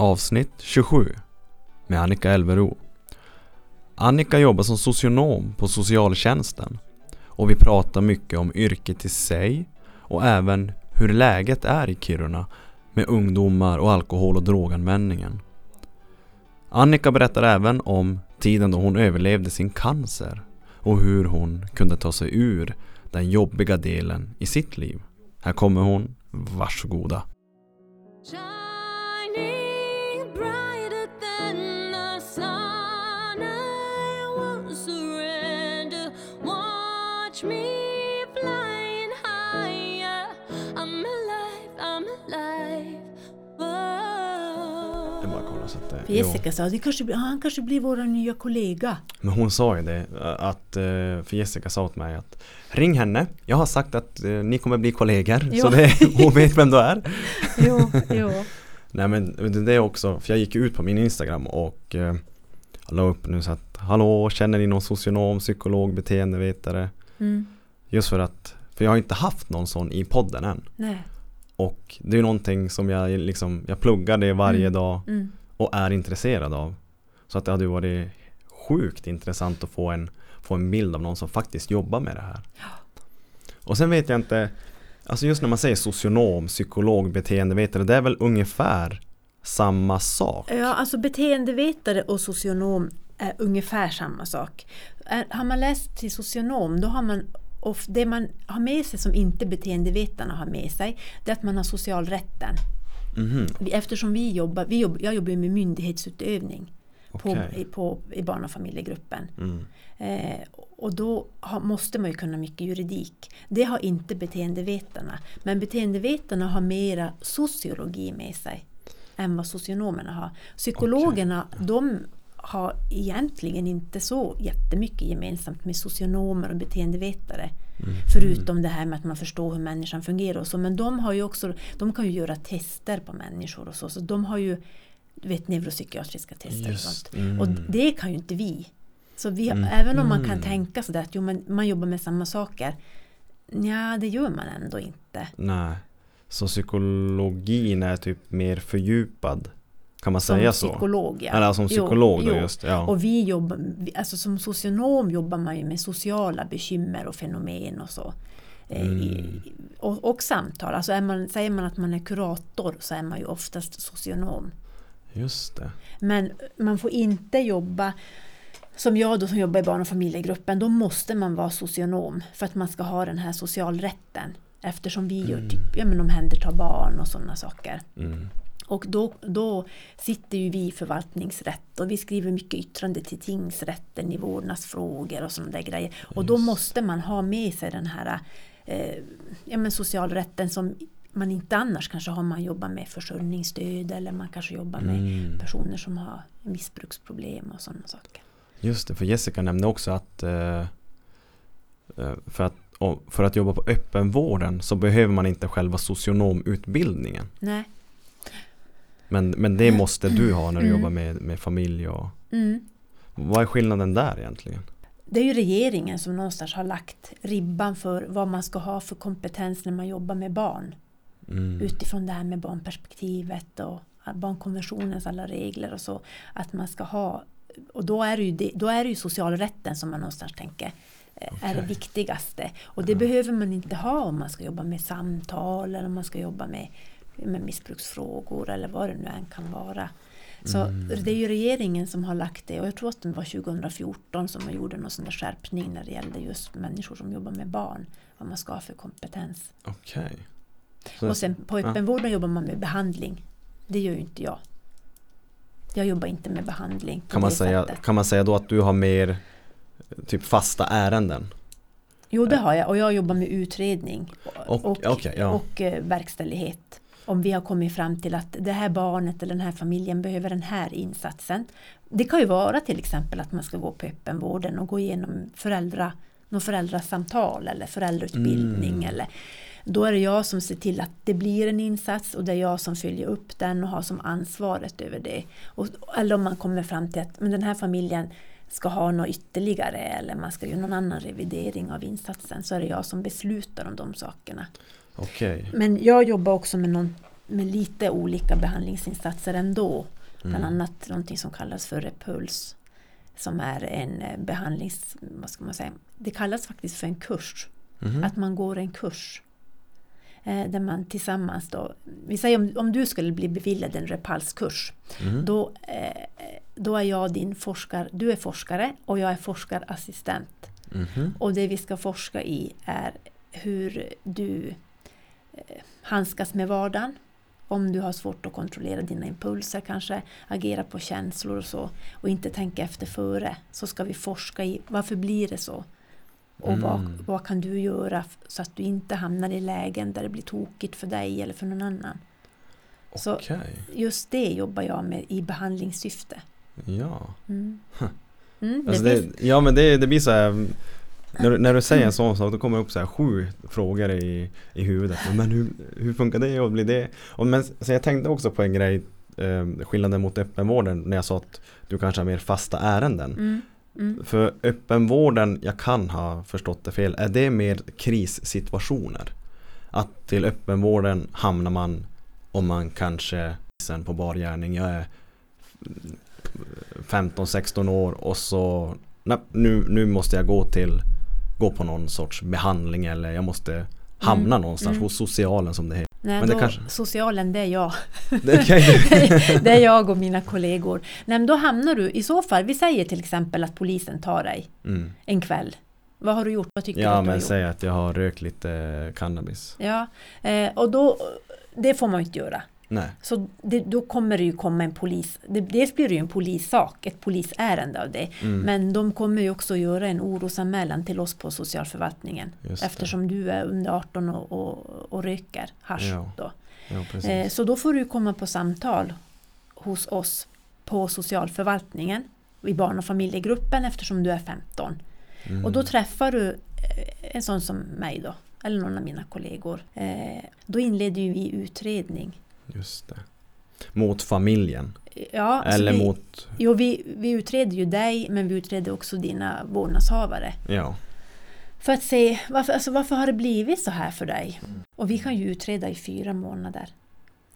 Avsnitt 27 med Annika Elvero. Annika jobbar som socionom på socialtjänsten och vi pratar mycket om yrket i sig och även hur läget är i Kiruna med ungdomar och alkohol och droganvändningen. Annika berättar även om tiden då hon överlevde sin cancer och hur hon kunde ta sig ur den jobbiga delen i sitt liv. Här kommer hon, varsågoda. Jessica sa, det kanske, han kanske blir vår nya kollega. Men hon sa ju det, att, eh, för Jessica sa åt mig att Ring henne, jag har sagt att eh, ni kommer bli kollegor Ja. så det, hon vet vem du är Jo, jo. Nej men det är också, för jag gick ut på min Instagram och eh, jag la upp nu så att Hallå, känner ni någon socionom, psykolog, beteendevetare? Mm. Just för att, för jag har inte haft någon sån i podden än Nej. Och det är någonting som jag liksom, jag pluggar det varje Mm. dag Mm och är intresserad av Så att det hade varit sjukt intressant att få en, få en bild av någon som faktiskt jobbar med det här Och sen vet jag inte Alltså just när man säger socionom, psykolog, beteendevetare Det är väl ungefär samma sak? Ja, alltså beteendevetare och socionom är ungefär samma sak. Har man läst till socionom, då har man och det man har med sig som inte beteendevetarna har med sig, det är att man har socialrätten. Vi- Eftersom vi jobbar, vi jobb, jag jobbar med myndighetsutövning på, okej. i, på, i barn och familjegruppen. Mm. Eh, och då har, måste man ju kunna mycket juridik. Det har inte beteendevetarna. Men beteendevetarna har mera sociologi med sig än vad socionomerna har. Psykologerna, de har egentligen inte så jättemycket gemensamt med socionomer och beteendevetare. Förutom det här med att man förstår hur människan fungerar och så. Men de har ju också, de kan ju göra tester på människor och så. Så de har ju vet, neuropsykiatriska tester och Just, sånt. mm. Och det kan ju inte vi. Så vi, Mm. även om man kan Mm. tänka sådär att jo, men man jobbar med samma saker. Ja, det gör man ändå inte. Nej Så psykologin är typ mer fördjupad Kan man Som säga så? psykolog. Ja. Eller som Jo, psykolog då jo. just, ja Och vi jobbar, alltså som socionom jobbar man ju med sociala bekymmer och fenomen och så. Eh, i- Mm. Och, och samtal. Alltså är man, säger man att man är kurator så är man ju oftast socionom. Just det Men man får inte jobba som jag då som jobbar i barn och familjegruppen, då måste man vara socionom för att man ska ha den här socialrätten. Eftersom vi gör Mm. typ, ja men omhändertar barn och sådana saker. mm. Och då, då sitter ju vi i förvaltningsrätt och vi skriver mycket yttrande till tingsrätten i vårdnadsfrågor och sådana där grejer. Och då måste man ha med sig den här eh, ja, men socialrätten som man inte annars kanske har. Man jobbar med försörjningsstöd eller man kanske jobbar med Mm. personer som har missbruksproblem och sådana saker. Just det, för Jessica nämnde också att eh, eh, för, att för att jobba på öppenvården så behöver man inte själva socionomutbildningen. Nej. Men, men det måste du ha när du Mm. jobbar med, med familj och Mm. vad är skillnaden där egentligen? Det är ju regeringen som någonstans har lagt ribban för vad man ska ha för kompetens när man jobbar med barn. Mm. utifrån det här med barnperspektivet och barnkonventionens alla regler och så. Att man ska ha, och då är det ju, det, då är det ju socialrätten som man någonstans tänker eh, är det viktigaste. Och det Ja. behöver man inte ha om man ska jobba med samtal eller om man ska jobba med, med missbruksfrågor eller vad det nu än kan vara. Så Mm. det är ju regeringen som har lagt det och jag tror att det var 2014 som man gjorde någon sån där skärpning när det gällde just människor som jobbar med barn. Vad man ska ha för kompetens. Okej. Så- Och sen på ja. öppenvården jobbar man med behandling. Det gör ju inte jag. Jag jobbar inte med behandling kan, man säga, sättet. kan man säga då att du har mer typ fasta ärenden? Jo, det har jag. Och jag jobbar med utredning och, Och- okej, ja. och eh, verkställighet. Om vi har kommit fram till att det här barnet eller den här familjen behöver den här insatsen. Det kan ju vara till exempel att man ska gå på öppenvården och gå igenom föräldra, någon föräldrasamtal eller föräldrautbildning. Mm. Eller, då är det jag som ser till att det blir en insats och det är jag som följer upp den och har som ansvaret över det. Och, eller om man kommer fram till att men den här familjen ska ha något ytterligare eller man ska göra någon annan revidering av insatsen så är det jag som beslutar om de sakerna. Okej. Men jag jobbar också med någon med lite olika behandlingsinsatser ändå. Bland Mm. annat någonting som kallas för Repuls. Som är en eh, behandlings... Vad ska man säga? Det kallas faktiskt för en kurs. Mhm. Att man går en kurs. Eh, där man tillsammans då... Vi säger om, om du skulle bli beviljad en Repulskurs. Mhm. Då, eh, då är jag din forskare. Du är forskare och jag är forskarassistent. Mhm. Och det vi ska forska i är hur du handskas med vardagen. Om du har svårt att kontrollera dina impulser, kanske agera på känslor och så och inte tänka efter före. Så ska vi forska i varför blir det så? Och vad, Mm. vad kan du göra så att du inte hamnar i lägen där det blir tokigt för dig eller för någon annan? Så- Just det jobbar jag med i behandlingssyfte. ja. Mm. Mm, Alltså det, ja men det, det blir så här när, du- när du säger en sån sak då kommer det upp så här sju frågor i, i huvudet. Men hur, hur funkar det och blir det? Och men, så jag tänkte också på en grej eh, Skillnaden mot öppenvården när jag sa att du kanske har mer fasta ärenden. Mm. Mm. För öppenvården, jag kan ha förstått det fel, är det mer krissituationer? Att till öppenvården hamnar man om man kanske sen på bar gärning, jag är 15-16 år och så nej, nu, nu måste jag gå till gå på någon sorts behandling eller jag måste hamna Mm, någonstans mm. hos socialen som det heter. Nej, Men det kanske- Socialen, det är jag. Det kan ju- det är jag och mina kollegor. Nej, men då hamnar du i så fall, vi säger till exempel att polisen tar dig mm. en kväll. Vad har du gjort? Vad tycker du Ja att du har men gjort? säg att jag har rökt lite cannabis. Ja, eh, och då, det får man ju inte göra. Nej. Så det, då kommer det ju komma en polis. Det, dels blir det ju en polissak, ett polisärende av det. Mm. Men de kommer ju också göra en orosanmälan till oss på socialförvaltningen. Eftersom du är under 18 och, och, och röker hasch. Ja, Då. Ja. Eh, så då får du komma på samtal hos oss på socialförvaltningen i barn och familjegruppen eftersom du är 15. Mm. Och då träffar du eh, en sån som mig då, eller någon av mina kollegor. Eh, då inleder ju vi utredning. Just det. Mot familjen. Ja, så Eller vi, mot, Jo, vi, vi utreder ju dig men vi utreder också dina vårdnadshavare. ja. För att se varför, alltså, varför har det blivit så här för dig? Mm. Och vi kan ju utreda i fyra månader.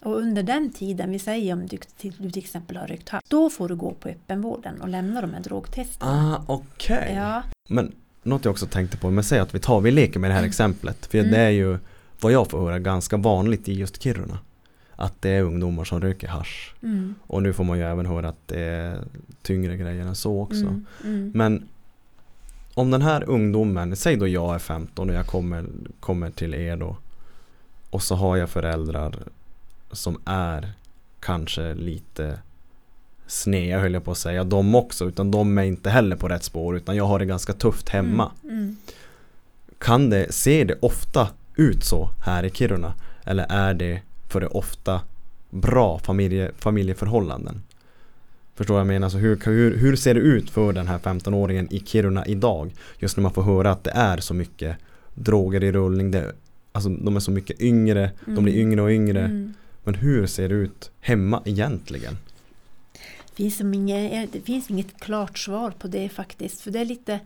Och under den tiden, vi säger om du, till, du till exempel har rökt hasch, då får du gå på öppenvården och lämna de här drogtesterna. Ah, okej. Ja, Men något jag också tänkte på, men säg att vi tar, vi leker med det här exemplet. För Mm. det är ju, vad jag får höra, ganska vanligt i just Kiruna. Att det är ungdomar som röker hasch. mm, Och nu får man ju även höra att det är tyngre grejer än så också. mm, mm, Men om den här ungdomen, säg då jag är 15 och jag kommer, kommer till er då. Och så har jag föräldrar som är kanske lite snea höll jag på att säga, de också. Utan de är inte heller på rätt spår utan jag har det ganska tufft hemma. Mm, mm. Kan det, ser det ofta ut så här i Kiruna? Eller är det för det ofta bra familje, familjeförhållanden? Förstår vad jag menar? Så hur, hur, hur ser det ut för den här 15-åringen i Kiruna idag? Just när man får höra att det är så mycket droger i rullning. Det, alltså de är så mycket yngre, de blir Mm. yngre och yngre. Mm. Men hur ser det ut hemma egentligen? Finns som inget, det finns inget klart svar på det faktiskt. För det är lite,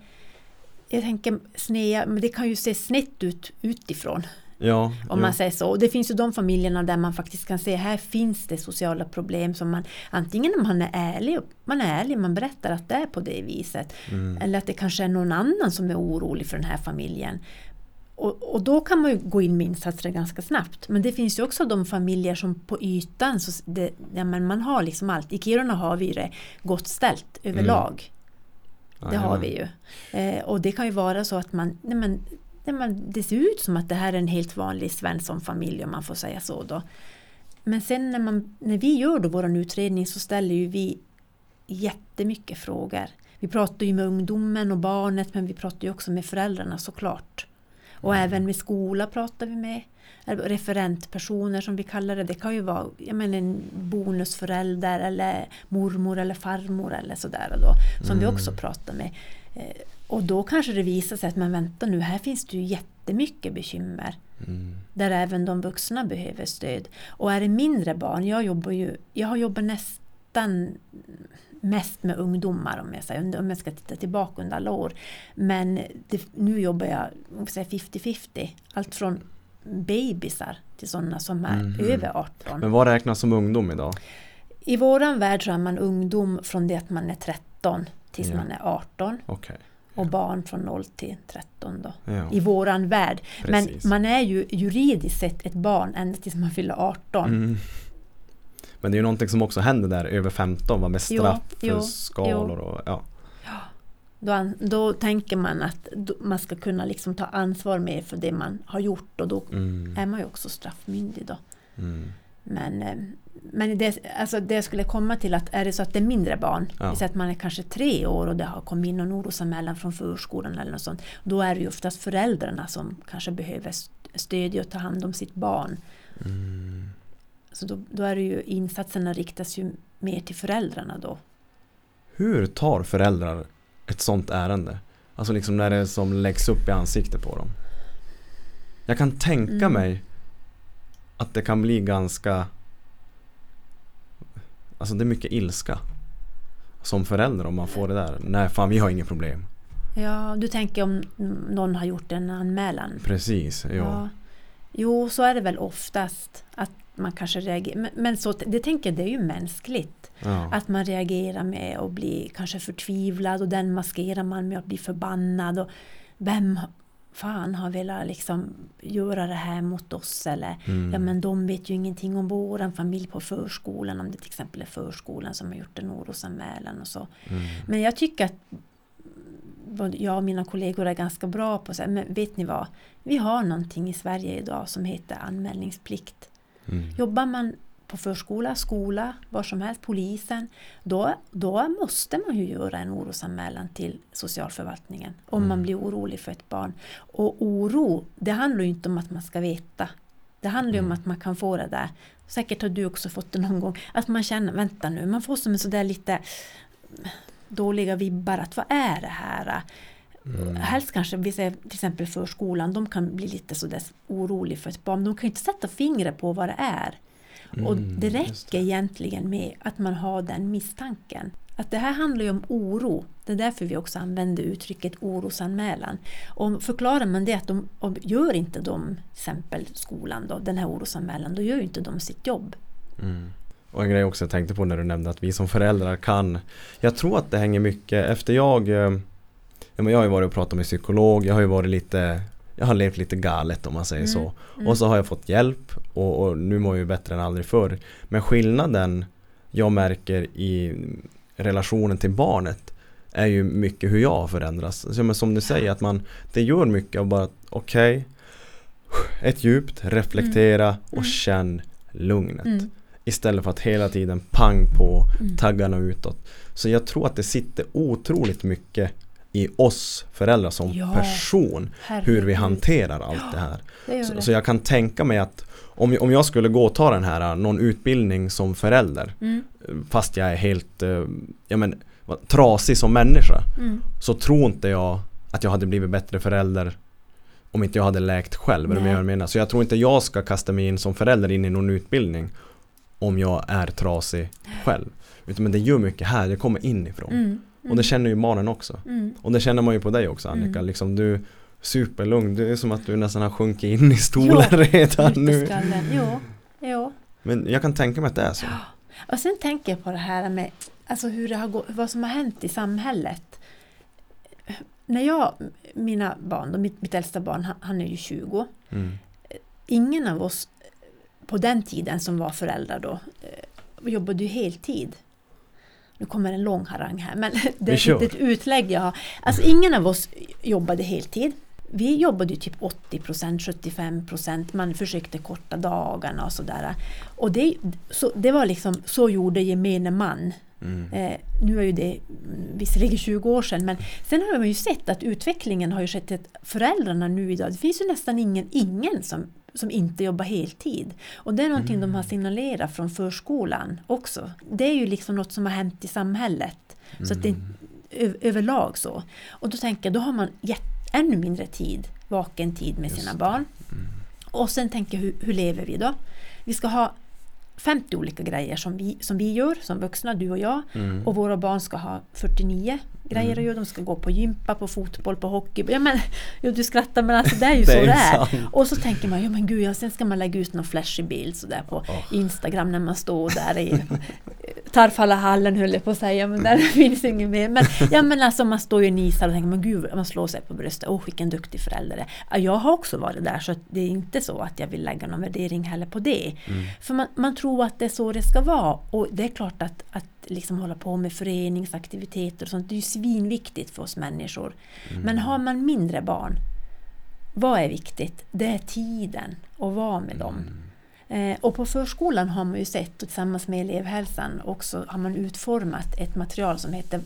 jag tänker snea, men det kan ju se snett ut utifrån. Ja, Om man säger så. Och det finns ju de familjerna där man faktiskt kan se här finns det sociala problem som man antingen om man är ärlig, man är ärlig, man berättar att det är på det viset. mm. Eller att det kanske är någon annan som är orolig för den här familjen. Och, och då kan man ju gå in med insatser ganska snabbt. Men det finns ju också de familjer som på ytan, så det, ja, men man har liksom allt. I Kiruna har vi det gott ställt överlag. Det har vi ju. Eh, och det kan ju vara så att man, nej men, nej men, det ser ut som att det här är en helt vanlig Svensson-familj om man får säga så då. Men sen när, man, när vi gör då vår utredning så ställer ju vi jättemycket frågor. Vi pratar ju med ungdomen och barnet men vi pratar ju också med föräldrarna såklart. Och även med skola pratar vi med. Referentpersoner som vi kallar det. Det kan ju vara jag menar, en bonusförälder eller mormor eller farmor eller sådär då. Som vi Mm. också pratar med. Och då kanske det visar sig att men vänta nu, här finns det ju jättemycket bekymmer. Mm. Där även de vuxna behöver stöd. Och är det mindre barn, jag jobbar ju, jag har jobbat nästan mest med ungdomar om jag, säger, om jag ska titta tillbaka under alla år. Men det, nu jobbar jag om jag säger 50-50. Allt från bebisar till sådana som är Mhm. över 18. Men vad räknas som ungdom idag? I våran värld så är man ungdom från det att man är 13 tills Ja. man är 18 Okej. Och barn från 0 till 13 då. Ja. I våran värld. Precis. Men man är ju juridiskt sett ett barn ända tills man fyller 18. Mm. Men det är ju någonting som också händer där över 15 va? med Jo, straff för jo, skalor och ja. Då, an- då tänker man att då, man ska kunna liksom ta ansvar mer för det man har gjort och då Mm. är man ju också straffmyndig då. Mm. Men, eh, men det, alltså det jag skulle komma till att är det så att det är mindre barn, Ja. säger att man är kanske tre år och det har kommit in någon orosanmälan från förskolan eller något sånt, då är det ju oftast föräldrarna som kanske behöver st- stödja och ta hand om sitt barn. Mm. Så då, då är det ju insatserna riktas ju mer till föräldrarna då. Hur tar föräldrar ett sånt ärende? Alltså liksom när det som läggs upp i ansiktet på dem. Jag kan tänka Mm. mig att det kan bli ganska Alltså det är mycket ilska Som förälder om man får det där Nej fan vi har inget problem Ja, du tänker om någon har gjort en anmälan. Precis, ja, Ja. Jo, så är det väl oftast att man kanske reagerar. Men, men så, det tänker det är ju mänskligt. ja. Att man reagerar med att bli kanske förtvivlad och den maskerar man med att bli förbannad. Och vem fan har velat liksom göra det här mot oss? Eller Mm. ja men de vet ju ingenting om våran familj på förskolan. Om det till exempel är förskolan som har gjort en orosanmälan och så. Mm. Men jag tycker att jag och mina kollegor är ganska bra på att säga, men vet ni vad? Vi har någonting i Sverige idag som heter anmälningsplikt. Mm. Jobbar man på förskola, skola, var som helst, polisen, då, då måste man ju göra en orosanmälan till socialförvaltningen om man Mm. blir orolig för ett barn. Och oro, det handlar ju inte om att man ska veta. Det handlar ju om Mm. att man kan få det där. Säkert har du också fått det någon gång. Att man känner, vänta nu, man får som en sådär lite dåliga vibbar. Att vad är det här? Mm. Helst kanske, vi säger till exempel förskolan, de kan bli lite sådär orolig för ett barn. De kan ju inte sätta fingret på vad det är. Och Mm, det just räcker egentligen med att man har den misstanken. Att det här handlar ju om oro. Det är därför vi också använder uttrycket orosanmälan. Och förklarar man det att de och gör inte de, till exempel skolan då, den här orosanmälan, då gör ju inte de sitt jobb. Mm. Och en grej också jag tänkte på när du nämnde att vi som föräldrar kan Jag tror att det hänger mycket efter jag eh, Jag har ju varit och pratat med psykolog Jag har ju varit lite Jag har levt lite galet om man säger Mm, så mm. Och så har jag fått hjälp och, och nu mår jag ju bättre än aldrig förr Men skillnaden jag märker i relationen till barnet är ju mycket hur jag har förändrats. Så, men som du säger att man Det gör mycket av bara okej Ett djupt, reflektera och Mm. känn lugnet. Mm. Istället för att hela tiden pang på Mm. taggarna utåt. Så jag tror att det sitter otroligt mycket i oss föräldrar som Ja. person. Hur vi Herregud, hanterar allt det här. det Så, det. så jag kan tänka mig att om, om jag skulle gå och ta den här, någon utbildning som förälder Mm. fast jag är helt, eh, ja men trasig som människa Mm. så tror inte jag att jag hade blivit bättre förälder om inte jag hade läkt själv. Vad jag menar? Så jag tror inte jag ska kasta mig in som förälder in i någon utbildning om jag är trasig själv. Utan men det gör mycket här, det kommer inifrån. Mm. Och det känner ju barnen också. Mm. Och det känner man ju på dig också Annika. Mm. Liksom du är superlugn. Det är som att du nästan har sjunkit in i stolen redan Ut i nu. Jo, jo. Men jag kan tänka mig att det är så. Och sen tänker jag på det här med alltså hur det har gått, vad som har hänt i samhället. När jag, mina barn, då, mitt, mitt äldsta barn, han, han är ju 20. Mm. Ingen av oss på den tiden som var föräldrar då eh, jobbade ju heltid. Nu kommer en lång harang här, men det är ett utlägg jag har. Alltså ingen av oss jobbade heltid. Vi jobbade ju typ 80% 75% man försökte korta dagarna och sådär. Och det, så, det var liksom, så gjorde gemene man. Mm. Eh, nu är ju det visserligen 20 år sedan men sen har man ju sett att utvecklingen har ju skett att föräldrarna nu idag, det finns ju nästan ingen, ingen som, som inte jobbar heltid. Och det är någonting de har signalerat från förskolan också. Det är ju liksom något som har hänt i samhället. Så att det ö- överlag så. Och då tänker jag, då har man gett ännu mindre tid, vaken tid med Just sina barn. Och sen tänker jag, hur, hur lever vi då? Vi ska ha 50 olika grejer som vi, som vi gör som vuxna, du och jag. Mm. Och våra barn ska ha 49 grejer att göra. De ska gå på gympa, på fotboll, på hockey. Ja, men, jo, du skrattar men alltså det är ju Det så är det är. sant. Och så tänker man, ja men gud, ja, sen ska man lägga ut någon flashig bild sådär på Instagram när man står där i Tarfalahallen höll jag på att säga, men där finns inget mer. Men, ja men alltså man står ju och nisar och tänker, men gud, man slår sig på bröstet, åh vilken duktig förälder det är. Ja, Jag har också varit där, så det är inte så att jag vill lägga någon värdering heller på det. För man, man tror att det är så det ska vara. Och det är klart att, att liksom hålla på med föreningsaktiviteter och sånt, det är ju svinviktigt för oss människor. Men har man mindre barn, vad är viktigt? Det är tiden att vara med dem. Eh, och på förskolan har man ju sett, och tillsammans med elevhälsan också, har man utformat ett material som heter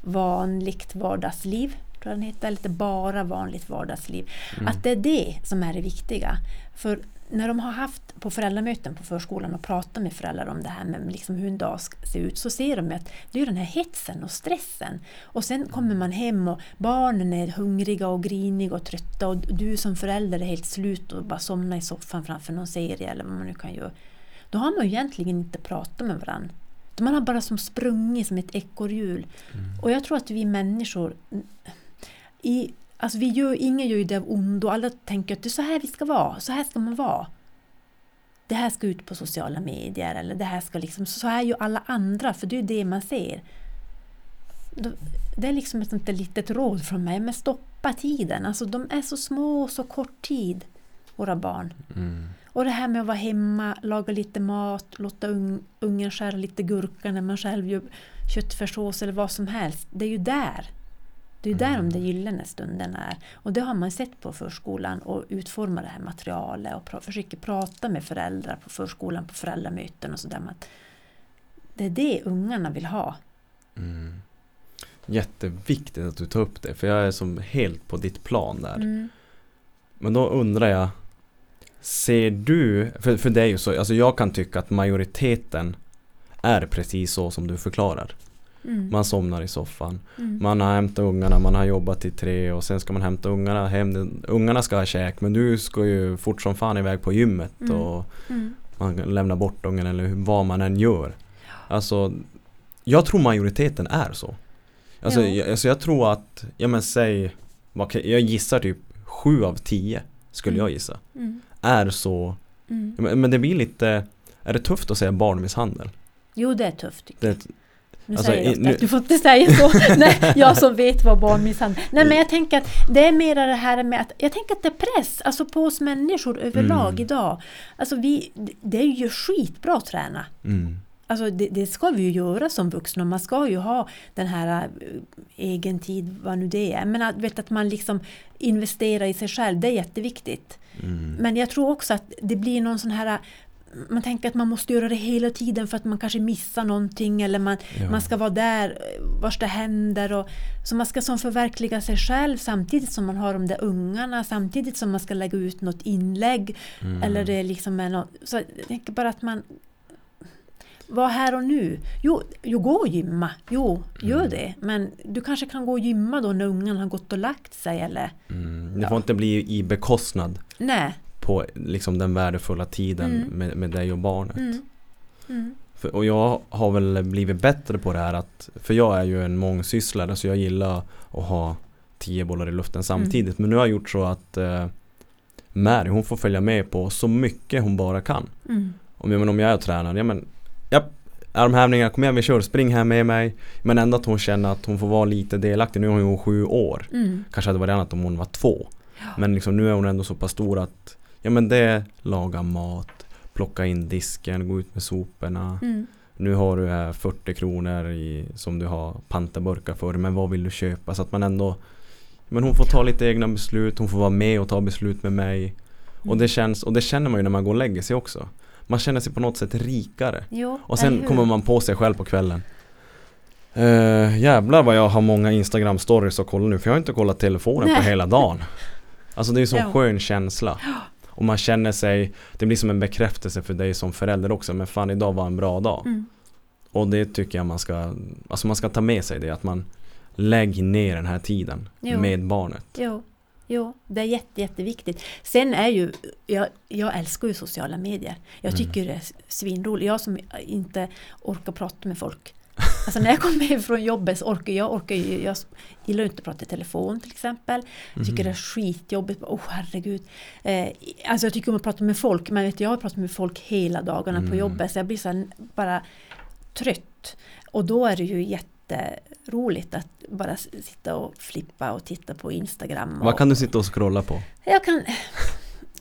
Vanligt vardagsliv. Tror jag den heter, lite bara vanligt vardagsliv. Att det är det som är det viktiga. För när de har haft på föräldramöten på förskolan och pratat med föräldrar om det här med liksom hur en dag ska se ut så ser de att det är den här hetsen och stressen. Och sen kommer man hem och barnen är hungriga och griniga och trötta och du som förälder är helt slut och bara somnar i soffan framför någon serie eller vad man nu kan göra. Då har man ju egentligen inte pratat med varandra. Man har bara som sprungit som ett ekorrhjul. Och jag tror att vi människor i, alltså vi gör, ingen gör ju det av ondo. Alla tänker att det är så här vi ska vara, så här ska man vara. Det här ska ut på sociala medier eller det här ska liksom, så här gör alla andra för det är ju det man ser. Det är liksom ett sånt där litet råd från mig, men stoppa tiden. Alltså de är så små och så kort tid, våra barn. Mm. Och det här med att vara hemma, laga lite mat, låta ung, ungen skära lite gurka när man själv gör köttfärssås eller vad som helst. Det är ju där. Det är där de där gyllene stunderna är. Och det har man sett på förskolan och utformar det här materialet och pra- försöker prata med föräldrar på förskolan, på föräldramöten och sådär. Det är det ungarna vill ha. Mm. Jätteviktigt att du tar upp det för jag är som helt på ditt plan där. Mm. Men då undrar jag Ser du, för, för det är ju så, alltså jag kan tycka att majoriteten är precis så som du förklarar. Mm. Man somnar i soffan, Mm. man har hämtat ungarna, man har jobbat till tre och sen ska man hämta ungarna hem. Ungarna ska ha käk men du ska ju fort som fan iväg på gymmet Mm. och Mm. man lämnar bort ungen eller vad man än gör. Alltså, jag tror majoriteten är så. Alltså, Ja. jag, alltså jag tror att, ja men säg, jag gissar typ sju av tio skulle Mm. jag gissa. Mm. Är så, Mm. men, det blir lite, är det tufft att säga barnmisshandel? Jo, det är tufft. Det, Nu Alltså, säger jag ofta nu- att du får inte säga så. Nej, jag som vet vad barnmisshandel Nej men jag tänker att det är mer det här med att jag tänker att det är press alltså på oss människor överlag Mm. idag. Alltså vi, det är ju skitbra att träna. mm, Alltså det, det ska vi ju göra som vuxna. Man ska ju ha den här eh, egen tid, vad nu det är. Men att, vet, att man liksom investerar i sig själv, det är jätteviktigt. mm, Men jag tror också att det blir någon sån här man tänker att man måste göra det hela tiden för att man kanske missar någonting eller man, Ja. man ska vara där eh, vars det händer. Och, så man ska som förverkliga sig själv samtidigt som man har de där ungarna, samtidigt som man ska lägga ut något inlägg. mm. Eller det liksom är något, så jag tänker bara att man var här och nu. Jo, jo, gå och gymma. Jo, gör Mm. det. Men du kanske kan gå och gymma då när ungen har gått och lagt sig eller? Mm, det Ja. får inte bli i bekostnad Nej. På liksom den värdefulla tiden Mm. med, med dig och barnet. Mm. Mm. För, och jag har väl blivit bättre på det här att, för jag är ju en mångsysslare så jag gillar att ha tio bollar i luften samtidigt. Men nu har jag gjort så att eh, Mary hon får följa med på så mycket hon bara kan. Mm. Om jag, men om jag är tränare, ja men ja, armhävningar, kom igen vi kör, spring här med mig. Men ändå att hon känner att hon får vara lite delaktig. Nu är hon ju sju år. Mm. Kanske hade varit annat om hon var två. Men liksom nu är hon ändå så pass stor att Ja men det är laga mat, plocka in disken, gå ut med soporna. Mm. Nu har du här 40 kronor i, som du har pantaburkar för men vad vill du köpa? Så att man ändå Men hon får ta lite egna beslut, hon får vara med och ta beslut med mig. Och det känns, och det känner man ju när man går och lägger sig också. Man känner sig på något sätt rikare. Jo, Och sen kommer man på sig själv på kvällen. Uh, jävlar vad jag har många Instagram stories att kolla nu för jag har inte kollat telefonen på Nej. hela dagen. Alltså det är en sån Ja. skön känsla. Och man känner sig, det blir som en bekräftelse för dig som förälder också. Men fan idag var en bra dag. Mm. Och det tycker jag man ska, alltså man ska ta med sig det att man lägger ner den här tiden Jo. med barnet. Jo. Jo, det är jätte, jätteviktigt. Sen är ju, jag, jag älskar ju sociala medier. Jag tycker det är svinroligt. Jag som inte orkar prata med folk. Alltså när jag kommer hem från jobbet så orkar jag, orkar ju, jag gillar inte att prata i telefon till exempel. Jag tycker det är skitjobbigt. Åh oh, herregud. Eh, alltså jag tycker om att prata med folk. Men vet, du, jag har pratat med folk hela dagarna på jobbet. Så jag blir så bara trött. Och då är det ju jätteroligt att bara sitta och flippa och titta på Instagram. Och, Vad kan du sitta och scrolla på? jag kan...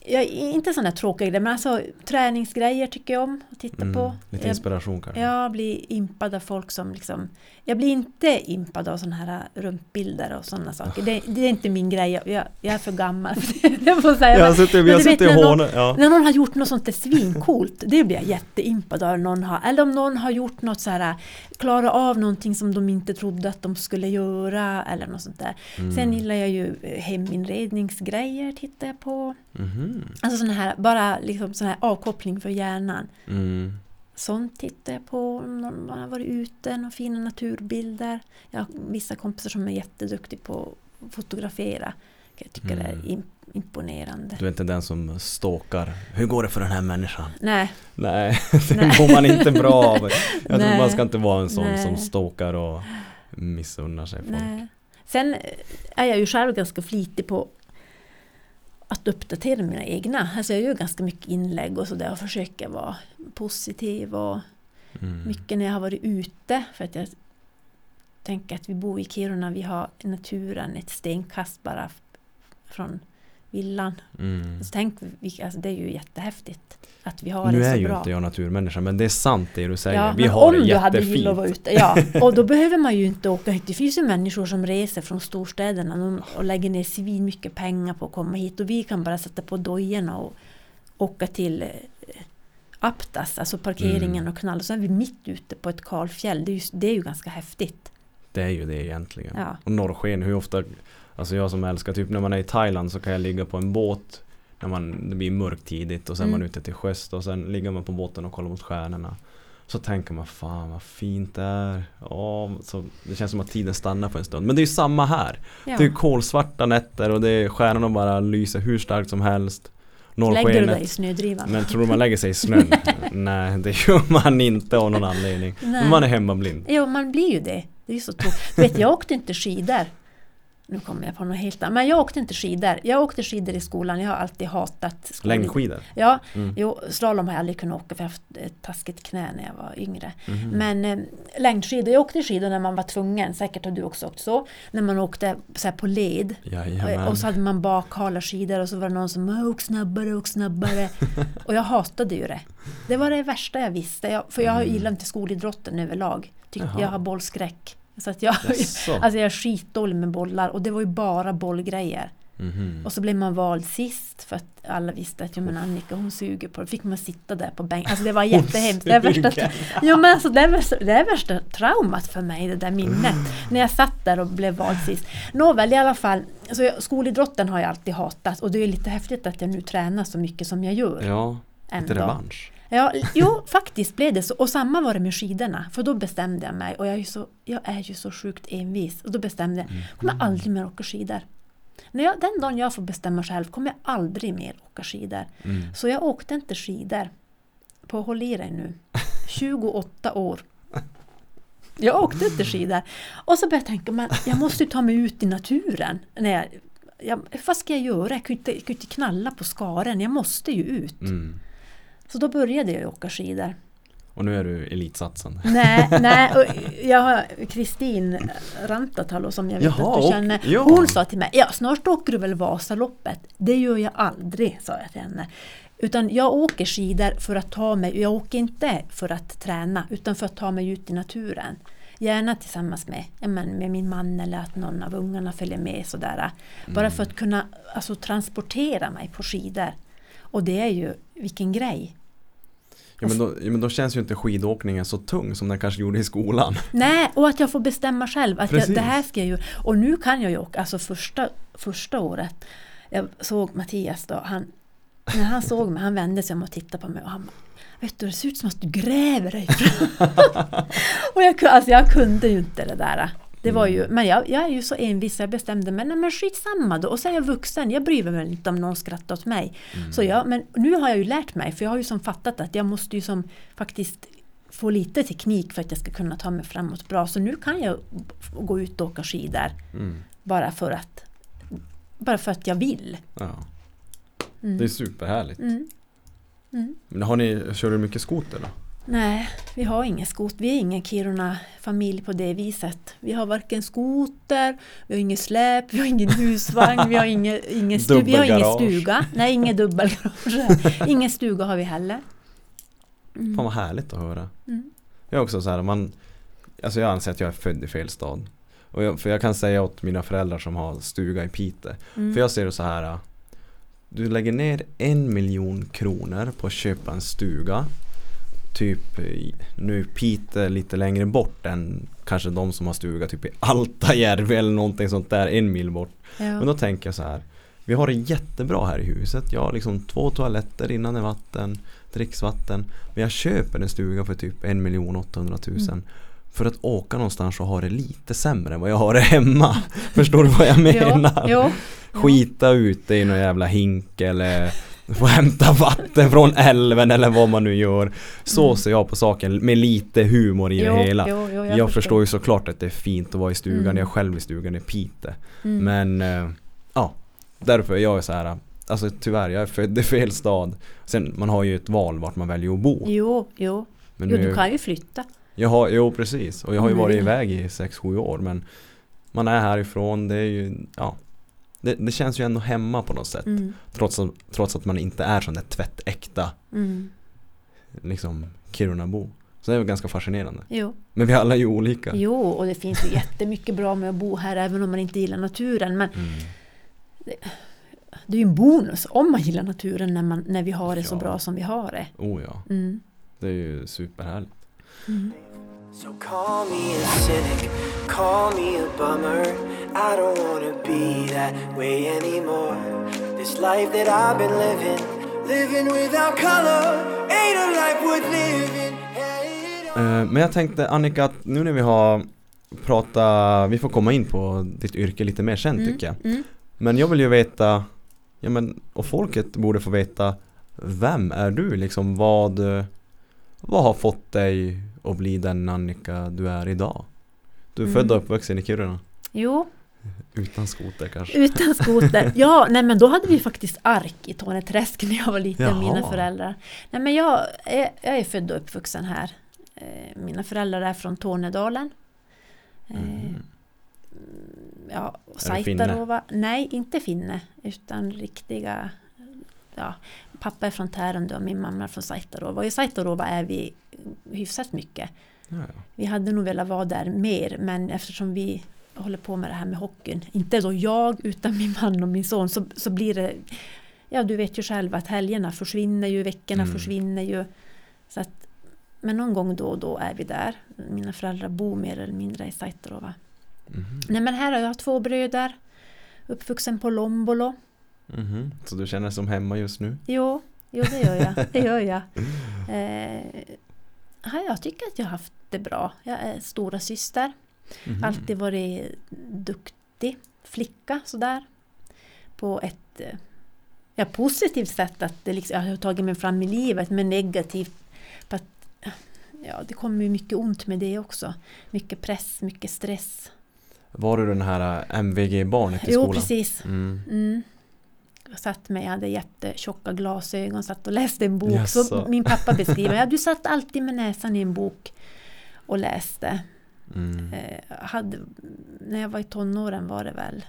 Jag inte sådana tråkiga grejer, men alltså träningsgrejer tycker jag om att titta Mm, på. lite Jag- inspiration kanske? jag blir impad av folk som liksom... Jag blir inte impad av sådana här rumpbilder och sådana saker. Det, det är inte min grej. Jag, jag, jag är för gammal för det. Jag får säga. Jag har suttit, men har vet suttit och när någon-. Ja. När någon har gjort något sånt där svincoolt, det blir jag jätteimpad av. Någon har, eller om någon har gjort något så här, klara av någonting som de inte trodde att de skulle göra eller något sånt där. Mm. Sen gillar jag ju eh, heminredningsgrejer, tittar jag på. Mhm. Alltså sån här, bara liksom sån här avkoppling för hjärnan. Mm. Sånt tittar jag på. Någon har varit ute, några fina naturbilder. Jag har vissa kompisar som är jätteduktiga på att fotografera. Jag tycker det Mm. är im- imponerande. Du är inte den som stalkar. Hur går det för den här människan? Nej, Nej, det Nej. mår man inte bra av. Jag tror man ska inte vara en sån Nej. som stalkar och missunnar sig folk. nej. Sen är jag ju själv ganska flitig på att uppdatera mina egna. Alltså jag gör ganska mycket inlägg och sådär och försöker vara positiv och Mm. mycket när jag har varit ute för att jag tänker att vi bor i Kiruna, vi har naturen ett stenkast bara från villan. Mm. Så tänk, alltså det är ju jättehäftigt att vi har Nu det så är ju bra. inte jag naturmänniska men det är sant det du säger. Ja, vi har om det du hade jättefint. gillat att vara ute, ja. Och då behöver man ju inte åka hit. Det finns ju människor som reser från storstäderna de- och lägger ner svin mycket pengar på att komma hit. Och vi kan bara sätta på dojorna och åka till eh, Aptas, alltså parkeringen Mm. och knalla. Så är vi mitt ute på ett kalfjäll. Det är ju, det är ju ganska häftigt. Det är ju det egentligen. Ja. Och norrsken, hur ofta Alltså jag som älskar, typ när man är i Thailand så kan jag ligga på en båt När man, det blir mörkt tidigt och sen är man Mm. ute till sjöss och sen ligger man på båten och kollar mot stjärnorna Så tänker man fan vad fint det är ja, så Det känns som att tiden stannar för en stund Men det är ju samma här Ja. Det är kolsvarta nätter och det är stjärnorna bara lyser hur starkt som helst Lägger du dig i Norrskenet snödrivan? Men tror du man lägger sig i snön? Nej det gör man inte av någon anledning Nej. Men man är hemmablind Jo, man blir ju det. Det är så tråkigt. Du vet, jag åkte inte skidor. Nu kommer jag på något helt annat. Men jag åkte inte skidor. Jag åkte skidor i skolan. Jag har alltid hatat skol- Längdskidor Ja, Mm. jo, slalom har jag aldrig kunnat åka för jag har haft ett taskigt knä när jag var yngre. Mhm. Men eh, längdskidor, jag åkte skidor när man var tvungen, säkert har du också åkt så. När man åkte så här på led. Jajamän. Och så hade man bakhala skidor och så var det någon som åk snabbare, åk snabbare. och jag hatade ju det. Det var det värsta jag visste. Jag, för jag Mm. gillar inte skolidrotten överlag. Tyck, jag har bollskräck. Så att jag, Jaså? alltså jag är skitdålig med bollar och det var ju bara bollgrejer. Mhm. Och så blev man vald sist för att alla visste att ja, men Annika hon suger på det. fick man sitta där på bänken. Alltså det var jättehemskt. Det är värsta, jo, men alltså, det, är värsta, det är värsta traumat för mig, det där minnet. När jag satt där och blev vald sist. Nåväl, i alla fall. Så jag, skolidrotten har jag alltid hatat och det är lite häftigt att jag nu tränar så mycket som jag gör. Ja, lite revansch. Ja, jo, faktiskt blev det så. Och samma var det med skidorna. För då bestämde jag mig. Och jag är ju så, jag är ju så sjukt envis. Och då bestämde jag, Mm. kommer jag aldrig mer åka skidor. När jag, den dagen jag får bestämma själv kommer jag aldrig mer åka skidor. Mm. Så jag åkte inte skidor på, håll i dig nu, 28 år. Jag åkte inte skidor. Och så började jag tänka, men jag måste ju ta mig ut i naturen. När jag, jag, vad ska jag göra? Jag kan ju inte, jag kan ju inte knalla på skaren. Jag måste ju ut. Mm. Så då började jag åka skidor. Och nu är du elitsatsande. Nej, nej och jag har Kristin Rantatalo som jag vet Jaha, att du och- känner. ja. Hon sa till mig, ja snart åker du väl Vasaloppet? Det gör jag aldrig, sa jag till henne. Utan jag åker skidor för att ta mig, jag åker inte för att träna utan för att ta mig ut i naturen. Gärna tillsammans med, med min man eller att någon av ungarna följer med sådär. Bara för att kunna alltså, transportera mig på skidor. Och det är ju, vilken grej. Ja, men, då, ja, men då känns ju inte skidåkningen så tung som den kanske gjorde i skolan. Nej, och att jag får bestämma själv. Att jag, det här ska jag ju... Och nu kan jag ju åka, alltså första, första året. Jag såg Mattias då, han, när han såg mig, han vände sig om och tittade på mig och han Vet du, det ser ut som att du gräver dig fram." Och jag, alltså, jag kunde ju inte det där. Det var ju, Mm. men jag, jag är ju så envis jag bestämde mig, nej men skitsamma då. Och så är jag vuxen, jag bryr mig inte om någon skrattar åt mig. Mm. Så jag, men nu har jag ju lärt mig, för jag har ju som fattat att jag måste ju som faktiskt få lite teknik för att jag ska kunna ta mig framåt bra. Så nu kan jag gå ut och åka skidor Mm. bara för att, bara för att jag vill. Ja. Mm. Det är superhärligt. Mm. Mm. Men har ni, kör du mycket skoter då? Nej, vi har ingen skot. Vi är ingen Kiruna-familj på det viset. Vi har varken skoter, vi har ingen släp, vi har ingen husvagn, vi har ingen, ingen, stu- vi har ingen stuga. Nej, ingen dubbelgarage. ingen stuga har vi heller. Mm. Fan vad härligt att höra. Mm. Jag är också så här, man Alltså jag anser att jag är född i fel stad. Och jag, för jag kan säga åt mina föräldrar som har stuga i Piteå. Mm. För jag ser det så här. Du lägger ner en miljon kronor på att köpa en stuga. Typ i- nu är Piteå lite längre bort än kanske de som har stuga typ i Altajärvi eller någonting sånt där en mil bort. Men ja. då tänker jag så här. Vi har det jättebra här i huset. Jag har liksom två toaletter, rinnande vatten, dricksvatten. Men jag köper en stuga för typ 1 800 000. Mm. För att åka någonstans och ha det lite sämre än vad jag har det hemma. Förstår du vad jag menar? Ja, ja. Skita ute i någon jävla hink eller få hämta vatten från älven eller vad man nu gör. Så Mm. ser jag på saken med lite humor i Jo, det hela. jo, jo, jag förstår. ju såklart att det är fint att vara i stugan. Mm. Jag är själv i stugan i Piteå. Mm. Men eh, ja, därför är jag så här. Alltså tyvärr, jag är född i fel stad. Sen man har ju ett val vart man väljer att bo. Jo, jo. Men jo, nu, du kan ju flytta. jag har, jo precis, och jag har ju Mm. varit iväg i 6-7 år men Man är härifrån, det är ju, ja det, det känns ju ändå hemma på något sätt Mm. trots, att, trots att man inte är sån där tvättäkta Mm. liksom Kirunabo Så det är väl ganska fascinerande Jo. Men vi alla är ju olika jo, och det finns ju jättemycket bra med att bo här även om man inte gillar naturen. Men mm. det är ju en bonus om man gillar naturen när, man, när vi har det så Ja. bra som vi har det. Oh ja, Mm. det är ju superhärligt Mm. So call me a cynic, call me a bummer. I don't wanna be that way anymore. This life that I've been living, living without color, ain't a life worth living. Hey, Eh, Men jag tänkte Annika att nu när vi har pratat, vi får komma in på ditt yrke lite mer sen tycker jag Mm. Men jag vill ju veta, ja men, och folket borde få veta Vem är du liksom? Vad, vad har fått dig att bli den Annika du är idag? Du är Mm. född och uppvuxen i Kiruna Jo, Utan skoter kanske? utan skoter. Ja, nej men då hade vi faktiskt ark i Torneträsk när jag var liten, Jaha. mina föräldrar. Nej men jag är, jag är född och uppvuxen här. Eh, Mina föräldrar är från Tornedalen. Eh, Mm. Ja? Saitarova. Nej, inte finne, utan riktiga... Ja, pappa är från Tärendö och min mamma är från Saitarova. Och i Saitarova är vi hyfsat mycket. Ja, ja. Vi hade nog velat vara där mer, men eftersom vi håller på med det här med hockeyn, inte då jag utan min man och min son, så, så blir det... Ja, du vet ju själv att helgerna försvinner ju, veckorna Mm. försvinner ju. Så att, men någon gång då och då är vi där. Mina föräldrar bor mer eller mindre i Saitarova. Mhm. Nej men här har jag två bröder. Uppvuxen på Lombolo. Mhm. Så du känner dig som hemma just nu? Jo, jo det gör jag. Det gör jag. Eh, ja, jag tycker att jag har haft det bra. Jag är stora syster. Mhm. Alltid varit duktig flicka sådär. På ett eh, ja, positivt sätt att det liksom, jag har tagit mig fram i livet men negativt på att ja, det kommer ju mycket ont med det också. Mycket press, mycket stress. Var du den här äh, MVG-barnet i Jo, skolan? precis. Mm. Mm. Jag satt med, jag hade jättetjocka glasögon, satt och läste en bok. Jaså. Så min pappa beskriver, ja, du satt alltid med näsan i en bok och läste. Mm. Eh, hade, när jag var i tonåren var det väl.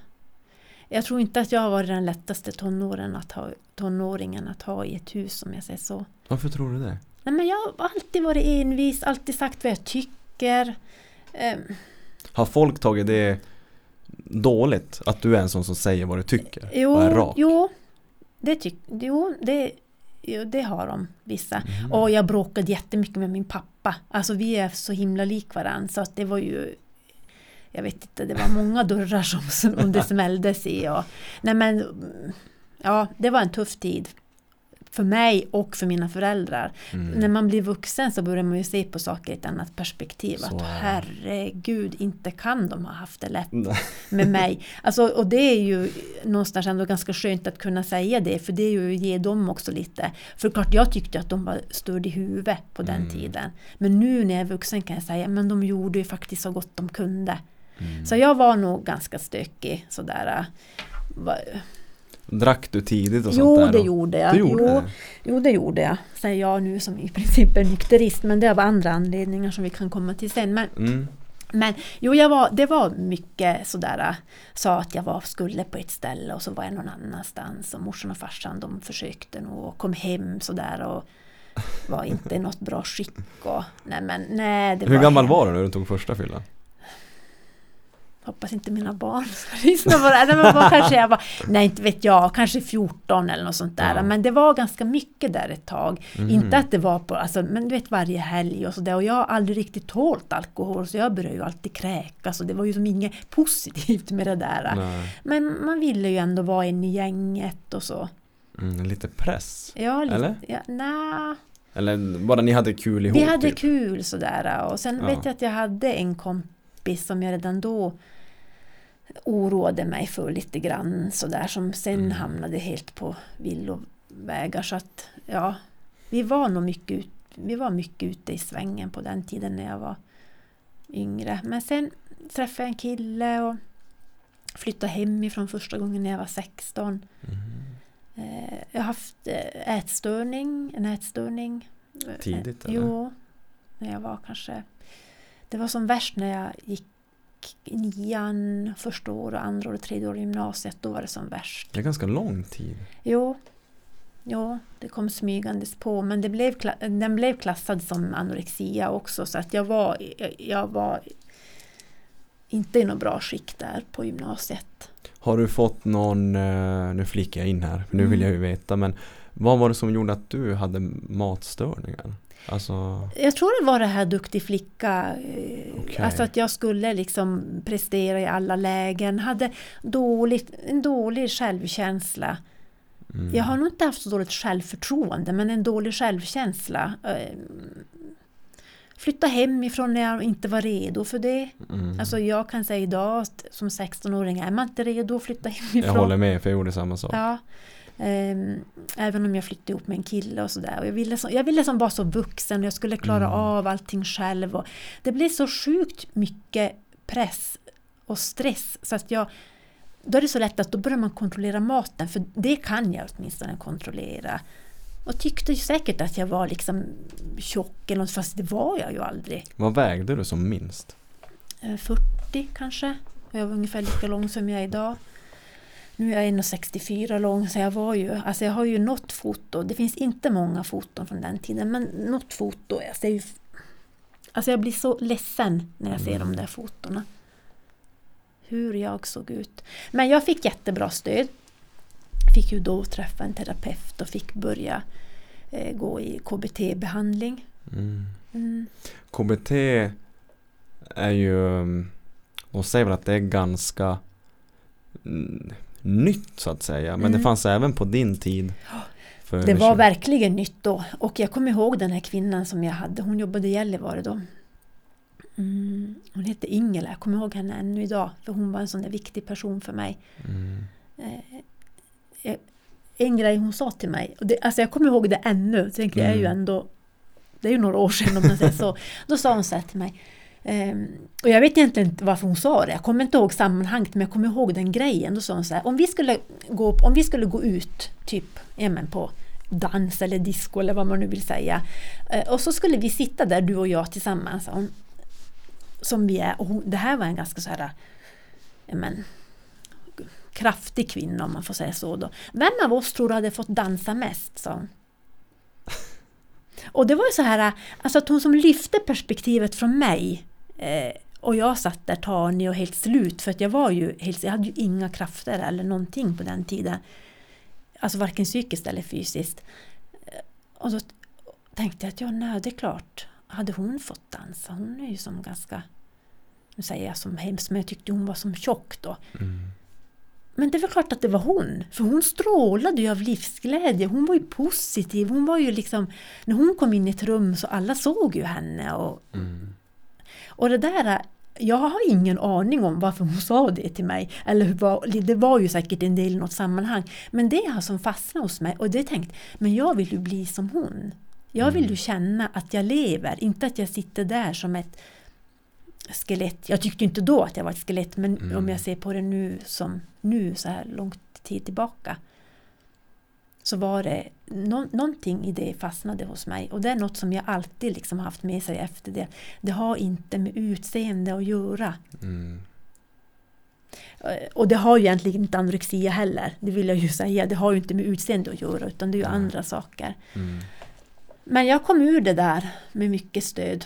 Jag tror inte att jag har varit den lättaste tonåren att ha, tonåringen att ha i ett hus om jag säger så. Varför tror du det? Nej, men jag har alltid varit envis, alltid sagt vad jag tycker. Eh, Har folk tagit det dåligt? Att du är en sån som säger vad du tycker? jo, och är rak? jo, det, tyck, jo det, jo, det har de vissa. Mhm. Och jag bråkade jättemycket med min pappa. Alltså vi är så himla lik varandra så att det var ju Jag vet inte, det var många dörrar som, som det smälldes i och, Nej men Ja, det var en tuff tid för mig och för mina föräldrar. Mm. När man blir vuxen så börjar man ju se på saker i ett annat perspektiv. Så att herregud, inte kan de ha haft det lätt Nej. med mig. Alltså, och det är ju någonstans ändå ganska skönt att kunna säga det, för det är ju att ge dem också lite. För klart, jag tyckte att de var störd i huvudet på den Mm. tiden. Men nu när jag är vuxen kan jag säga, men de gjorde ju faktiskt så gott de kunde. Mm. Så jag var nog ganska stökig sådär. Drack du tidigt och Jo, sånt där? det gjorde jag. Gjorde jo, det? jo, det gjorde jag. Säger jag nu som i princip är nykterist, men det är av andra anledningar som vi kan komma till sen. Men, Mm. men jo, jag var, det var mycket sådär, äh, sa att jag var, skulle på ett ställe och så var jag någon annanstans. Och morsan och farsan de försökte nog och kom hem sådär och var inte i något bra skick. Och, nej, men, nej, det Hur gammal hem- var du när du tog första fyllan? Hoppas inte mina barn ska lyssna på det här. Men vad kanske jag var, nej inte vet jag, kanske 14 eller något sånt där. Ja. Men det var ganska mycket där ett tag. Mhm. Inte att det var på, alltså, men du vet varje helg och sådär. Och jag har aldrig riktigt tålt alkohol så jag började ju alltid kräkas. Och det var ju som inget positivt med det där. Nej. Men man ville ju ändå vara en i gänget och så. Mm, lite press? Ja, lite, Eller? Ja, nej. Eller bara ni hade kul ihop? Vi hade typ? kul sådär och sen Ja. vet jag att jag hade en kompis som jag redan då oroade mig för lite grann sådär som sen Mm. hamnade helt på villovägar så att ja, vi var nog mycket, ut, vi var mycket ute i svängen på den tiden när jag var yngre. Men sen träffade jag en kille och flyttade hemifrån första gången när jag var 16. Mhm. Eh, Jag har haft eh, ätstörning, en ätstörning. Tidigt, Eh, eller? Jo, när jag var kanske... Det var som värst när jag gick nian första år och andra år och tredje år i gymnasiet. Då var det som värst. Det är ganska lång tid. Jo, jo det kom smygandes på. Men det blev, den blev klassad som anorexia också. Så att jag var, jag, var inte i något bra skick där på gymnasiet. Har du fått någon, eh, nu flikar jag in här, nu vill Mm. jag ju veta, men vad var det som gjorde att du hade matstörningar? Alltså, Jag tror det var det här duktig flicka. eh, Okej. Alltså att jag skulle liksom prestera i alla lägen. Hade dåligt, en dålig självkänsla. mm, Jag har nog inte haft så dåligt självförtroende men en dålig självkänsla. Eh, Flytta hemifrån när jag inte var redo för det. mm. Alltså jag kan säga idag som 16-åring är man inte redo att flytta hemifrån. jag håller med, för jag gjorde samma sak. Ja. Ehm, även om jag flyttade ihop med en kille och sådär. Jag ville, jag ville som vara så vuxen och jag skulle klara Mm. av allting själv. Och det blev så sjukt mycket press och stress så att jag då är det så lätt att då börjar man kontrollera maten för det kan jag åtminstone kontrollera. Och tyckte ju säkert att jag var liksom tjock eller något fast det var jag ju aldrig. Vad vägde du som minst? Eh, 40 kanske. Och jag var ungefär lika lång som jag är idag. Nu är jag 1,64 lång så jag var ju, alltså jag har ju något foto, det finns inte många foton från den tiden men något foto, jag ser ju, alltså jag blir så ledsen när jag ser de där fotona. Hur jag såg ut. Men jag fick jättebra stöd. Fick ju då träffa en terapeut och fick börja eh, gå i KBT-behandling. Mm. Mm. KBT är ju, mm, de säger väl att det är ganska mm, nytt så att säga, men det Mm. fanns även på din tid. Det var 20 verkligen nytt då. Och jag kommer ihåg den här kvinnan som jag hade. Hon jobbade i Gällivare då. Mm, hon hette Ingela. Jag kommer ihåg henne ännu idag. För hon var en sån där viktig person för mig. Mm. Eh, jag- en grej hon sa till mig. Och det, alltså jag kommer ihåg det ännu. Tänker jag är ju Mm. ändå... Det är ju några år sedan om man säger så. Då sa hon så här till mig. Ehm, och jag vet egentligen inte varför hon sa det. Jag kommer inte ihåg sammanhanget men jag kommer ihåg den grejen. Då sa hon så här. Om vi skulle gå, om vi skulle gå ut typ ja, men på dans eller disco eller vad man nu vill säga. Eh, och så skulle vi sitta där du och jag tillsammans. sa Hon, som vi är. Och hon, det här var en ganska så här ja, men, kraftig kvinna om man får säga så då. Vem av oss tror du hade fått dansa mest? sa hon. Och det var ju så här, alltså att hon som lyfte perspektivet från mig eh, och jag satt där tanig och helt slut för att jag var ju helt, jag hade ju inga krafter eller någonting på den tiden. Alltså varken psykiskt eller fysiskt. Eh, Och då tänkte jag att ja, nej, det är klart. Hade hon fått dansa, hon är ju som ganska, nu säger jag som hemskt, men jag tyckte hon var som tjock då. Mm. Men det var klart att det var hon, för hon strålade ju av livsglädje. Hon var ju positiv. Hon var ju liksom, när hon kom in i ett rum så alla såg ju henne. Och, Mm. Och det där, jag har ingen aning om varför hon sa det till mig. Eller det var ju säkert en del i något sammanhang. Men det har som fastnat hos mig och det tänkt, men jag vill ju bli som hon. Jag vill ju känna att jag lever, inte att jag sitter där som ett skelett. Jag tyckte inte då att jag var ett skelett, men Mm. om jag ser på det nu som nu så här långt tid tillbaka. Så var det nå- någonting i det fastnade hos mig och det är något som jag alltid liksom haft med sig efter det. Det har inte med utseende att göra. Mm. Eh, Och det har ju egentligen inte anorexia heller, det vill jag ju säga. Det har ju inte med utseende att göra utan det är ju Nej. andra saker. Mm. Men jag kom ur det där med mycket stöd.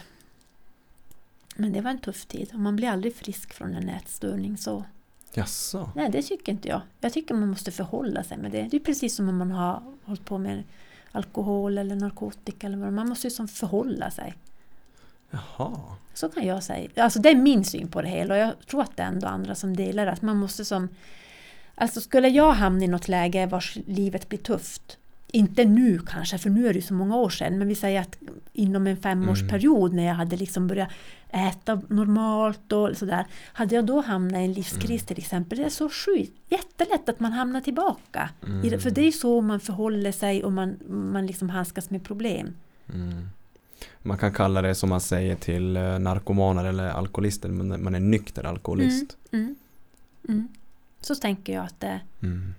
Men det var en tuff tid och man blir aldrig frisk från en ätstörning så. Jaså? Nej, det tycker inte jag. Jag tycker man måste förhålla sig med det. Det är precis som om man har hållit på med alkohol eller narkotika eller vad Man måste ju som förhålla sig. Jaha. Så kan jag säga. Alltså det är min syn på det hela och jag tror att det är ändå andra som delar det. Att man måste som... Alltså skulle jag hamna i något läge vars livet blir tufft. Inte nu kanske, för nu är det så många år sedan. Men vi säger att inom en femårsperiod när jag hade liksom börjat äta normalt och sådär. Hade jag då hamnat i en livskris till exempel. Det är så sjukt, jättelätt att man hamnar tillbaka. Det, för det är ju så man förhåller sig och man, man liksom handskas med problem. Mm. Man kan kalla det som man säger till eh, narkomaner eller alkoholister, men man är nykter alkoholist. Mm. Mm. Så tänker jag att det Mm.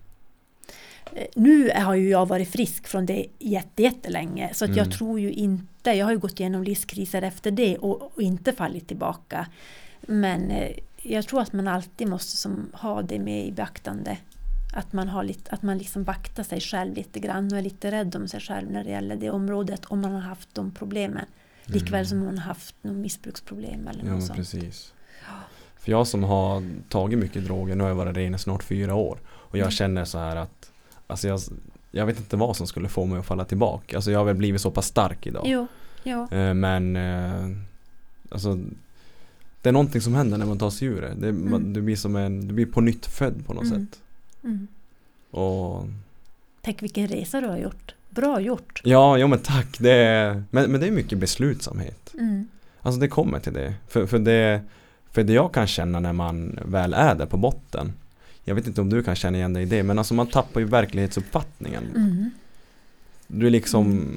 Nu har ju jag varit frisk från det jätte- jättelänge så att jag Mm. tror ju inte, jag har ju gått igenom livskriser efter det och, och inte fallit tillbaka. Men eh, jag tror att man alltid måste som, ha det med i beaktande. Att man, har lite, att man liksom vaktar sig själv lite grann och är lite rädd om sig själv när det gäller det området om man har haft de problemen. Likväl som om man har haft något missbruksproblem eller Mm. Ja något sånt. precis. För jag som har tagit mycket droger, nu har jag varit ren i snart fyra år. Och jag Mm. känner så här att Alltså jag, jag vet inte vad som skulle få mig att falla tillbaka. Alltså jag har väl blivit så pass stark idag. Jo, jo. Eh, Men eh, Alltså Det är någonting som händer när man tar sig ur det. det Mm. du blir som en, du blir på nytt född på något Mm. sätt. Mm. Och Tänk vilken resa du har gjort. Bra gjort. Ja, ja men tack. Det är, men, men det är mycket beslutsamhet. Mm. Alltså det kommer till det. För, för det. för det jag kan känna när man väl är där på botten. Jag vet inte om du kan känna igen dig i det. Men alltså man tappar ju verklighetsuppfattningen. Mm. Du är liksom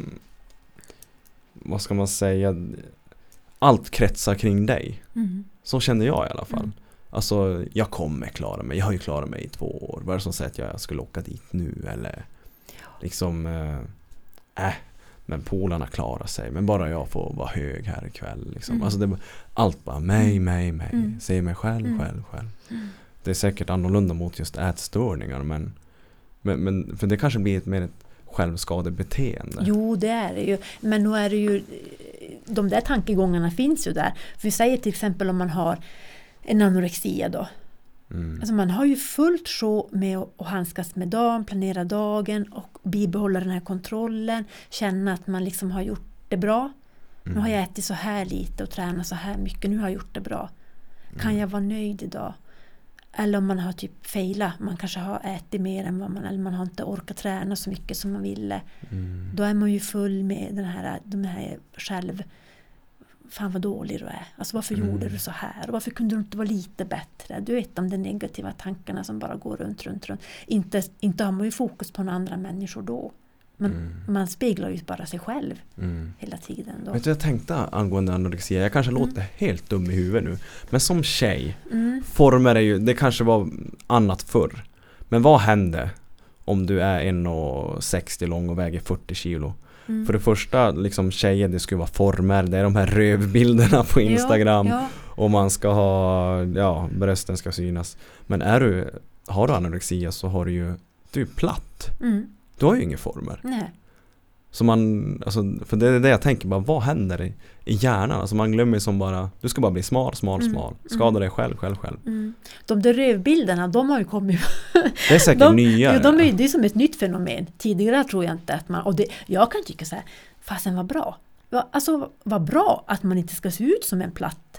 Vad ska man säga Allt kretsar kring dig. Mm. Så kände jag i alla fall. Mm. Alltså jag kommer klara mig. Jag har ju klarat mig i två år. Vad är det som säger att jag skulle åka dit nu eller liksom eh, äh, men polarna klarar sig. Men bara jag får vara hög här ikväll. Liksom. Mm. Alltså det, allt bara mig, mig, mig. Mm. Se mig själv, Mm. själv, själv. Mm. Det är säkert annorlunda mot just ätstörningar men, men, men för det kanske blir ett mer ett självskadebeteende. Jo, det är det ju. Men nu är det ju, de där tankegångarna finns ju där. För vi säger till exempel om man har en anorexia då. Mm. Alltså man har ju fullt sjå med att handskas med dagen, planera dagen och bibehålla den här kontrollen. Känna att man liksom har gjort det bra. Nu har jag ätit så här lite och tränat så här mycket. Nu har jag gjort det bra. Kan jag vara nöjd idag? Eller om man har typ failat. Man kanske har ätit mer än vad man... Eller man har inte orkat träna så mycket som man ville. Mm. Då är man ju full med den här, de här själv... Fan vad dålig du är. Alltså varför Mm. gjorde du så här? Och varför kunde du inte vara lite bättre? Du vet de där negativa tankarna som bara går runt, runt, runt. Inte, inte har man ju fokus på några andra människor då. Men Mm. man speglar ju bara sig själv Mm. hela tiden. Då. Vet du, jag tänkte angående anorexia, jag kanske låter helt dum i huvudet nu. Men som tjej, Mm. former är ju, det kanske var annat förr. Men vad hände om du är 1,60 lång och väger 40 kilo? Mm. För det första, liksom tjejer, det ju vara former, det är de här rövbilderna på Instagram. Ja, Och man ska ha, ja, brösten ska synas. Men är du, har du anorexia så har du ju, du är platt. Du har ju inga former. Nej. Så man, alltså, för det är det jag tänker bara, vad händer i, i hjärnan? Alltså man glömmer som bara, du ska bara bli smal, smal, Mm, smal. Skada mm. dig själv, själv, själv. Mm. De där rövbilderna, de har ju kommit... Det är säkert de, nyare. ja, de är, det är som ett nytt fenomen. Tidigare tror jag inte att man... Och det, jag kan tycka så här, fasen vad bra. Alltså vad bra att man inte ska se ut som en platt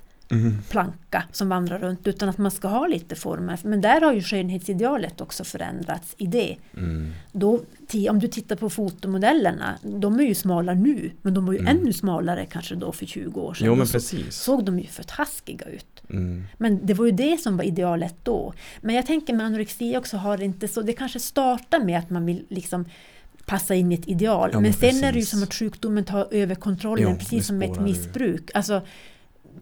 planka som vandrar runt utan att man ska ha lite former. Men där har ju skönhetsidealet också förändrats i det. Mm. Då, om du tittar på fotomodellerna, de är ju smala nu men de var ju ännu smalare kanske då för 20 år sedan. Mm. Jo men så precis. såg de ju för taskiga ut. Mm. Men det var ju det som var idealet då. Men jag tänker med anorexi också har det inte så, det kanske startar med att man vill liksom passa in i ett ideal. Ja, men men sen är det ju som att sjukdomen tar över kontrollen, Jo, precis som med ett missbruk. Alltså,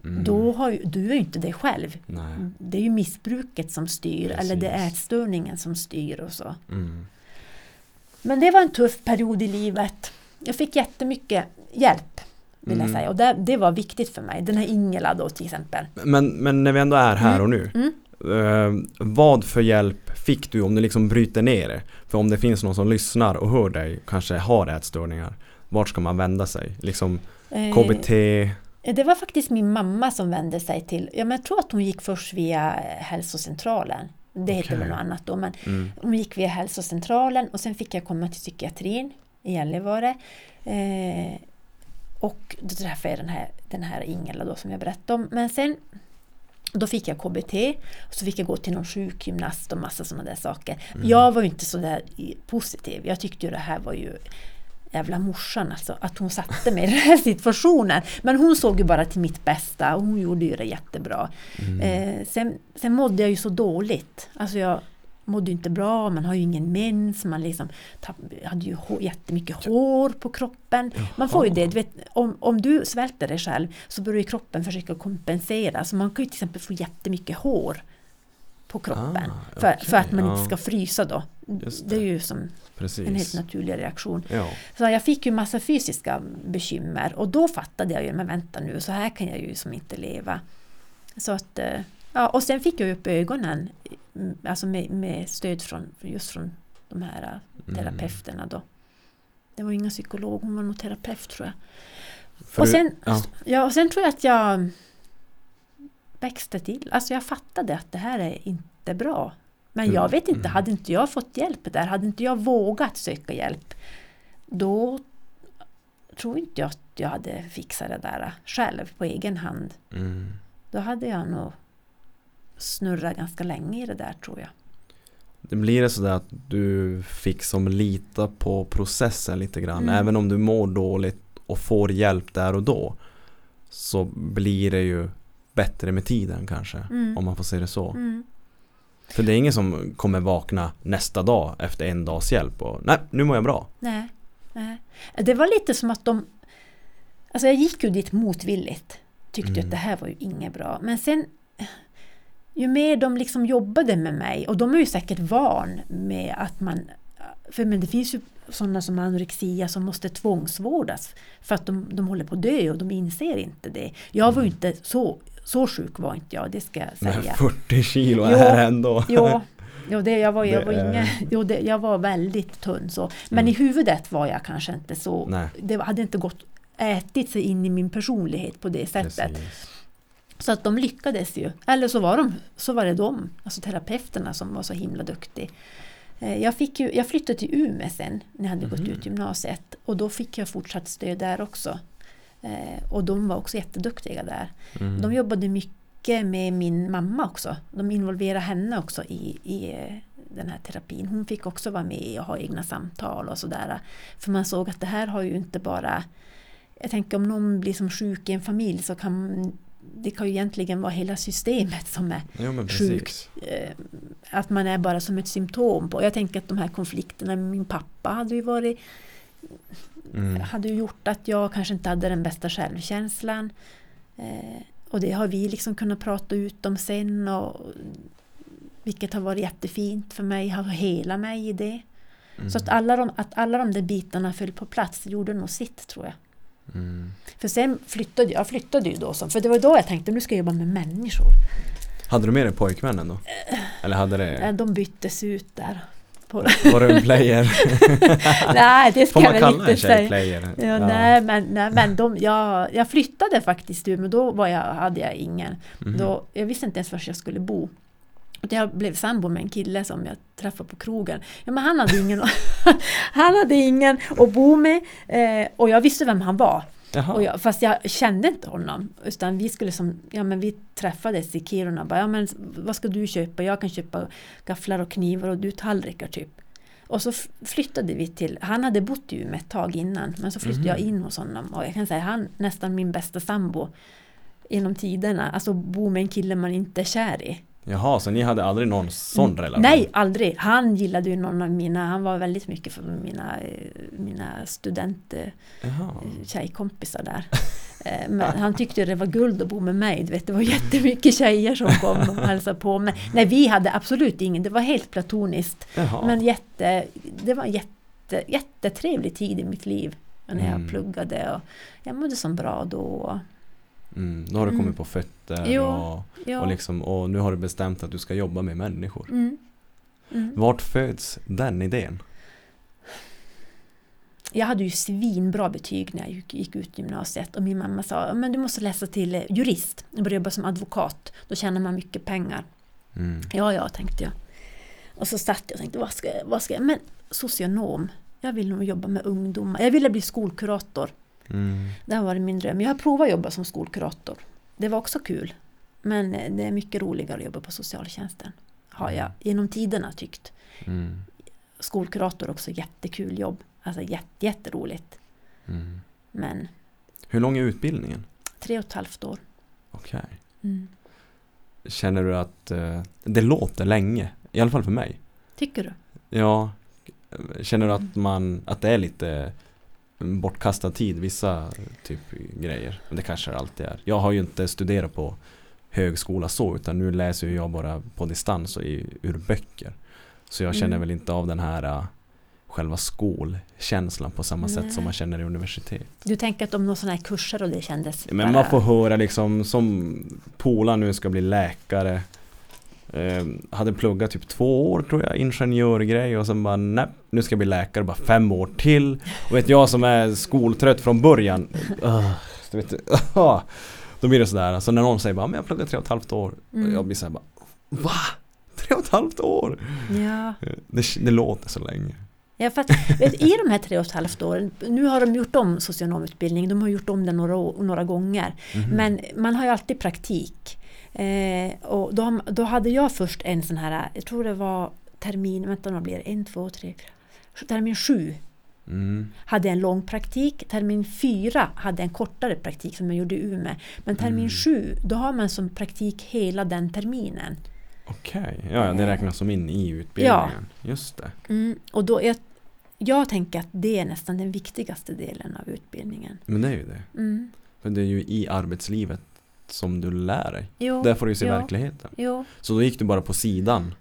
Mm. då har ju, du är ju inte dig själv. Nej. Det är ju missbruket som styr, eller det är Precis. ätstörningen som styr och så. Mm. Men det var en tuff period i livet. Jag fick jättemycket hjälp, vill jag Mm. säga. Och det, det var viktigt för mig. Den här Ingela då till exempel. Men, men när vi ändå är här Mm. och nu. Mm. Eh, vad för hjälp fick du om du liksom bryter ner det? För om det finns någon som lyssnar och hör dig kanske har ätstörningar. Vart ska man vända sig? Liksom Eh, KBT? Det var faktiskt min mamma som vände sig till, ja men jag tror att hon gick först via eh, hälsocentralen. Det heter Okej. väl något annat då, men Mm. hon gick via hälsocentralen och sen fick jag komma till psykiatrin i Gällivare. Eh, och då träffade jag den här, den här Ingela då som jag berättade om. Men sen då fick jag KBT och så fick jag gå till någon sjukgymnast och massa sådana där saker. Mm. Jag var ju inte så där positiv. Jag tyckte ju det här var ju jävla morsan alltså, att hon satte mig i den här situationen. Men hon såg ju bara till mitt bästa och hon gjorde ju det jättebra. Mm. Eh, sen, sen mådde jag ju så dåligt. Alltså jag mådde ju inte bra, man har ju ingen mens, man liksom tapp, hade ju hår, jättemycket hår på kroppen. Man får ju det, du vet, om, om du svälter dig själv så börjar ju kroppen försöka kompensera. Så man kan ju till exempel få jättemycket hår på kroppen. Ah, för, okej, för att man ja. inte ska frysa då. Just Det är det. ju som Precis. en helt naturlig reaktion. Ja. Så jag fick ju massa fysiska bekymmer och då fattade jag ju, men vänta nu, så här kan jag ju som inte leva. Så att, eh, ja, och sen fick jag upp ögonen, mm, alltså med, med stöd från, just från de här eh, Mm. terapeuterna då. Det var ingen psykolog, hon var nog terapeut tror jag. För och, du- sen, ja. ja, och sen tror jag att jag växte till. Alltså jag fattade att det här är inte bra. Men Mm, jag vet inte, mm. hade inte jag fått hjälp där, hade inte jag vågat söka hjälp, då tror inte jag att jag hade fixat det där själv på egen hand. Mm. Då hade jag nog snurrat ganska länge i det där tror jag. Det blir det sådär att du fick som lita på processen lite grann. Mm. Även om du mår dåligt och får hjälp där och då. Så blir det ju bättre med tiden kanske. Mm. Om man får se det så. Mm. För det är ingen som kommer vakna nästa dag efter en dags hjälp och nej, nu mår jag bra. Nej, nej. Det var lite som att de... Alltså jag gick ju dit motvilligt. Tyckte Mm. att det här var ju inget bra. Men sen... Ju mer de liksom jobbade med mig, och de är ju säkert van med att man... För men det finns ju sådana som anorexia som måste tvångsvårdas för att de, de håller på att dö och de inser inte det. Jag var ju inte så, så sjuk var inte jag, det ska jag Men säga. 40 kilo Jo, är ändå. Jo, jo det, jag, var, jag, var inga, jo, det, jag var väldigt tunn så. Men i huvudet var jag kanske inte så. Nej. Det hade inte gått ätit sig in i min personlighet på det sättet. Precis. Så att de lyckades ju. Eller så var, de, så var det de, alltså terapeuterna som var så himla duktiga. Eh, Jag, fick ju, jag flyttade till Umeå sen när jag hade gått Mhm. ut gymnasiet och då fick jag fortsatt stöd där också. Eh, Och de var också jätteduktiga där. Mm. De jobbade mycket med min mamma också. De involverade henne också i, i eh, den här terapin. Hon fick också vara med och ha egna samtal och sådär. För man såg att det här har ju inte bara... Jag tänker om någon blir som sjuk i en familj så kan det kan ju egentligen vara hela systemet som är Jo men sjuk. precis. eh, att man är bara som ett symptom på. Jag tänker att de här konflikterna med min pappa hade ju varit Mm. hade gjort att jag kanske inte hade den bästa självkänslan. Eh, och det har vi liksom kunnat prata ut om sen och vilket har varit jättefint för mig, har hela mig i det. Mm. Så att alla, de, att alla de där bitarna föll på plats gjorde nog sitt tror jag. Mm. För sen flyttade jag, flyttade ju då, som, för det var då jag tänkte nu ska jag jobba med människor. Hade du med dig pojkvännen då? Eller hade det? Eh, De byttes ut där. På, Var du en player? nej, det ska jag väl kalla en inte säga. player? Ja, Nej, men, nej, men de, jag, jag flyttade faktiskt ur, men då var jag, hade jag ingen. Mhm. Då, jag visste inte ens var jag skulle bo. Och jag blev sambo med en kille som jag träffade på krogen. Ja, men han, hade ingen, han hade ingen att bo med eh, och jag visste vem han var. Jaha. Och jag, fast jag kände inte honom. Utan vi skulle som, ja men vi träffades i Kiruna. Bara, ja men vad ska du köpa? Jag kan köpa gafflar och knivar och du tallrikar typ. Och så flyttade vi till, han hade bott i Umeå ett tag innan. Men så flyttade Mhm. jag in hos honom. Och jag kan säga han nästan min bästa sambo. Genom tiderna. Alltså bo med en kille man inte är kär i. Jaha, så ni hade aldrig någon sån relation? Nej, aldrig. Han gillade ju någon av mina, han var väldigt mycket för mina, mina student eh, tjejkompisar där. Eh, Men han tyckte det var guld att bo med mig. Du vet, det var jättemycket tjejer som kom och hälsade på. Men nej, vi hade absolut ingen. Det var helt platoniskt. Jaha. Men jätte, det var en jätte, jättetrevlig tid i mitt liv. När jag Mm. pluggade och jag mådde så bra då. Mm, då har du Mm. kommit på fötter Jo, och, Ja. och, liksom, och nu har du bestämt att du ska jobba med människor. Mm. Mm. Vart föds den idén? Jag hade ju svinbra betyg när jag gick, ut gymnasiet och min mamma sa men du måste läsa till eh, jurist och börja jobba som advokat. Då tjänar man mycket pengar. Mm. Ja, ja, tänkte jag. Och så satt jag och tänkte, vad ska, jag- vad ska jag? Men socionom, jag vill nog jobba med ungdomar. Jag ville bli skolkurator. Mm. Det har varit min dröm. Jag har provat att jobba som skolkurator. Det var också kul. Men eh, det är mycket roligare att jobba på socialtjänsten. Har jag genom tiderna tyckt. Mm. Skolkurator också jättekul jobb. Alltså jätte, jätteroligt. Mm. Men Hur lång är utbildningen? tre och ett halvt år. Okej. Mm. Känner du att eh, det låter länge? I alla fall för mig. Tycker du? Ja. Känner du att man, att det är lite bortkastad tid, vissa typ grejer? Men det kanske det alltid är. Jag har ju inte studerat på högskola så, utan nu läser jag bara på distans och i, ur böcker. Så jag känner Mm. väl inte av den här uh, själva skolkänslan på samma sätt Nej. som man känner i universitet. Du tänker att om några sådana här kurser och det kändes Men bara- man får höra liksom som Pola nu ska bli läkare eh, Hade pluggat typ två år tror jag, ingenjörgrej och sen bara nej, nu ska jag bli läkare bara fem år till Och vet jag som är skoltrött från början uh, du vet, uh, Då blir det sådär, alltså när någon säger bara men jag har pluggat tre och ett halvt år Mm. Jag blir såhär bara Va? Tre och ett halvt år? Ja, Det, det låter så länge Ja, för att, I de här tre och ett halvt åren, nu har de gjort om socionomutbildning, de har gjort om den några, några gånger. Mhm. Men man har ju alltid praktik. Eh, och då, då hade jag först en sån här, jag tror det var termin, vänta vad blir det, en, två, tre, termin sju mm. hade en lång praktik, termin fyra hade en kortare praktik som jag gjorde i Umeå. Men termin Mm. sju, då har man som praktik hela den terminen. Okej, ja, ja det räknas som in i utbildningen Just det Mm, och då är, jag tänker att det är nästan den viktigaste delen av utbildningen. Men det är ju det Mm. För det är ju i arbetslivet som du lär dig. Jo, Där får du ju se ja. verkligheten. jo, Så då gick du bara på sidan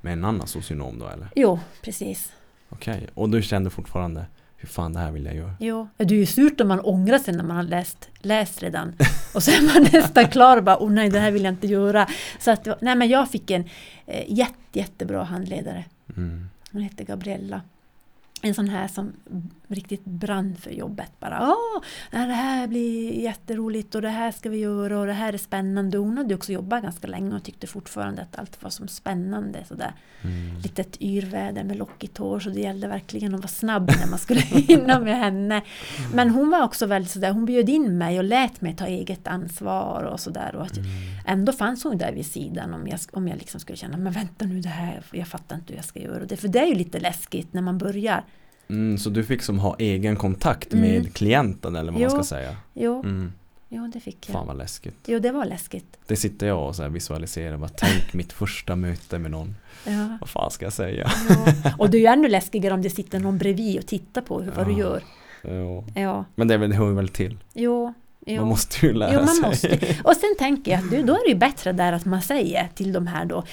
med en annan socionom då eller? jo, precis. Okej, och du kände fortfarande hur fan det här vill jag göra? Jo. Det är ju surt om man ångrar sig när man har läst, läst redan. Och så är man nästan klar och bara, oh nej det här vill jag inte göra. Så att, nej men jag fick en eh, jätte, jättebra handledare. Mm. Hon hette Gabriella. En sån här som riktigt brann för jobbet. Bara, Åh, det här blir jätteroligt och det här ska vi göra och det här är spännande. Hon hade också jobbat ganska länge och tyckte fortfarande att allt var som spännande. Sådär. Mm. Litet yrväder med lockigt hår så det gällde verkligen att vara snabb när man skulle hinna med henne. Men hon var också väldigt sådär, hon bjöd in mig och lät mig ta eget ansvar och sådär. Och att Mm. Ändå fanns hon där vid sidan om jag, om jag liksom skulle känna, men vänta nu det här, jag fattar inte hur jag ska göra det. För det är ju lite läskigt när man börjar. Mm, så du fick som ha egen kontakt Mm. med klienten eller vad man Jo. ska säga? Jo, Mm. jo det fick jag. Fan vad läskigt. Jo, det var läskigt. Det sitter jag och så visualiserar, bara tänk mitt första möte med någon. Ja. Vad fan ska jag säga? Ja. Och det är ju ännu läskigare om det sitter någon bredvid och tittar på hur, vad du Ja. gör. Ja, Men det hör väl till. jo. Jo. Man måste ju lära Jo, man sig. måste. Och sen tänker jag att du, då är det ju bättre där att man säger till de här då.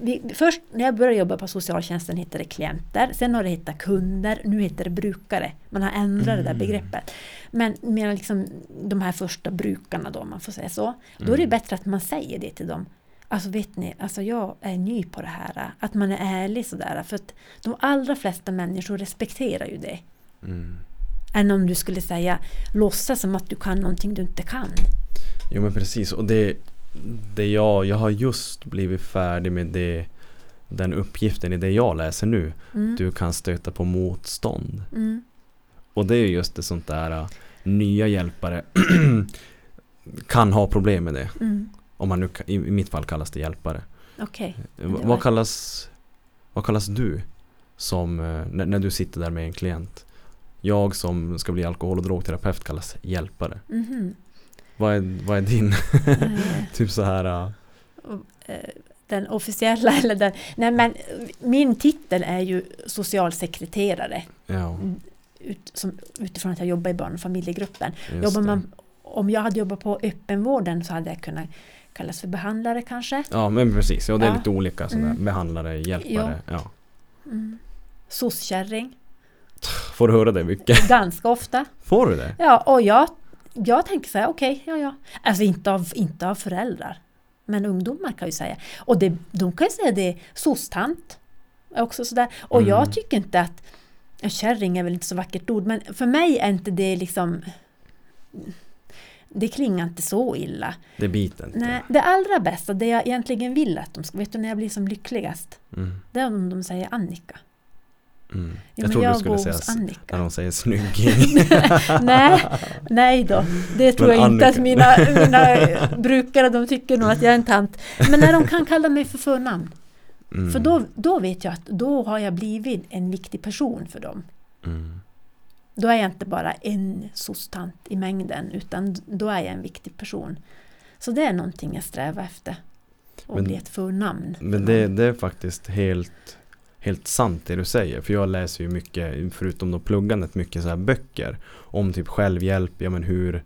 Vi, först när jag började jobba på socialtjänsten hette det klienter, sen har det hetat kunder, nu heter det brukare. Man har ändrat det där Mm. begreppet. Men med liksom de här första brukarna då, om man får säga så, då är det Mm. bättre att man säger det till dem. Alltså vet ni, alltså jag är ny på det här. Att man är ärlig sådär. För att de allra flesta människor respekterar ju det. Mm. Än om du skulle säga, låtsas som att du kan någonting du inte kan. Jo men precis och det, det jag, jag har just blivit färdig med det den uppgiften i det jag läser nu. Mm. Du kan stöta på motstånd. Mm. Och det är ju just det sånt där äh, nya hjälpare kan ha problem med det. Mm. Om man nu, i mitt fall kallas det hjälpare. Okej. Eh, det var- Vad kallas, vad kallas du som, eh, när, när du sitter där med en klient? Jag som ska bli alkohol och drogterapeut kallas hjälpare. Mhm. Vad är, vad är din, typ så här uh, den officiella eller den... Nej men min titel är ju socialsekreterare. ja, Ut, som, utifrån att jag jobbar i barn och familjegruppen. just Jobbar det. man, om jag hade jobbat på öppenvården så hade jag kunnat kallas för behandlare kanske. Ja men precis, ja, det är Ja. lite olika sådär. Mm. Behandlare, hjälpare. Ja. Mm. Soskärring, Får du höra det mycket? ganska ofta. Får du det? Ja, och jag, jag tänker så här, okej, ja, ja. Alltså inte av, inte av föräldrar. Men ungdomar kan ju säga. Och det, de kan ju säga det, sostant. Också sådär. Och Mm. jag tycker inte att, kärring är väl inte så vackert ord, men för mig är inte det liksom det klingar inte så illa. Det biter inte. Nej, det allra bästa, det jag egentligen vill att de ska, vet du när jag blir som lyckligast? Mm. Det är om de säger Annika. Mm. Ja, jag men tror du jag skulle säga Annika. när de säger snygging. nej, nej då. Det tror Men jag inte att mina, mina brukare, de tycker nog att jag är en tant. Men när de kan kalla mig för förnamn. Mm. För då, då vet jag att då har jag blivit en viktig person för dem. Mm. Då är jag inte bara en sostant i mängden, utan då är jag en viktig person. Så det är någonting jag strävar efter. Att Men- bli ett förnamn. Men det, det är faktiskt helt, helt sant det du säger. För jag läser ju mycket, förutom då pluggandet, mycket så här böcker. Om typ självhjälp, ja men hur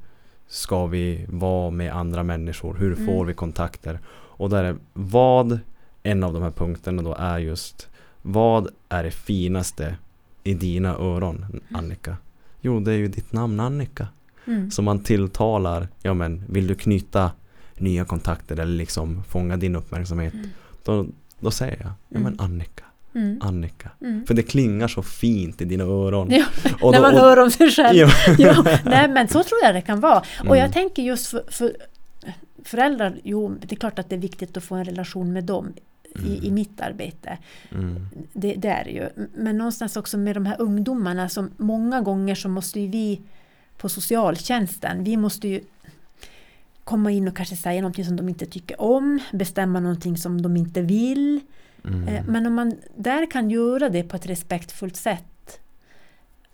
ska vi vara med andra människor? Hur får Mm. vi kontakter? Och där är vad, en av de här punkterna då är just Vad är det finaste i dina öron Annika? Jo det är ju ditt namn Annika. Mm. Som man tilltalar, ja men vill du knyta nya kontakter eller liksom fånga din uppmärksamhet. Mm. Då, då säger jag, ja men Mm. Annika, Mm. Annika. Mm. För det klingar så fint i dina öron. Ja, Och när då- man och- hör om sig själv. Ja. ja, nej men så tror jag det kan vara. Och Mm. jag tänker just för, för föräldrar, jo det är klart att det är viktigt att få en relation med dem i, i mitt arbete. Mm. Det, det är det ju. Men någonstans också med de här ungdomarna som många gånger så måste ju vi på socialtjänsten, vi måste ju komma in och kanske säga någonting som de inte tycker om, bestämma någonting som de inte vill. Mm. Eh, Men om man där kan göra det på ett respektfullt sätt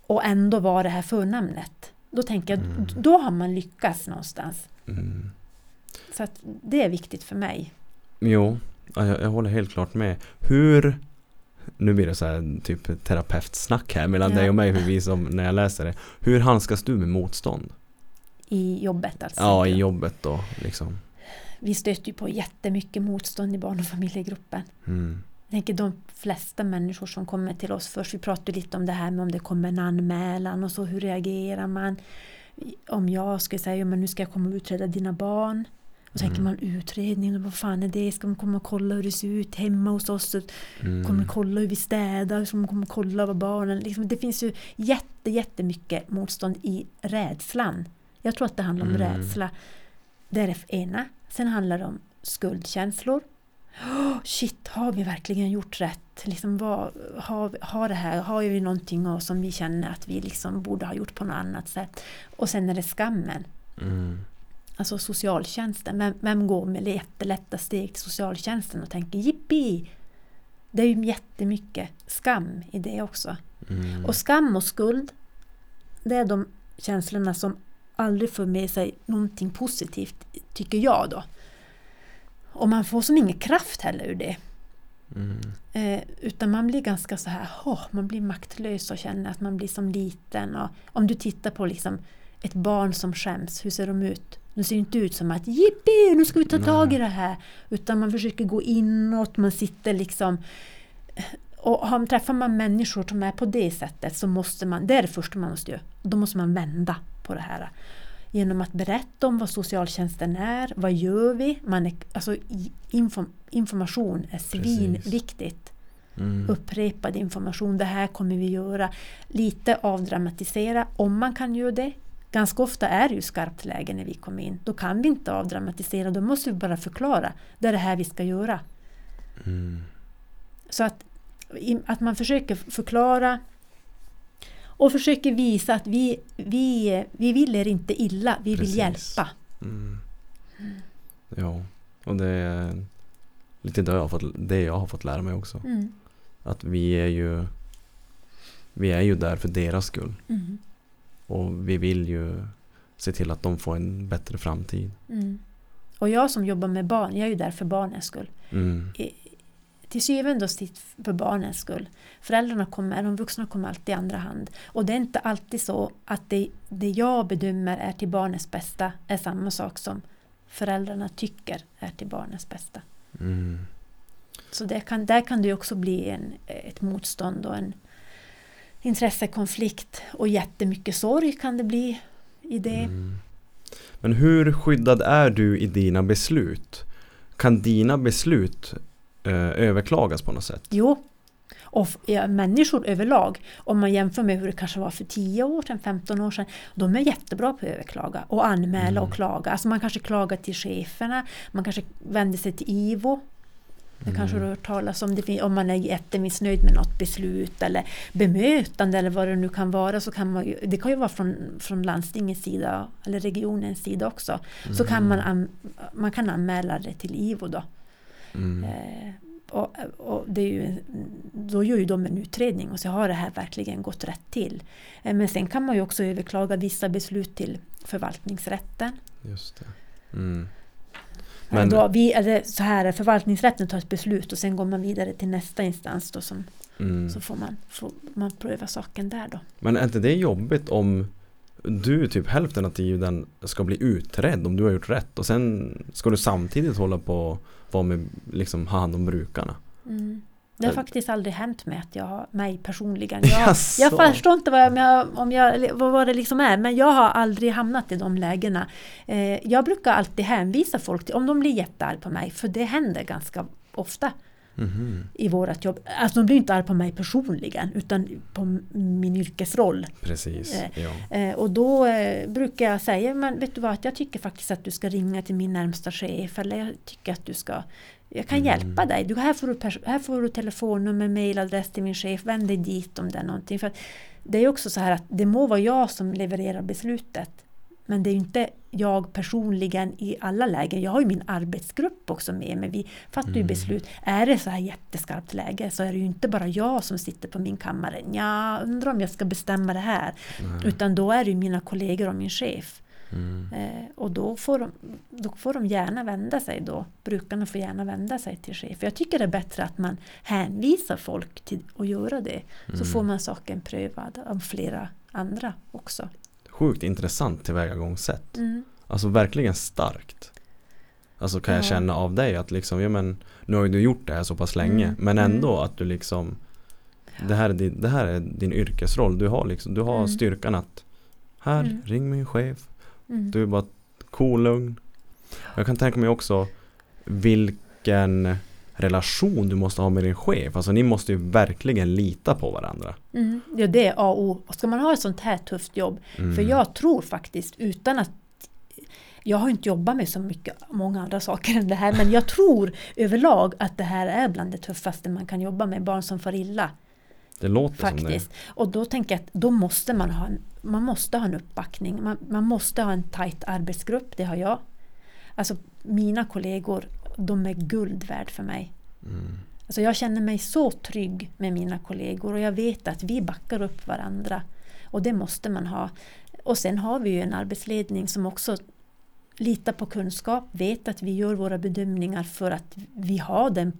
och ändå vara det här förnamnet, då tänker jag, Mm. då har man lyckats någonstans. Mm. Så att det är viktigt för mig. Jo, ja, jag, jag håller helt klart med. Hur, nu blir det så här typ terapeutsnack här mellan Ja. dig och mig för vi som, när jag läser det. Hur handskas du med motstånd? I jobbet alltså. Ja, i jobbet då liksom. Vi stöter ju på jättemycket motstånd i barn och familjegruppen. Mm. Jag tänker de flesta människor som kommer till oss först, vi pratade lite om det här med om det kommer en anmälan och så, hur reagerar man? Om jag skulle säga, men nu ska jag komma och utreda dina barn. Och så tänker Mm. man utredning, och vad fan är det? Ska de komma och kolla hur det ser ut hemma hos oss? Mm. Kommer kolla hur vi städar? Ska de komma och kolla vad barnen... Liksom, det finns ju jätte, jättemycket motstånd i rädslan. Jag tror att det handlar om Mm. rädsla. Det är det ena. Sen handlar det om skuldkänslor. Oh, shit, har vi verkligen gjort rätt? Liksom, vad, har, har, det här, har vi någonting som vi känner att vi liksom borde ha gjort på något annat sätt? Och sen är det skammen. Mm. Alltså socialtjänsten. Vem, vem går med jättelätta steg till socialtjänsten och tänker jippi? Det är ju jättemycket skam i det också. Mm. Och skam och skuld, det är de känslorna som aldrig för med sig någonting positivt, tycker jag då. Och man får som ingen kraft heller ur det. Mm. Eh, utan man blir ganska så här, åh, man blir maktlös och känner att man blir som liten. Och om du tittar på liksom ett barn som skäms, hur ser de ut? De ser inte ut som att jippi, nu ska vi ta tag i det här. Utan man försöker gå inåt, man sitter liksom och har, träffar man människor som är på det sättet så måste man, det är det första man måste göra. Då måste man vända på det här. Genom att berätta om vad socialtjänsten är, vad gör vi? Man är, alltså, inform, information är svinviktigt. Mm. Upprepad information, det här kommer vi göra. Lite avdramatisera om man kan göra det. Ganska ofta är det ju skarpt läge när vi kommer in. Då kan vi inte avdramatisera, då måste vi bara förklara. Det är det här vi ska göra. Mm. Så att, att man försöker förklara Och försöker visa att vi, vi, vi vill er inte illa, vi vill Precis. hjälpa. Mm. Ja, och det är lite det jag, har fått, det jag har fått lära mig också. Mm. Att vi är ju Vi är ju där för deras skull. Mm. Och vi vill ju se till att de får en bättre framtid. Mm. Och jag som jobbar med barn, jag är ju där för barnens skull. Mm. Till syvende och sist för barnens skull. Föräldrarna kommer, de vuxna kommer alltid i andra hand. Och det är inte alltid så att det, det jag bedömer är till barnets bästa är samma sak som föräldrarna tycker är till barnets bästa. Mm. Så det kan, där kan det också bli en, ett motstånd och en intressekonflikt och jättemycket sorg kan det bli i det. Mm. Men hur skyddad är du i dina beslut? Kan dina beslut överklagas på något sätt? Jo, och ja, människor överlag, om man jämför med hur det kanske var för 10 år sedan, 15 år sedan, de är jättebra på att överklaga och anmäla Mm. och klaga. Alltså man kanske klagar till cheferna, man kanske vänder sig till IVO. Det kanske du har hört talas om, det, om man är jättemissnöjd med något beslut eller bemötande eller vad det nu kan vara. Så kan man det kan ju vara från, från landstingets sida eller regionens sida också. Så kan man, an, man kan anmäla det till IVO då. Mm. Eh, och, och ju, då gör ju de en utredning och så har det här verkligen gått rätt till. Eh, men sen kan man ju också överklaga vissa beslut till förvaltningsrätten. Just det. Mm. Men, Men- då, vi, eller så här, förvaltningsrätten tar ett beslut och sen går man vidare till nästa instans då som, Mm. så får man, får man pröva saken där då. Men är inte det jobbigt om du typ hälften av tiden ska bli utredd om du har gjort rätt och sen ska du samtidigt hålla på och vara med, liksom ha hand om brukarna? Mm. Det har faktiskt aldrig hänt mig att jag mig personligen. Jag, Jaså? jag förstår inte vad, jag, om jag, vad, det liksom är, men jag har aldrig hamnat i de lägena. Eh, jag brukar alltid hänvisa folk till, om de blir jättearga på mig, för det händer ganska ofta Mhm. i vårt jobb. Alltså de blir inte arga på mig personligen, utan på min yrkesroll. Precis, Eh, ja. Eh, och då eh, brukar jag säga, men vet du vad, jag tycker faktiskt att du ska ringa till min närmsta chef, eller jag tycker att du ska jag kan Mm. hjälpa dig. Du, här, får du här får du telefonnummer, mailadress till min chef. Vänd dig dit om det är någonting. För det är också så här att det må vara jag som levererar beslutet. Men det är inte jag personligen i alla lägen. Jag har ju min arbetsgrupp också med mig. Vi fattar ju Mm. beslut. Är det så här jätteskarpt läge så är det ju inte bara jag som sitter på min kammare. Ja, undrar om jag ska bestämma det här. Nej. Utan då är det ju mina kollegor och min chef. Mm. Eh, och då får, de, då får de gärna vända sig då. Brukarna får gärna vända sig till chef. Jag tycker det är bättre att man hänvisar folk till att göra det. Så Mm. får man saken prövad av flera andra också. Sjukt intressant tillvägagångssätt. Mm. Alltså verkligen starkt. Alltså kan jag Ja. känna av dig att liksom, ja men nu har ju du gjort det här så pass länge Mm, men ändå mm. att du liksom det här, är din, det här är din yrkesroll. Du har liksom, du har Mm. styrkan att här, Mm. ring min chef. Mm. Du är bara cool, lugn. Jag kan tänka mig också vilken relation du måste ha med din chef. Alltså ni måste ju verkligen lita på varandra. Mm. Ja, det är A och O. Ska man ha ett sånt här tufft jobb Mm. För jag tror faktiskt utan att jag har inte jobbat med så mycket, många andra saker än det här, men jag tror överlag att det här är bland det tuffaste man kan jobba med, barn som far illa. Det låter som det. Faktiskt. Och då tänker jag att då måste man ha en, man måste ha en uppbackning. Man, man måste ha en tajt arbetsgrupp, det har jag. Alltså mina kollegor, de är guld värd för mig. Mm. Alltså jag känner mig så trygg med mina kollegor och jag vet att vi backar upp varandra. Och det måste man ha. Och sen har vi ju en arbetsledning som också litar på kunskap, vet att vi gör våra bedömningar för att vi har den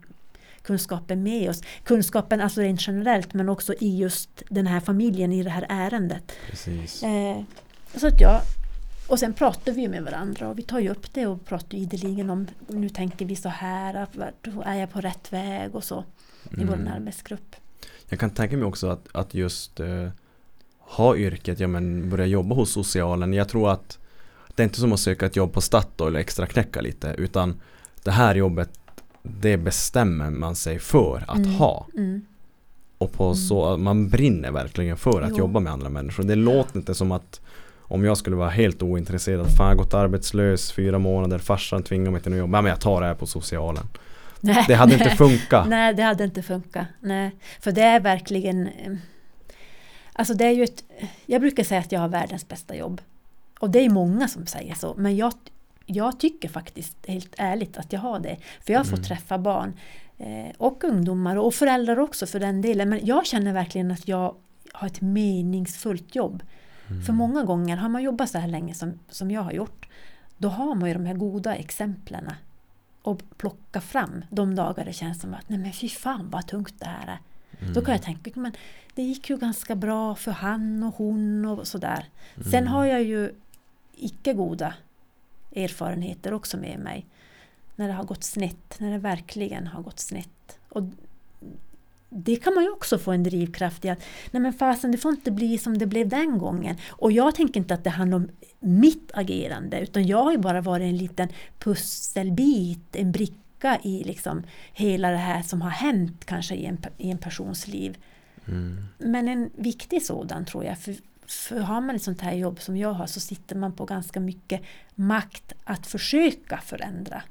kunskapen med oss. Kunskapen alltså rent generellt men också i just den här familjen, i det här ärendet. Precis. Eh, så att jag, och sen pratar vi med varandra och vi tar ju upp det och pratar ideligen om nu tänker vi så här, är jag på rätt väg och så i vår Mm. arbetsgrupp. Jag kan tänka mig också att, att just eh, ha yrket, ja men börja jobba hos socialen. Jag tror att det är inte som att söka ett jobb på Statoil och extra knäcka lite utan det här jobbet det bestämmer man sig för att Mm. ha. Mm. Och på Mm. så, man brinner verkligen för att Jo. jobba med andra människor. Det låter inte som att om jag skulle vara helt ointresserad, fan jag har gått arbetslös fyra månader, farsan tvingar mig till något jobb, ja men jag tar det här på socialen. Nej, Det hade inte nej. funkat. Nej, det hade inte funkat. Nej, för det är verkligen... eh, Alltså det är ju ett, jag brukar säga att jag har världens bästa jobb. Och det är många som säger så, men jag, jag tycker faktiskt helt ärligt att jag har det. För jag har fått träffa barn eh, och ungdomar och föräldrar också för den delen. Men jag känner verkligen att jag har ett meningsfullt jobb. För många gånger har man jobbat så här länge som, som jag har gjort, då har man ju de här goda exemplen och plocka fram de dagar det känns som att nej men fy fan vad tungt det här är. Då kan jag tänka, men det gick ju ganska bra för han och hon och sådär. Sen har jag ju icke goda erfarenheter också med mig. När det har gått snett, när det verkligen har gått snett. Och det kan man ju också få en drivkraft i att nej men fasen det får inte bli som det blev den gången. Och jag tänker inte att det handlar om mitt agerande utan jag har ju bara varit en liten pusselbit, en bricka i liksom hela det här som har hänt kanske i en, i en persons liv. Men en viktig sådan tror jag. För, för har man ett sånt här jobb som jag har så sitter man på ganska mycket makt att försöka förändra.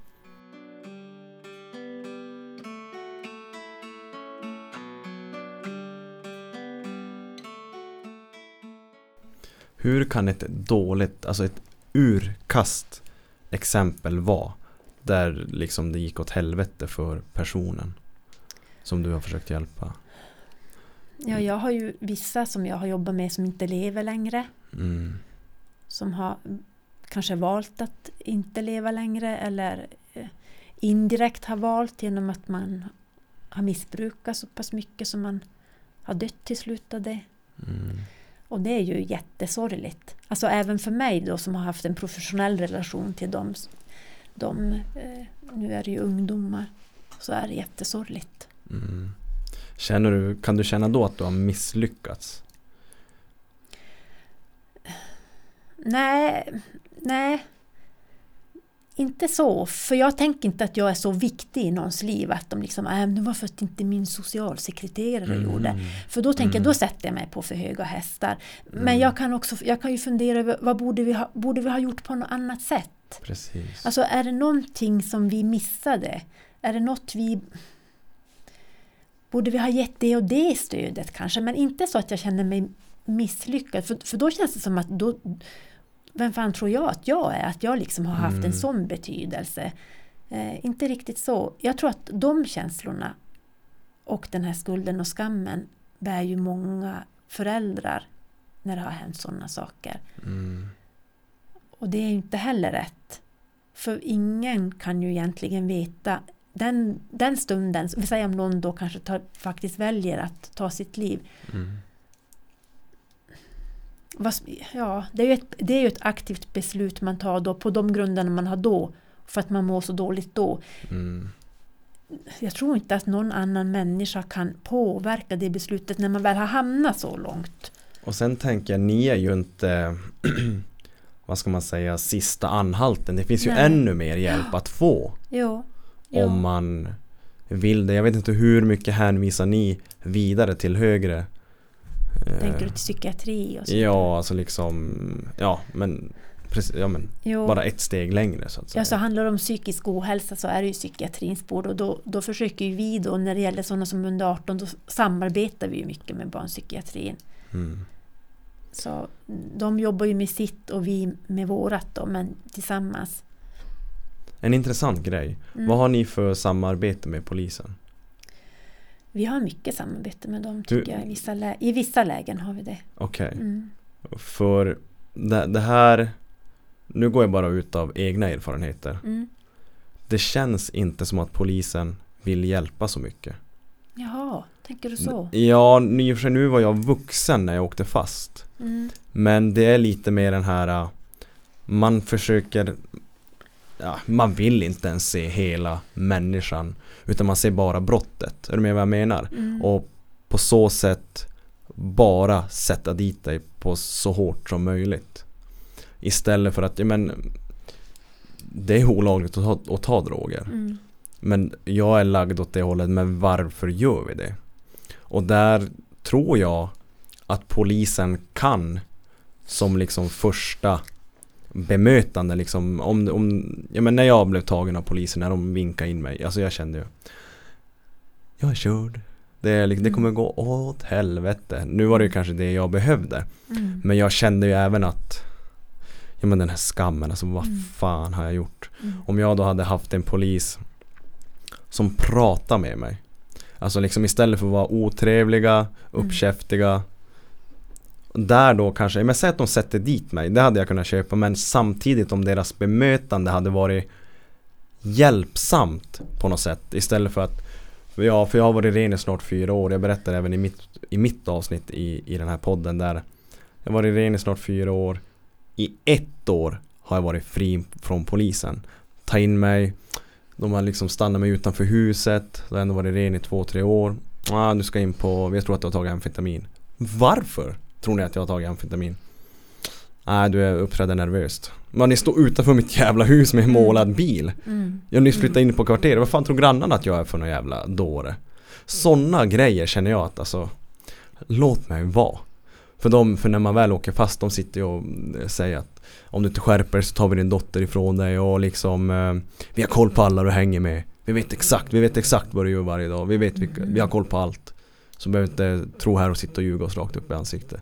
Hur kan ett dåligt, alltså ett urkast exempel vara där liksom det gick åt helvete för personen som du har försökt hjälpa? Ja, jag har ju vissa som jag har jobbat med som inte lever längre. Mm. Som har kanske valt att inte leva längre eller eh, indirekt har valt genom att man har missbrukat så pass mycket som man har dött till slut av det. Mm. Och det är ju jättesorgligt. Alltså även för mig då som har haft en professionell relation till dem. De, eh, nu är det ju ungdomar. Så är det jättesorgligt. Mm. Känner du, kan du känna då att du har misslyckats? Nej, nej. Inte så, för jag tänker inte att jag är så viktig i någons liv att de liksom, äh, det var för att inte min socialsekreterare Mm. gjorde. För då tänker jag, Mm. då sätter jag mig på för höga hästar. Men jag kan också, jag kan ju fundera över, vad borde vi ha, borde vi ha gjort på något annat sätt? Precis. Alltså är det någonting som vi missade? Är det något vi... Borde vi ha gett det och det stödet kanske? Men inte så att jag känner mig misslyckad. För, för då känns det som att då... Vem fan tror jag att jag är? Att jag liksom har haft Mm. en sån betydelse. Eh, inte riktigt så. Jag tror att de känslorna och den här skulden och skammen bär ju många föräldrar när det har hänt sådana saker. Mm. Och det är ju inte heller rätt. För ingen kan ju egentligen veta den, den stunden, vi säger om någon då kanske tar, faktiskt väljer att ta sitt liv. Mm. Ja, det, är ju ett, det är ju ett aktivt beslut man tar då på de grunderna man har då. För att man mår så dåligt då. Mm. Jag tror inte att någon annan människa kan påverka det beslutet när man väl har hamnat så långt. Och sen tänker jag, ni är ju inte vad ska man säga, sista anhalten. Det finns ju Nej. ännu mer hjälp att få Jo. om man vill det. Jag vet inte hur mycket hänvisar ni vidare till högre Tänker du till psykiatri och så? Ja, alltså liksom Ja, men precis, ja men Jo. bara ett steg längre så att säga. Ja, så handlar det om psykisk ohälsa så är det ju psykiatrins bord och då, då försöker ju vi då när det gäller sådana som under 18 då samarbetar vi ju mycket med barnpsykiatrin. Mm. Så de jobbar ju med sitt och vi med vårat då men tillsammans. En intressant grej. Mm. Vad har ni för samarbete med polisen? Vi har mycket samarbete med dem tycker jag. I vissa, lä- I vissa lägen har vi det. Okej. Mm. För det, det här Nu går jag bara ut av egna erfarenheter. Mm. Det känns inte som att polisen vill hjälpa så mycket. Jaha, tänker du så? Ja, i och för sig nu var jag vuxen när jag åkte fast. Mm. Men det är lite mer den här äh, Man försöker ja, Man vill inte ens se hela människan Utan man ser bara brottet. Är du med vad jag menar? Mm. Och på så sätt Bara sätta dit dig på så hårt som möjligt Istället för att, ja men Det är olagligt att ta, att ta droger Mm. men jag är lagd åt det hållet, men varför gör vi det? Och där tror jag att polisen kan som liksom första bemötande liksom om, om ja men när jag blev tagen av polisen när de vinkade in mig, alltså jag kände ju Jag är körd Det, liksom- det kommer gå åt helvete. Nu var det ju kanske det jag behövde. Mm. Men jag kände ju även att Ja men den här skammen, alltså vad Mm. fan har jag gjort? Mm. Om jag då hade haft en polis som pratar med mig Alltså liksom istället för att vara otrevliga, Mm. uppkäftiga där då kanske, men säg att de sätter dit mig, det hade jag kunnat köpa men samtidigt om deras bemötande hade varit hjälpsamt på något sätt istället för att Ja, för jag har varit ren i snart fyra år. Jag berättar även i mitt, i mitt avsnitt i, i den här podden där Jag har varit ren i snart fyra år. I ett år har jag varit fri från polisen. Ta in mig. De har liksom stannat mig utanför huset. Jag har ändå varit ren i två, tre år. Ah, du ska in på, jag tror att du har tagit amfetamin. Varför tror ni att jag har tagit amfetamin? Nej, du är uppträder nervöst. Men ni står utanför mitt jävla hus med en målad bil. Mm. Jag har nyss flyttat in på kvarteret. Vad fan tror grannarna att jag är för någon jävla dåre? Sådana grejer känner jag att alltså Låt mig vara. För, de, för när man väl åker fast, de sitter ju och eh, säger att om du inte skärper så tar vi din dotter ifrån dig och liksom eh, Vi har koll på alla du hänger med. Vi vet exakt, vi vet exakt vad du gör varje dag. Vi vet vilka, vi har koll på allt. Så behöver inte tro här och sitta och ljuga oss rakt upp i ansiktet.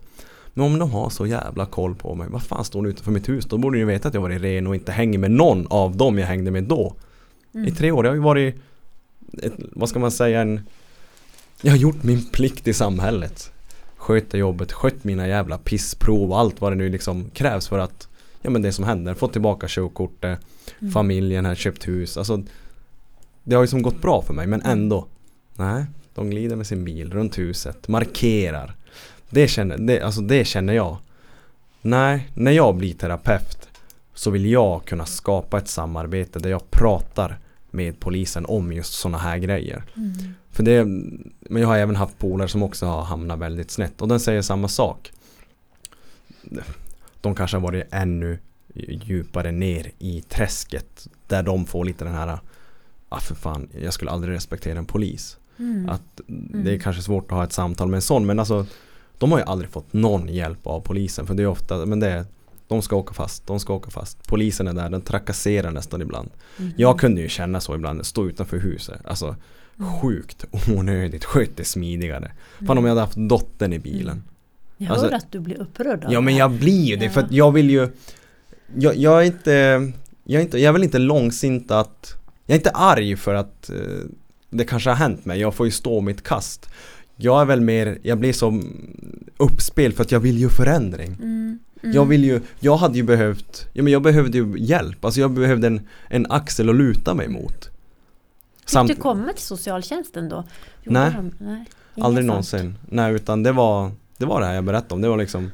Men om de har så jävla koll på mig, vad fan står ni utanför mitt hus? Då borde ni veta att jag varit ren och inte hänger med någon av dem jag hängde med då. I tre år, jag har ju varit ett, Vad ska man säga en Jag har gjort min plikt i samhället. Sköter jobbet, skött mina jävla pissprov och allt vad det nu liksom krävs för att Ja men det som händer, fått tillbaka körkortet Familjen har köpt hus, alltså Det har ju som gått bra för mig men ändå. Nej, de glider med sin bil runt huset, markerar Det känner, det, alltså det känner jag Nej, när jag blir terapeut så vill jag kunna skapa ett samarbete där jag pratar med polisen om just sådana här grejer. Mm. För det, men jag har även haft polare som också har hamnat väldigt snett och den säger samma sak. De kanske har varit ännu djupare ner i träsket där de får lite den här Ah för fan, jag skulle aldrig respektera en polis. Mm. Att det är kanske svårt att ha ett samtal med en sån men alltså De har ju aldrig fått någon hjälp av polisen för det är ofta, men det är De ska åka fast, de ska åka fast. Polisen är där, den trakasserar nästan ibland. Mhm. Jag kunde ju känna så ibland, stå utanför huset Alltså sjukt onödigt, sköt det smidigare. Fan om jag hade haft dottern i bilen. Jag alltså- hör att du blir upprörd Ja men jag blir ju det för Ja. att jag vill ju jag, jag är inte jag är, inte, jag är väl inte långsint att Jag är inte arg för att eh, Det kanske har hänt mig, jag får ju stå mitt kast Jag är väl mer, jag blir som uppspel för att jag vill ju förändring Mm. Mm. Jag vill ju, jag hade ju behövt Ja men jag behövde ju hjälp, alltså jag behövde en, en axel att luta mig mot Fick du komma till socialtjänsten då? Gjorde Nej. de- nej. Aldrig sånt. någonsin. Nej utan det var Det var det här jag berättade om. Det var liksom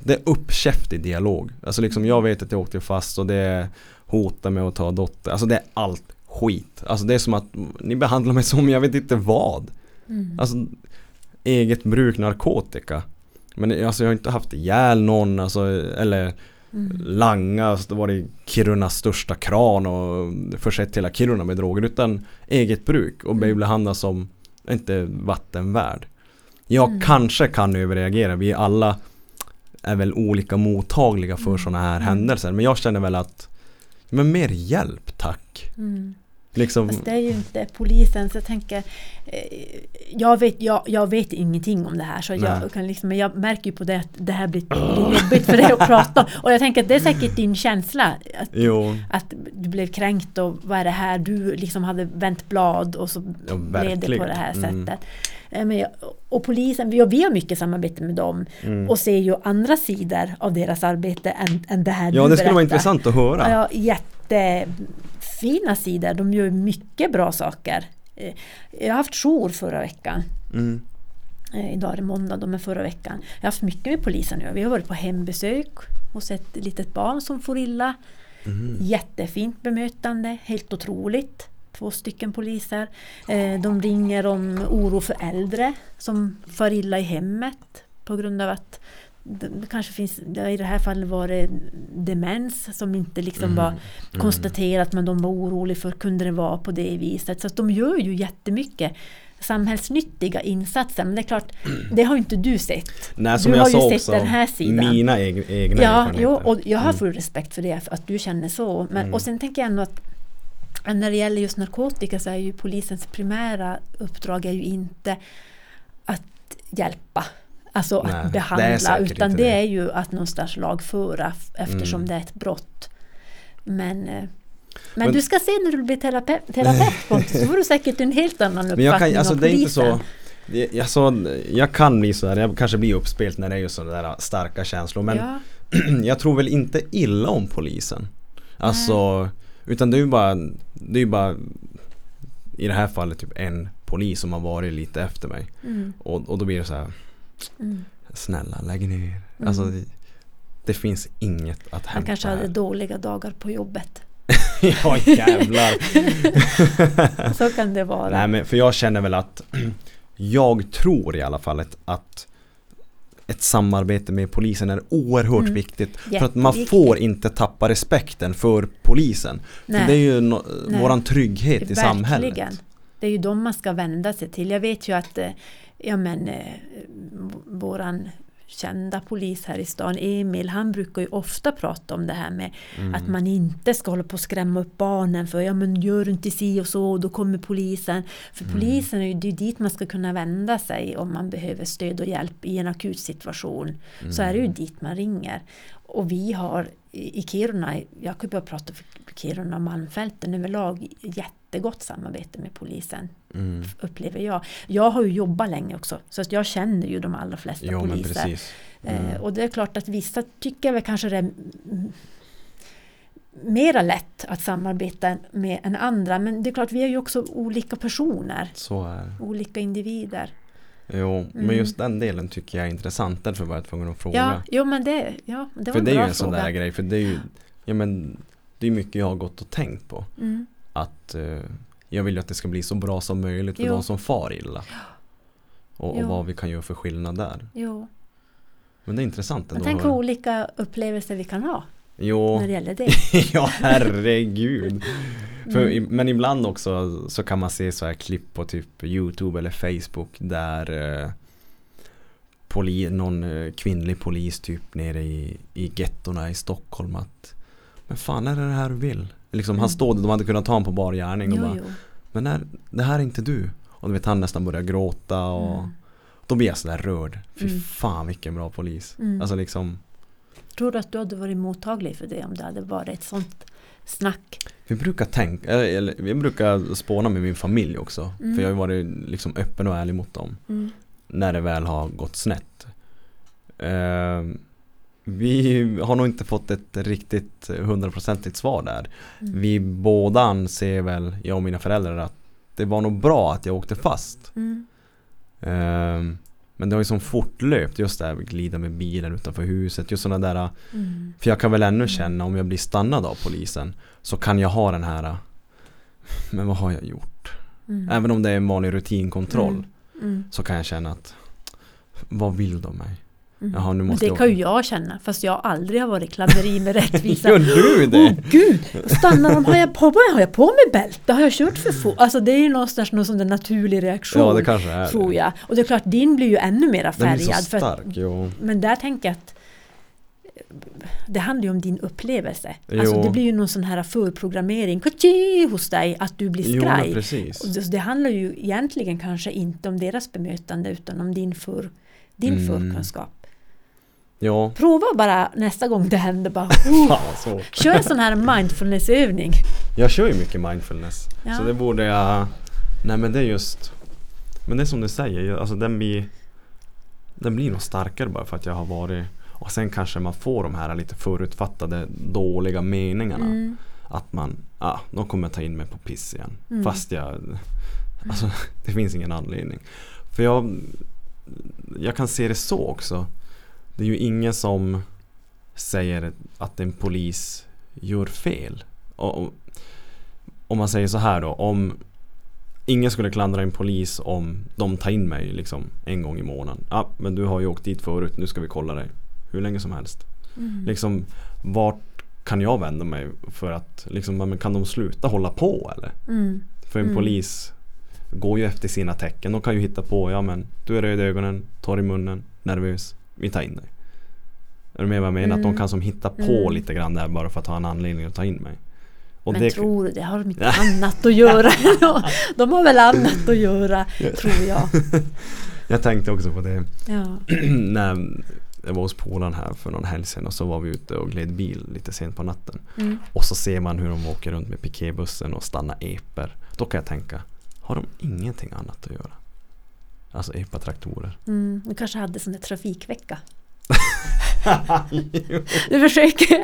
Det är uppkäftig dialog. Alltså liksom jag vet att jag åkte fast och det hotar med att ta dotter. Alltså det är allt skit. Alltså det är som att ni behandlar mig som jag vet inte vad. Mm. Alltså eget bruk narkotika. Men alltså jag har inte haft ihjäl någon alltså, eller Mm. langa, alltså, det var i Kirunas största kran och försett hela Kiruna med droger utan eget bruk och Mm. behandlas som inte vattenvärd. Jag Mm. kanske kan överreagera, vi alla är väl olika mottagliga för Mm. sådana här Mm. händelser men jag känner väl att men mer hjälp tack. Mm. Liksom, Fast det är ju inte polisen så jag tänker eh, jag, vet, jag, jag vet ingenting om det här så Nej. jag kan liksom, men jag märker ju på det att det här blir, jobbigt för dig att prata om. Och jag tänker att det är säkert din känsla att, jo, att du blev kränkt och vad är det här du liksom hade vänt blad och så Ja, blev det på det här Mm. sättet. Eh, Men jag, och polisen, och vi har mycket samarbete med dem mm. och ser ju andra sidor av deras arbete än, än det här ja du det skulle vara berättar. intressant att höra. Ja, jättefina sidor. De gör mycket bra saker. Eh, Jag har haft jour förra veckan. Mm. Eh, Idag är det måndag, de är förra veckan. Jag har haft mycket med polisen nu. Vi har varit på hembesök och sett ett litet barn som får illa. Mhm. Jättefint bemötande, helt otroligt. Två stycken poliser. Eh, De ringer om oro för äldre som far illa i hemmet på grund av att det kanske finns, i det här fallet var det demens som inte liksom Mhm. var Mm. konstaterat men de var oroliga för kunde det vara på det viset. Så de gör ju jättemycket samhällsnyttiga insatser. Men det är klart, det har ju inte du sett. Nej som Du jag har ju sa sett också, den här sidan. mina eg- egna Ja, erfarenheter. jo, och jag har Mm. full respekt för det, för att du känner så. Men, Mm. Och sen tänker jag ändå att när det gäller just narkotika så är ju polisens primära uppdrag är ju inte att hjälpa, alltså Nej, det att behandla, säkert utan det, det. är ju att någonstans lagföra eftersom Mm. det är ett brott. Men, eh, men, Men- du ska se när du blir terapeut, Pontus, så får du säkert en helt annan uppfattning Men jag kan, alltså det är inte polisen. så det- jag, så, jag kan bli sådär, jag kanske blir uppspelt när det är just sådana där starka känslor men ja, jag tror väl inte illa om polisen. Alltså, utan det är ju bara, det är bara i det här fallet typ en polis som har varit lite efter mig. mm, Och, och då blir det så här, mm. snälla lägg ner. Mm. Alltså det, det finns inget att Han hämta kanske hade här. dåliga dagar på jobbet. ja jävlar. Så kan det vara. Nej men för jag känner väl att Jag tror i alla fall att, att Ett samarbete med polisen är oerhört Mm. viktigt För att man får inte tappa respekten för polisen För det är ju no, Nej. våran trygghet i Verkligen. samhället Det är ju de man ska vända sig till. Jag vet ju att eh, ja, men, eh, våran kända polis här i stan, Emil, han brukar ju ofta prata om det här med Mm. att man inte ska hålla på och skrämma upp barnen för ja men gör inte si och så och då kommer polisen. För Mm. polisen är ju det är dit man ska kunna vända sig om man behöver stöd och hjälp i en akut situation. Så är det ju Mm. dit man ringer. Och vi har i Kiruna, jag kan bara prata för Kiruna och Malmfälten överlag, jättegott samarbete med polisen mm. upplever jag. Jag har ju jobbat länge också så att jag känner ju de allra flesta Jo men poliser. precis Mm. Eh, och det är klart att vissa tycker väl kanske det är mera lätt att samarbeta med än andra men det är klart vi är ju också olika personer, olika individer. Jo, men Mm. just den delen tycker jag är intressant Därför var jag tvungen att fråga Ja, jo men det, ja, det var För en det är ju bra en sån fråga. där grej För det är ju Ja men Det är mycket jag har gått och tänkt på Mm. att eh, jag vill ju att det ska bli så bra som möjligt för Jo. de som far illa. Och, och vad vi kan göra för skillnad där. Jo. Men det är intressant Men ändå. tänk vad olika upplevelser vi kan ha Jo, när det gäller det. ja herregud. För, Mm. Men ibland också så kan man se så här klipp på typ Youtube eller Facebook där eh, poli, någon eh, kvinnlig polis typ nere i, i gettorna i Stockholm att Men fan är det det här du vill? Liksom han Mm. stod de hade kunnat ta honom på bar gärning och Jo, bara jo. Men är, det här är inte du. Och du vet han nästan börjar gråta och Mm. då blir jag sådär rörd. Fy Mm. fan vilken bra polis. Mm. Alltså liksom Tror du att du hade varit mottaglig för det om det hade varit ett sånt snack? Vi brukar tänka, eh, eller vi brukar spåna med min familj också. Mm. För jag har varit liksom öppen och ärlig mot dem. Mm. När det väl har gått snett. Eh, vi har nog inte fått ett riktigt hundraprocentigt svar där. Mm. Vi båda anser väl, jag och mina föräldrar, att det var nog bra att jag åkte fast. Mm. Ehm, Men det har ju som fortlöpt just det här glida med bilen utanför huset. Just sådana där Mm. För jag kan väl ännu känna om jag blir stannad av polisen Så kan jag ha den här Men vad har jag gjort? Mm. Även om det är en vanlig rutinkontroll Mm. Mm. Så kan jag känna att Vad vill de mig? Mm. Jaha, nu måste det jag kan ju jag känna fast jag aldrig har varit kladderi med rättvisa. Gör du Åh det? gud! Stannar de? Har jag på mig? Har jag på mig bälte? Har jag kört för fort? Alltså det är ju någonstans någon sån där naturlig reaktion. Ja det kanske är tror det. jag. Och det är klart din blir ju ännu mera Den blir så färgad. för att- stark, jo. Men där tänker jag att det handlar ju om din upplevelse. Jo. Alltså det blir ju någon sån här förprogrammering kachi, hos dig att du blir Jo skraj. Och precis. det, det handlar ju egentligen kanske inte om deras bemötande utan om din, för, din Mm. förkunskap. Ja. Prova bara nästa gång det händer bara oh, Fan svårt. Kör en sån här mindfulnessövning. Jag kör ju mycket mindfulness. Ja. Så det borde jag Nej men det är just Men det är som du säger, alltså den blir Den blir nog starkare bara för att jag har varit Och sen kanske man får de här lite förutfattade dåliga meningarna Mm. Att man, ja, ah, de kommer ta in mig på piss igen Mm. Fast jag Alltså det finns ingen anledning För jag Jag kan se det så också Det är ju ingen som Säger att en polis gör fel och, Om man säger så här då om Ingen skulle klandra en polis om de tar in mig liksom en gång i månaden Ja men du har ju åkt dit förut, nu ska vi kolla dig Hur länge som helst Mm. Liksom vart kan jag vända mig för att liksom, kan de sluta hålla på eller? Mm. För en Mm. polis går ju efter sina tecken. De kan ju hitta på, ja men du är röd i ögonen, torr i munnen, nervös, vi tar in dig. Är du med vad jag menar? Att de Mm. kan som hitta på Mm. lite grann där bara för att ha en anledning att ta in mig. Och Men det, tror du det? Har de inte annat att göra? de har väl annat att göra, tror jag. jag tänkte också på det Ja. när jag var hos polaren här för någon helg sedan och så var vi ute och gled bil lite sent på natten. Mm. Och så ser man hur de åker runt med piketbussen och stannar eper. Då kan jag tänka, har de ingenting annat att göra? Alltså epa-traktorer. Mm, du kanske hade sån där trafikvecka. Du försöker,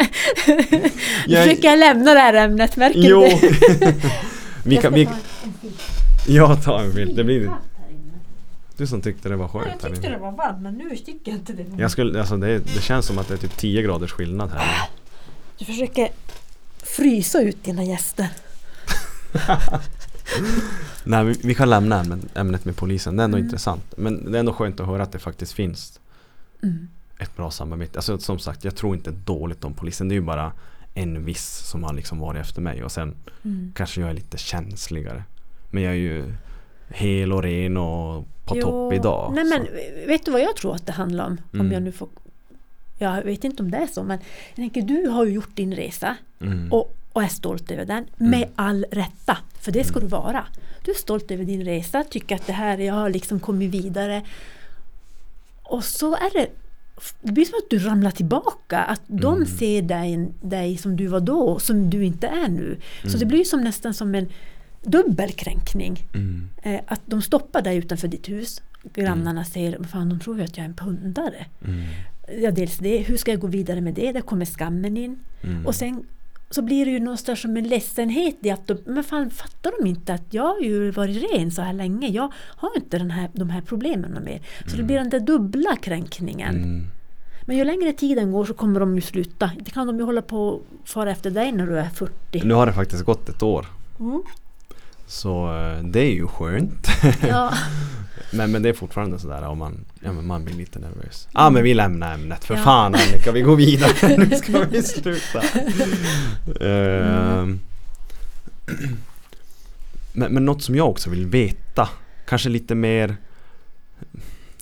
du Jag- försöker lämna det här ämnet, märker Jo! du vi Jag kan, vi, jag tar en bild. Det blir du som tyckte det var Ja, skönt. Jag här tyckte det var varmt men nu tycker jag inte det. Jag skulle, alltså det, det känns som att det är typ 10 graders skillnad här. Du försöker frysa ut dina gäster. Nej, vi, vi kan lämna ämnet, med polisen. Det är ändå Mm. intressant. Men det är ändå skönt att höra att det faktiskt finns Mm. ett bra samarbete. Alltså som sagt, jag tror inte dåligt om polisen. Det är ju bara en viss som har liksom varit efter mig. Och sen Mm. kanske jag är lite känsligare. Men jag är ju hel och ren och på Jo, topp idag. Nej men vet du vad jag tror att det handlar om? Om Mm. jag nu får Jag vet inte om det är så men jag tänker du har ju gjort din resa Mm. och, och är stolt över den med all rätta. För det ska du vara. Du är stolt över din resa, tycker att det här, jag har liksom kommit vidare. Och så är det det blir som att du ramlar tillbaka, att de Mm. ser dig, dig som du var då, som du inte är nu. Så det blir som nästan som en dubbelkränkning. Mm. Eh, att de stoppar dig utanför ditt hus. Grannarna säger, "Men fan de tror ju att jag är en pundare. Mm. Ja, dels det, hur ska jag gå vidare med det? Där kommer skammen in. Mm. Och sen så blir det ju någonstans som en ledsenhet i att de, men fan fattar de inte att jag har ju varit ren så här länge. Jag har inte den här, de här problemen mer. Så det blir den där dubbla kränkningen. Mm. Men ju längre tiden går så kommer de ju sluta. Det kan de ju hålla på och fara efter dig när du är 40. Nu har det faktiskt gått ett år. Mm. Så eh, det är ju skönt. Ja. men, men det är fortfarande sådär om man, ja, men man blir lite nervös. Ja ah, men vi lämnar ämnet för Ja. fan Annika, vi går vidare. nu ska vi sluta. Ehm. men, men något som jag också vill veta, kanske lite mer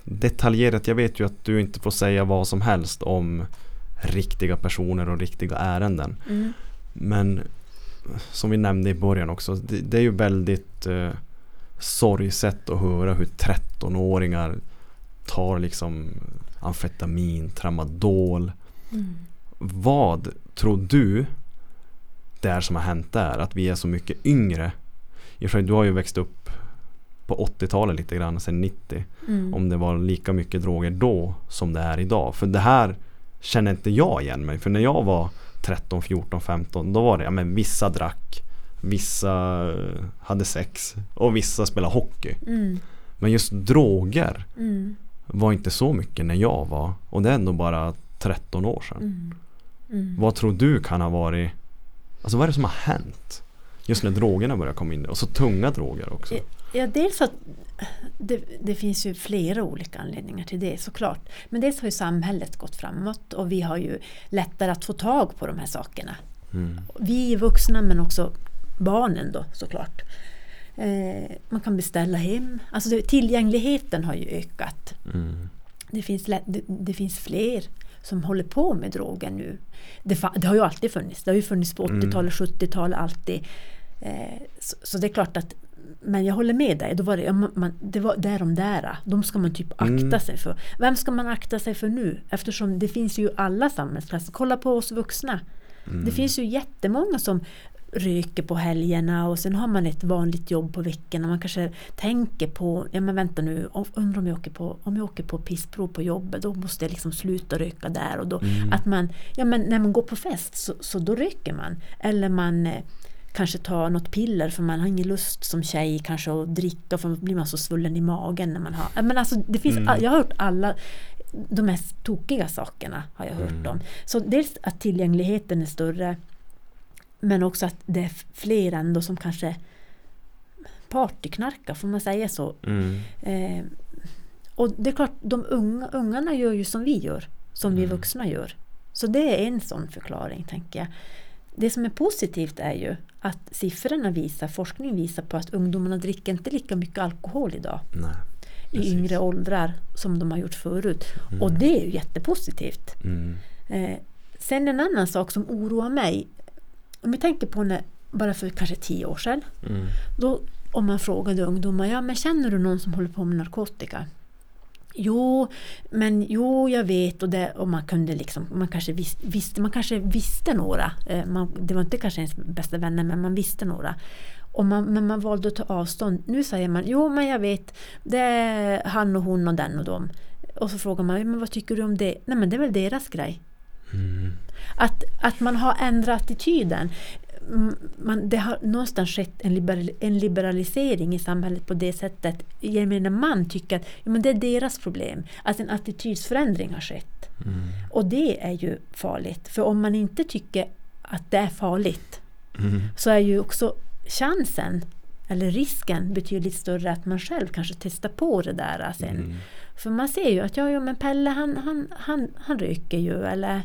detaljerat. Jag vet ju att du inte får säga vad som helst om riktiga personer och riktiga ärenden. Mm. Men som vi nämnde i början också, det, det är ju väldigt eh, sorgset att höra hur 13-åringar tar liksom amfetamin, tramadol. Mm. Vad tror du det är som har hänt där? Att vi är så mycket yngre. Du har ju växt upp på 80-talet lite grann, sen 90. Mm. Om det var lika mycket droger då som det är idag. För det här känner inte jag igen mig. För när jag var 13, 14, 15 då var det, ja men vissa drack. Vissa eh, hade sex och vissa spelade hockey. Mm. Men just droger Mm. var inte så mycket när jag var. Och det är ändå bara 13 år sedan. Mm. Mm. Vad tror du kan ha varit Alltså vad är det som har hänt? Just när drogerna börjar komma in och så tunga droger också. Ja, dels att det, det finns ju flera olika anledningar till det såklart. Men dels har ju samhället gått framåt och vi har ju lättare att få tag på de här sakerna. Mm. Vi är vuxna men också barnen då såklart. Eh, man kan beställa hem. Alltså det, tillgängligheten har ju ökat. Mm. Det finns, det, det finns fler som håller på med droger nu. Det, har ju alltid funnits. Det har ju funnits på 80-talet, 70-talet, alltid. Eh, så, så det är klart att men jag håller med dig, då var det, man, det var därom där. De ska man typ akta Mm. sig för. Vem ska man akta sig för nu? Eftersom det finns ju alla samhällsklasser. Kolla på oss vuxna. Mm. Det finns ju jättemånga som röker på helgerna och sen har man ett vanligt jobb på veckorna. Man kanske tänker på, ja men vänta nu, undrar om jag åker på, om jag åker på pissprov på jobbet, då måste jag liksom sluta röka där. Och då, Mm. att man, ja men när man går på fest så, så då röker man. Eller man eh, kanske tar något piller för man har ingen lust som tjej kanske att dricka för då blir man så svullen i magen när man har, men alltså det finns, Mm. jag har hört alla de mest tokiga sakerna har jag hört Mm. om. Så dels att tillgängligheten är större men också att det är fler ändå som kanske partyknarkar, får man säga så? Mm. Eh, och det är klart, de unga, ungarna gör ju som vi gör, som vi Mm. vuxna gör. Så det är en sån förklaring, tänker jag. Det som är positivt är ju att siffrorna visar, forskning visar på att ungdomarna dricker inte lika mycket alkohol idag Nej. i yngre åldrar som de har gjort förut. Mm. Och det är ju jättepositivt. Mm. Eh, sen en annan sak som oroar mig. Om vi tänker på när bara för kanske tio år sedan. Mm. Då, om man frågade ungdomar, ja men känner du någon som håller på med narkotika? Jo, men jo, jag vet och, det, och man kunde liksom, man kanske vis, visste, man kanske visste några. Eh, Man, det var inte kanske ens bästa vänner, men man visste några. Och man, men man valde att ta avstånd. Nu säger man, jo men jag vet, det är han och hon och den och dem. Och så frågar man, men vad tycker du om det? Nej men det är väl deras grej. Mm. Att, att man har ändrat attityden. Man, det har någonstans skett en, liberal, en liberalisering i samhället på det sättet. Gemene man tycker att ja, men det är deras problem. Att en attitydsförändring har skett. Mm. Och det är ju farligt. För om man inte tycker att det är farligt Mm. så är ju också chansen eller risken betydligt större att man själv kanske testar på det där sen. Mm. För man ser ju att ja, ja men Pelle han, han, han, han röker ju eller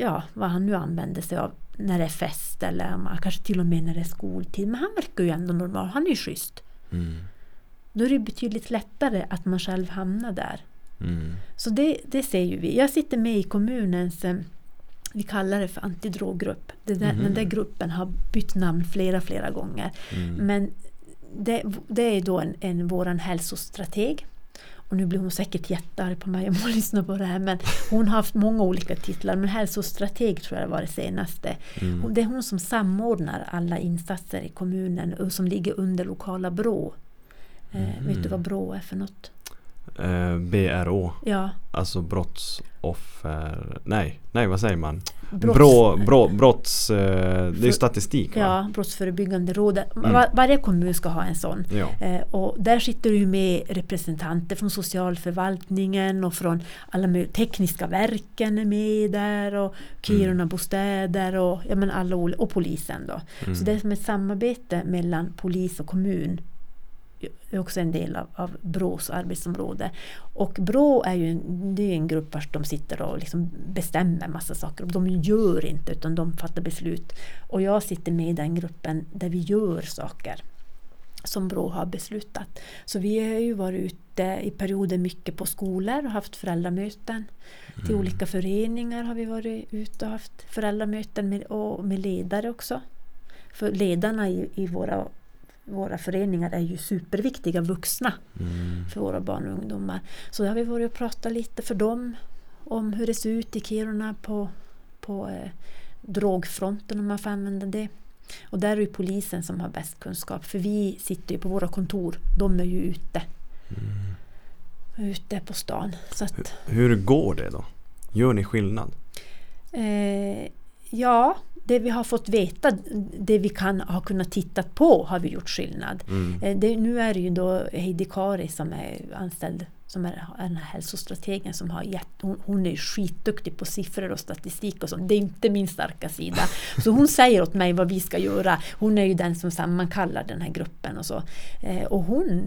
ja, vad han nu använder sig av när det är fest eller kanske till och med när det är skoltid. Men han verkar ju ändå normal, han är ju schysst. Mm. Då är det betydligt lättare att man själv hamnar där. Mm. Så det, det ser ju vi. Jag sitter med i kommunens, eh, vi kallar det för antidroggrupp. Det där, Mhm. Den där gruppen har bytt namn flera, flera gånger. Mm. Men det, det är då en, en våran hälsostrateg. Och nu blir hon säkert jättearg på mig om hon lyssnar på det här. Men hon har haft många olika titlar. Men hälsostrateg tror jag var det senaste. Mm. Det är hon som samordnar alla insatser i kommunen och som ligger under lokala BRÅ. Eh, Mm. Vet du vad BRÅ är för något? Eh, BRÅ, Ja, alltså brottsoffer... Nej, nej vad säger man? brotts- Brå, brå, brotts... Eh, det är För- statistik va? ja, Brottsförebyggande rådet. Mm. Var, varje kommun ska ha en sån. Ja. Eh, och där sitter ju med representanter från socialförvaltningen och från alla tekniska verken är med där och Kiruna bostäder och, ja, men alla, och polisen då. Mm. Så det är som ett samarbete mellan polis och kommun. Är också en del av, av BRÅs arbetsområde. Och BRÅ är ju en, det är en grupp vars de sitter och liksom bestämmer massa saker. De gör inte utan de fattar beslut. Och jag sitter med i den gruppen där vi gör saker som BRÅ har beslutat. Så vi har ju varit ute i perioder mycket på skolor och haft föräldramöten. Till olika föreningar har vi varit ute och haft föräldramöten med, och med ledare också. För ledarna i, i våra, våra föreningar är ju superviktiga vuxna Mm. för våra barn och ungdomar. Så har vi varit och pratat lite för dem om hur det ser ut i Kiruna på, på eh, drogfronten om man får använda det. Och där är det ju polisen som har bäst kunskap för vi sitter ju på våra kontor. De är ju ute. Ute på stan. Så att, Hur går det då? Gör ni skillnad? eh, ja, det vi har fått veta, det vi kan ha kunnat titta på har vi gjort skillnad. Mm. Eh, Det, nu är det ju då Heidi Kari som är anställd som är den här hälsostrategen som har gett, hon, hon är skitduktig på siffror och statistik och sånt. Det är inte min starka sida. Så hon säger åt mig vad vi ska göra. Hon är ju den som sammankallar den här gruppen och så. Eh, och hon,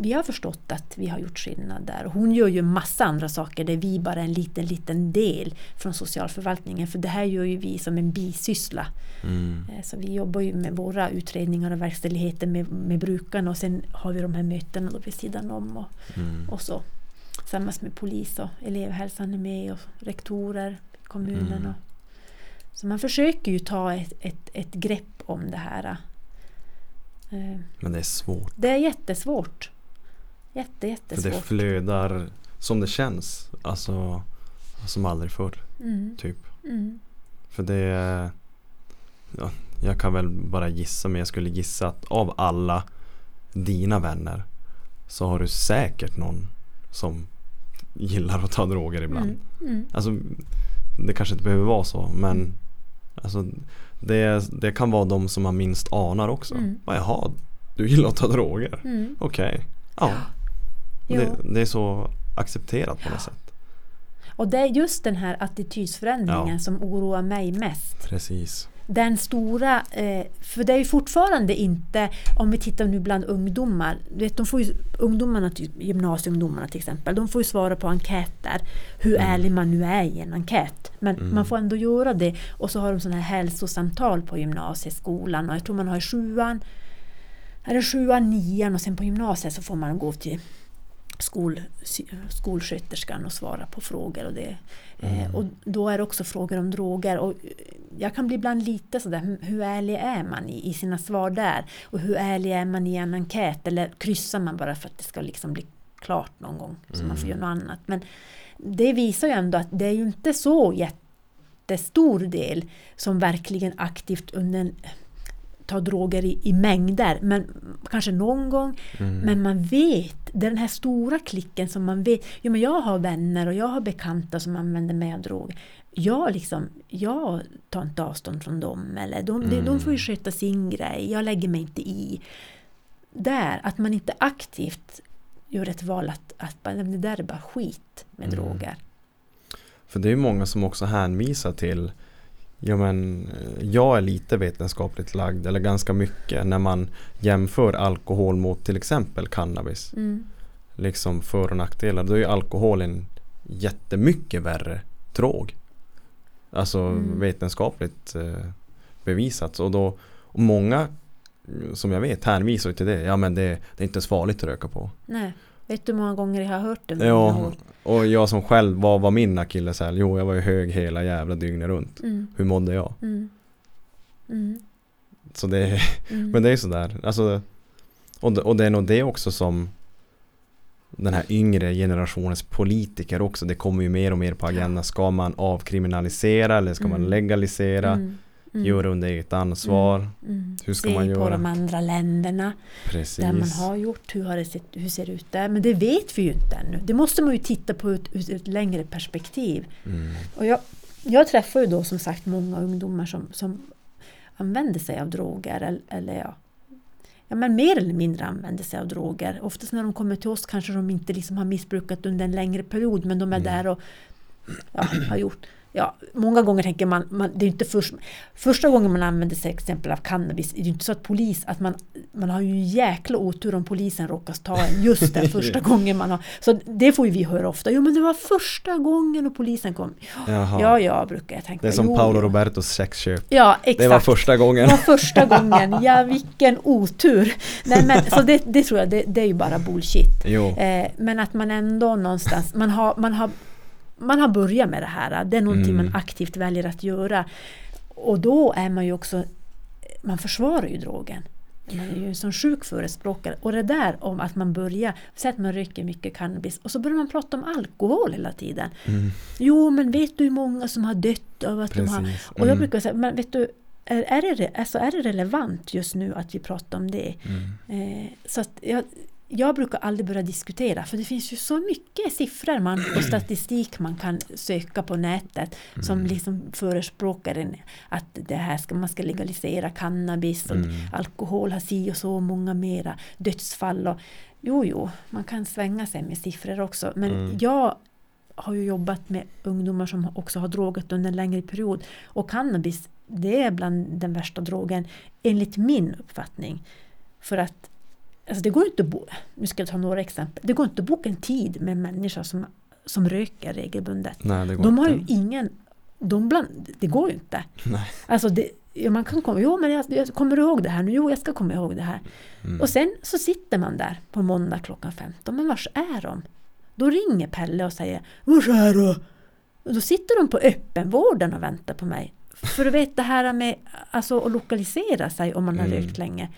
vi har förstått att vi har gjort skillnad där. Och hon gör ju massa andra saker där vi bara är en liten, liten del från socialförvaltningen. För det här gör ju vi som en bisyssla. Mm. Eh, Så vi jobbar ju med våra utredningar och verkställigheter med, med brukarna och sen har vi de här mötena då vid sidan om och, Mm. och så. Tillsammans med polis och elevhälsan är med och rektorer, kommunen. Mm. Och, så man försöker ju ta ett, ett, ett grepp om det här. Eh, Men det är svårt. Det är jättesvårt. Jätte, För det jättesvårt. flödar som det känns. Alltså som aldrig förr. Mm, Typ. mm, För det är- ja, Jag kan väl bara gissa men jag skulle gissa att av alla dina vänner så har du säkert någon som gillar att ta droger ibland. mm, mm. Alltså det kanske inte behöver vara så men alltså, det, det kan vara de som man minst anar också. Mm. Bara, Jaha, du gillar att ta droger? Mm. Okej. Ja. Jo. Det, det är så accepterat på något sätt. Och det är just den här attitydsförändringen Ja. som oroar mig mest. Precis. Den stora, eh, för det är ju fortfarande inte, om vi tittar nu bland ungdomar, du vet, de får ju, ungdomarna, typ, gymnasieungdomarna till exempel, de får ju svara på enkäter, hur Mm. ärlig man nu är i en enkät. Men Mm. man får ändå göra det och så har de sådana här hälsosamtal på gymnasieskolan och jag tror man har sjuan, eller sjuan, nian och sen på gymnasiet så får man gå till skol, skolsköterskan och svara på frågor och det. Eh, Mm. och då är det också frågor om droger och jag kan bli ibland lite sådär, "Hm, hur ärlig är man i, i sina svar där? Och hur ärlig är man i en enkät? Eller kryssar man bara för att det ska liksom bli klart någon gång så man får göra något annat? Men det visar ju ändå att det är ju inte så jättestor del som verkligen aktivt under tar droger i, i mängder, men kanske någon gång. Men man vet, det är den här stora klicken som man vet. Jo, men jag har vänner och jag har bekanta som använder mig av droger. Jag, liksom, jag tar inte avstånd från dem. Eller de, de, de får ju sköta sin grej. Jag lägger mig inte i. Där, att man inte aktivt gör ett val att, att bara, "Nej, men det där är bara skit med droger. För det är ju många som också hänvisar till Ja men eh, jag är lite vetenskapligt lagd eller ganska mycket när man jämför alkohol mot till exempel cannabis. Mm. Liksom för och nackdelar. Då är ju alkohol en jättemycket värre drog. Alltså Mm. vetenskapligt eh, bevisat. Och då och många eh, som jag vet hänvisar till det. Ja men det, det är inte så farligt att röka på. Nej. Vet du hur många gånger jag har hört det? Ja? Och jag som själv, vad var min akilleshäl? Jo, jag var ju hög hela jävla dygnet runt. Mm, Hur mådde jag? mm, mm, Så det, mm. men det är sådär. Alltså, och, det, och det är nog det också som den här yngre generationens politiker också. Det kommer ju mer och mer på agendan. Ska man avkriminalisera eller ska man Mm. legalisera? Mm, mm, Göra under eget ansvar? mm. Hur ska Se man på göra? de andra länderna Precis. där man har gjort, hur, har det sett, hur ser det ut där? Men det vet vi ju inte ännu. Det måste man ju titta på ut, ur ett längre perspektiv. Mm. Och jag, jag träffar ju då som sagt många ungdomar som, som använder sig av droger. Eller, eller ja, ja, men mer eller mindre använder sig av droger. Oftast när de kommer till oss kanske de inte liksom har missbrukat under en längre period men de är där och ja, har gjort. Ja, många gånger tänker man, man det är inte först, första gången man använder sig exempel av cannabis, det är ju inte så att polis, att man, man har ju en jäkla otur om polisen råkar ta en just den första gången man har. Så det får ju vi höra ofta, jo men det var första gången och polisen kom. Jaha. Ja, ja, brukar jag tänka. Det är som Jo, Paolo. Robertos sexköp. Ja, exakt. Det var första gången. Det var första gången. Ja, vilken otur. Nej, men, så det, det tror jag, det, det är ju bara bullshit. Eh, men att man ändå någonstans, man har, man har, man har börjat med det här. Det är någonting Mm. man aktivt väljer att göra. Och då är man ju också, man försvarar ju drogen. Man är ju en sån sjuk förespråkare. Och det där om att man börjar, säg att man röker mycket cannabis och så börjar man prata om alkohol hela tiden. Mm. Jo, men vet du hur många som har dött av att de har... Precis. Och jag Mm. brukar säga, men vet du, är, är, det, alltså är det relevant just nu att vi pratar om det? Mm. Eh, så att jag, jag brukar aldrig börja diskutera för det finns ju så mycket siffror man, och statistik man kan söka på nätet som Mm. liksom förespråkar en, att det här ska, man ska legalisera cannabis och Mm. alkohol har si och så många mera dödsfall. Och, jo, jo, man kan svänga sig med siffror också. Men Mm. jag har ju jobbat med ungdomar som också har drogat under en längre period. Och cannabis, det är bland den värsta drogen enligt min uppfattning. För att alltså det går inte att bo, nu ska jag ta några exempel. Det går inte att boka en tid med en människa som, som röker regelbundet. Nej, det går De har ju inte. ingen, de bland, det går ju inte. Nej. Alltså det, ja, man kan komma, jo men jag, jag kommer du ihåg det här nu? Jo, jag ska komma ihåg det här. Mm. Och sen så sitter man där på måndag klockan 15, men vars är de? Då ringer Pelle och säger Vars är du? Och då sitter de på öppenvården och väntar på mig. För du vet det här med alltså, att lokalisera sig om man har Mm. rökt länge.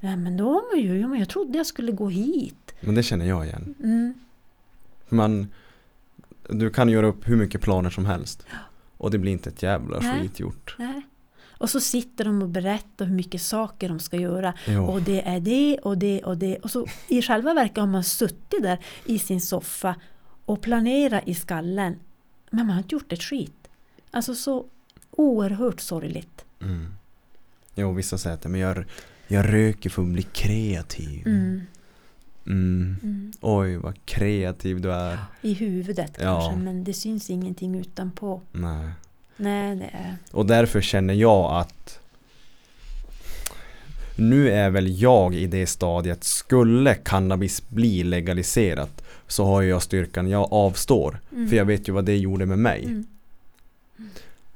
Ja, men då har man ju, ja, men jag trodde jag skulle gå hit. Men det känner jag igen. Mm. Man, du kan göra upp hur mycket planer som helst. Och det blir inte ett jävla Nej. skit gjort. Nej. Och så sitter de och berättar hur mycket saker de ska göra. Jo. Och det är det och det och det. Och så i själva verket har man suttit där i sin soffa och planerat i skallen. Men man har inte gjort ett skit. Alltså så oerhört sorgligt. Mm. Jo, vissa säger att men jag, jag röker för att bli kreativ. Mm. Mm. Mm. Oj, vad kreativ du är. I huvudet Ja. kanske, men det syns ingenting utanpå. Nej. Nej, det är... Och därför känner jag att nu är väl jag i det stadiet, skulle cannabis bli legaliserat så har jag styrkan, jag avstår. Mm. För jag vet ju vad det gjorde med mig. Mm.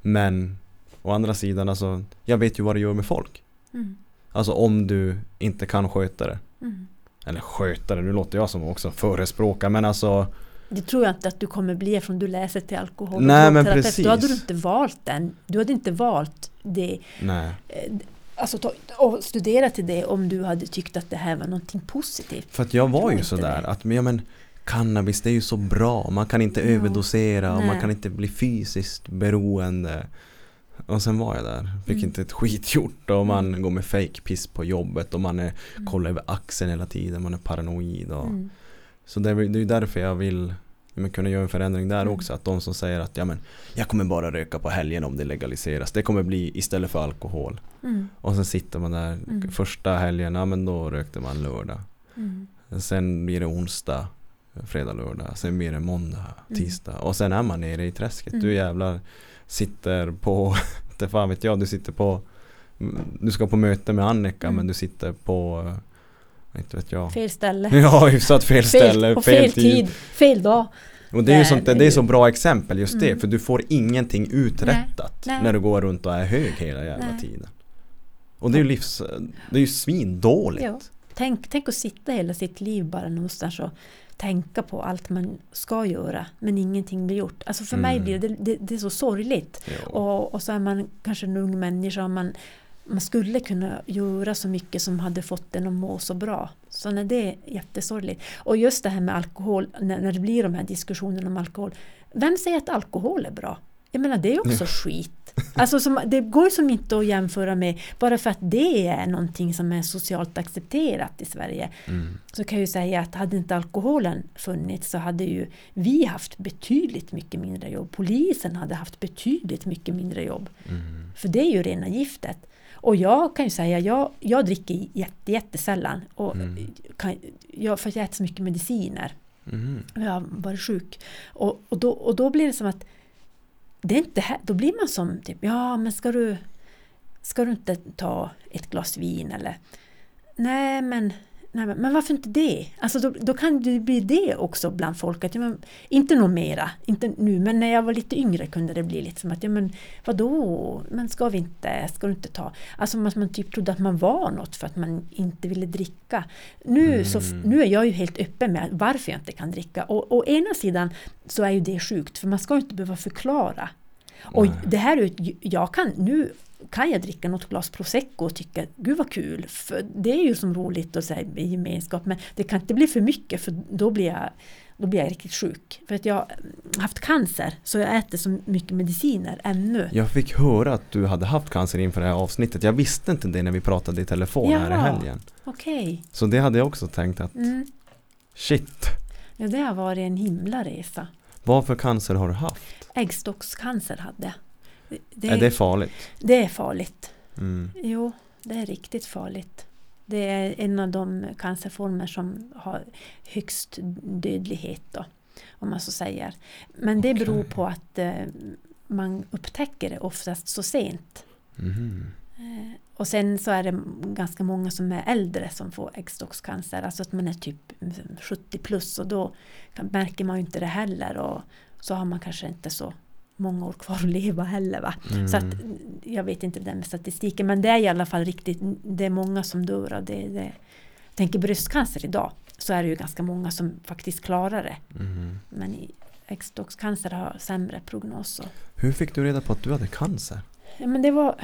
Men å andra sidan, alltså, jag vet ju vad det gör med folk. Mm. Alltså om du inte kan sköta det. Mm. Eller sköta det, nu låter jag som också förespråkar men alltså Det tror jag inte att du kommer bli eftersom du läser till alkohol Nej, men precis. Då hade du inte valt den. Du hade inte valt det. Nej. eh, Alltså ta, och studera till det om du hade tyckt att det här var någonting positivt. För att jag var tror ju sådär det. att men, ja, men cannabis det är ju så bra. Man kan inte Ja. överdosera och man kan inte bli fysiskt beroende. Och sen var jag där. Fick Mm. inte ett skit gjort och man går med fake piss på jobbet och man är, kollar över axeln hela tiden. Man är paranoid. Och, Mm. Så det är, det är därför jag vill men kunna göra en förändring där Mm. också. Att de som säger att ja, men, jag kommer bara röka på helgen om det legaliseras. Det kommer bli istället för alkohol. Mm. Och sen sitter man där Mm. första helgen, ja men då rökte man lördag. Mm. Sen blir det onsdag, fredag, lördag. Sen blir det måndag, Mm. tisdag. Och sen är man nere i träsket. Mm. Du jävlar sitter på, inte fan vet jag, du sitter på du ska på möte med Annika Mm. men du sitter på eh, inte vet jag. Fel ställe. Ja, hyfsat fel ställe, och fel, tid. fel dag. Och det är ju sånt, det det är så bra exempel just det, Mm. för du får ingenting uträttat Nej. när du går runt och är hög hela jävla Nej. tiden. Och det är ju livs, det är ju svindåligt. Ja. Tänk, tänk att sitta hela sitt liv bara någonstans och tänka på allt man ska göra men ingenting blir gjort. Alltså för mig Mm. blir det, det, det är så sorgligt. Och, och så är man kanske en ung människa och man, man skulle kunna göra så mycket som hade fått en att må så bra. Så nej, det är jättesorgligt. Och just det här med alkohol, när, när det blir de här diskussionerna om alkohol. Vem säger att alkohol är bra? Jag menar det är också skit. Alltså som, det går som inte att jämföra med bara för att det är någonting som är socialt accepterat i Sverige. Mm. Så kan jag ju säga att hade inte alkoholen funnits så hade ju vi haft betydligt mycket mindre jobb. Polisen hade haft betydligt mycket mindre jobb. Mm. För det är ju rena giftet. Och jag kan ju säga, jag, jag dricker jätte, jättesällan. Och Mm. kan, jag, för jag äter så mycket mediciner. Mm. Jag har varit sjuk. Och, och, då, och då blir det som att det är inte här, då blir man som typ, ja men ska du ska du inte ta ett glas vin eller? Nej men Nej, men- varför inte det? Alltså då, då kan det bli det också bland folk. Att, ja, men, inte nog mera, inte nu, men när jag var lite yngre kunde det bli lite som att, ja men vadå, men ska vi inte, ska du inte ta? Alltså att man typ trodde att man var något för att man inte ville dricka. Nu, så, Mm. nu är jag ju helt öppen med varför jag inte kan dricka. Och å ena sidan så är ju det sjukt, för man ska ju inte behöva förklara. Och Nej. det här jag kan, nu kan jag dricka något glas prosecco och tycka gud vad kul, för det är ju som roligt att säga i gemenskap, men det kan inte bli för mycket för då blir jag då blir jag riktigt sjuk. För att jag har haft cancer så jag äter så mycket mediciner ännu. Jag fick höra att du hade haft cancer inför det här avsnittet. Jag visste inte det när vi pratade i telefon här i Ja. helgen. Okej. Så det hade jag också tänkt att Mm. shit, Ja, det har varit en himla resa. vad för cancer har du haft? Äggstockscancer hade jag. Det, det, Är det farligt? det är farligt. Mm. Jo, det är riktigt farligt. Det är en av de cancerformer som har högst dödlighet då, om man så säger. Men det beror Okej. på att eh, man upptäcker det oftast så sent. Mhm. Eh, och sen så är det ganska många som är äldre som får äggstockscancer, alltså att man är typ 70 plus och då märker man ju inte det heller och så har man kanske inte så många år kvar att leva heller. Va? Mm. Så att, jag vet inte med statistiken men det är i alla fall riktigt, det är många som dör av det. det. Jag tänker bröstcancer idag så är det ju ganska många som faktiskt klarar det. Mhm. Men äggstockscancer har sämre prognos. Hur fick du reda på att du hade cancer? ja, men det var,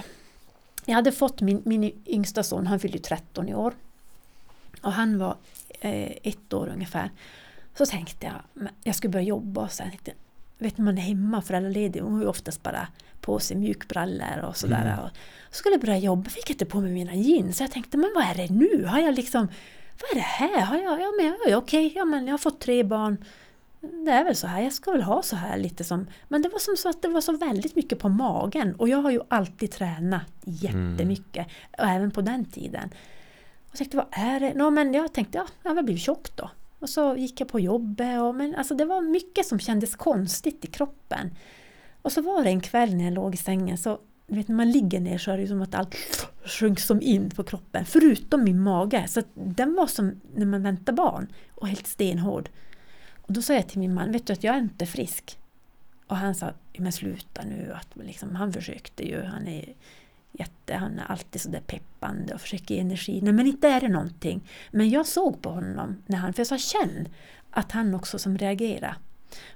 jag hade fått min, min yngsta son, han fyllde ju 13 i år. Och han var eh, ett år ungefär. Så tänkte jag, jag skulle börja jobba och sen tänkte jag, vet du, man är hemma föräldraledig, hon har ju oftast bara på sig mjukbrallor och sådär. Mm. Och så skulle jag börja jobba, fick jag inte på mig mina jeans. Så jag tänkte, men vad är det nu? Har jag liksom, vad är det här? Har jag, ja men ja, okej, ja men jag har fått tre barn. Det är väl så här, jag ska väl ha så här lite som... Men det var som så att det var så väldigt mycket på magen. Och jag har ju alltid tränat jättemycket. Och även på den tiden. Och jag tänkte, vad är det? Nå, men jag tänkte, ja, jag har blivit tjock då. Och så gick jag på jobbet. Och, men alltså, det var mycket som kändes konstigt i kroppen. Och så var det en kväll när jag låg i sängen så du vet när man ligger ner så är det som att allt sjönk som in på kroppen. Förutom min mage. Så att den var som när man väntar barn. Och helt stenhård. Och då sa jag till min man, vet du att jag är inte frisk? Och han sa, men sluta nu. Att liksom, han försökte ju. Han är jätte, han är alltid så där peppande och försöker ge energi. Nej men inte är det någonting. Men jag såg på honom när han, för jag sa känn att han också som reagerade.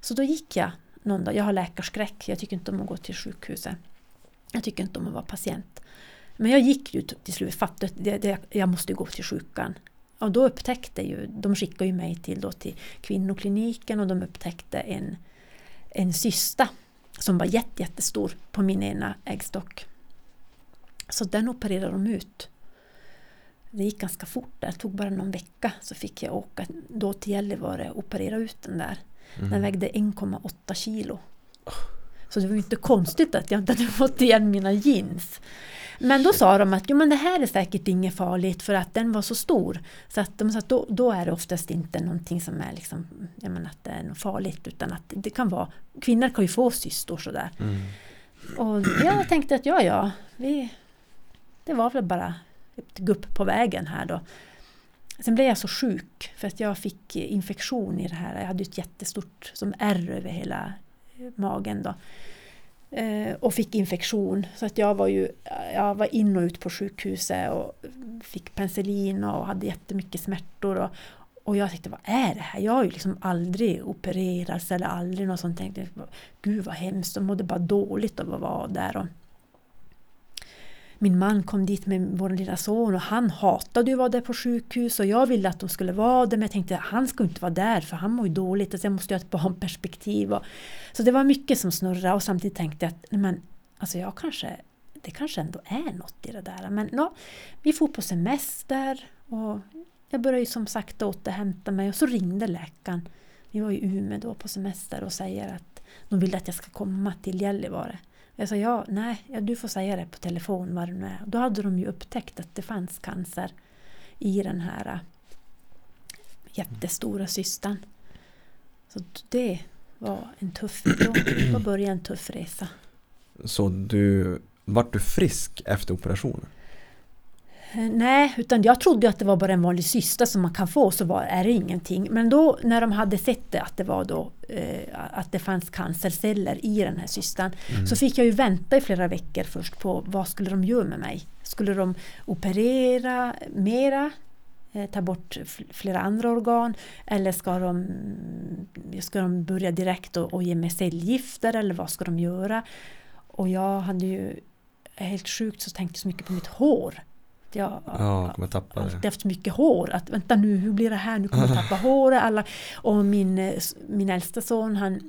Så då gick jag någon dag. Jag har läkarskräck. Jag tycker inte om att gå till sjukhuset. Jag tycker inte om att vara patient. Men jag gick ju till slut, fattade att jag måste gå till sjukan. Och då upptäckte ju, de skickade ju mig till, då till kvinnokliniken och de upptäckte en, en cysta som var jätte, jättestor på min ena äggstock. Så den opererade de ut. Det gick ganska fort, det tog bara någon vecka så fick jag åka då till Gällivare och operera ut den där. Den vägde 1,8 kilo. Så det var ju inte konstigt att jag inte hade fått igen mina jeans. Men då sa de att jo, men det här är säkert inget farligt för att den var så stor. Så att de sa att då, då är det oftast inte någonting som är liksom, jag menar, att det är något farligt utan att det kan vara, kvinnor kan ju få cystor sådär. Och jag tänkte att ja, ja, vi, det var väl bara ett gupp på vägen här då. Sen blev jag så sjuk för att jag fick infektion i det här. Jag hade ett jättestort som ärr över hela eh, magen då. Eh, och fick infektion. Så att jag var ju jag var in och ut på sjukhuset och fick penicillin och hade jättemycket smärtor. Och, och jag tänkte, vad är det här? Jag har ju liksom aldrig opererats eller aldrig något sånt. Jag tänkte, gud vad hemskt, jag mådde bara dåligt av att vara där. Och min man kom dit med vår lilla son och han hatade ju att vara där på sjukhus och jag ville att de skulle vara där men jag tänkte att han ska inte vara där för han mår ju dåligt och sen måste jag ha ett barnperspektiv. Och, så det var mycket som snurrade och samtidigt tänkte jag att men, alltså jag kanske, det kanske ändå är något i det där. Men ja, vi får på semester och jag började ju som sagt återhämta mig och så ringde läkaren. Vi var i Umeå då på semester och säger att de vill att jag ska komma till Gällivare. Jag sa ja, nej, ja, du får säga det på telefon vad det nu är. Då hade de ju upptäckt att det fanns cancer i den här äh, jättestora cystan. Så det var en tuff, då började en tuff resa. Så du, vart du frisk efter operationen? Eh, Nej, utan jag trodde att det var bara en vanlig cysta som man kan få så var, är det ingenting. Men då när de hade sett det, att det var då eh, att det fanns cancerceller i den här cystan så fick jag ju vänta i flera veckor först på vad skulle de göra med mig. Skulle de operera mera? eh, Ta bort flera andra organ? Eller ska de, ska de börja direkt och, och ge mig cellgifter? Eller vad ska de göra? Och jag hade ju helt sjukt så tänkte så mycket på mitt hår. Jag, Ja, kommer tappa alltid det. haft mycket hår. Att vänta nu, hur blir det här? Nu kommer jag tappa håret. Alla. Och min, min äldsta son, han,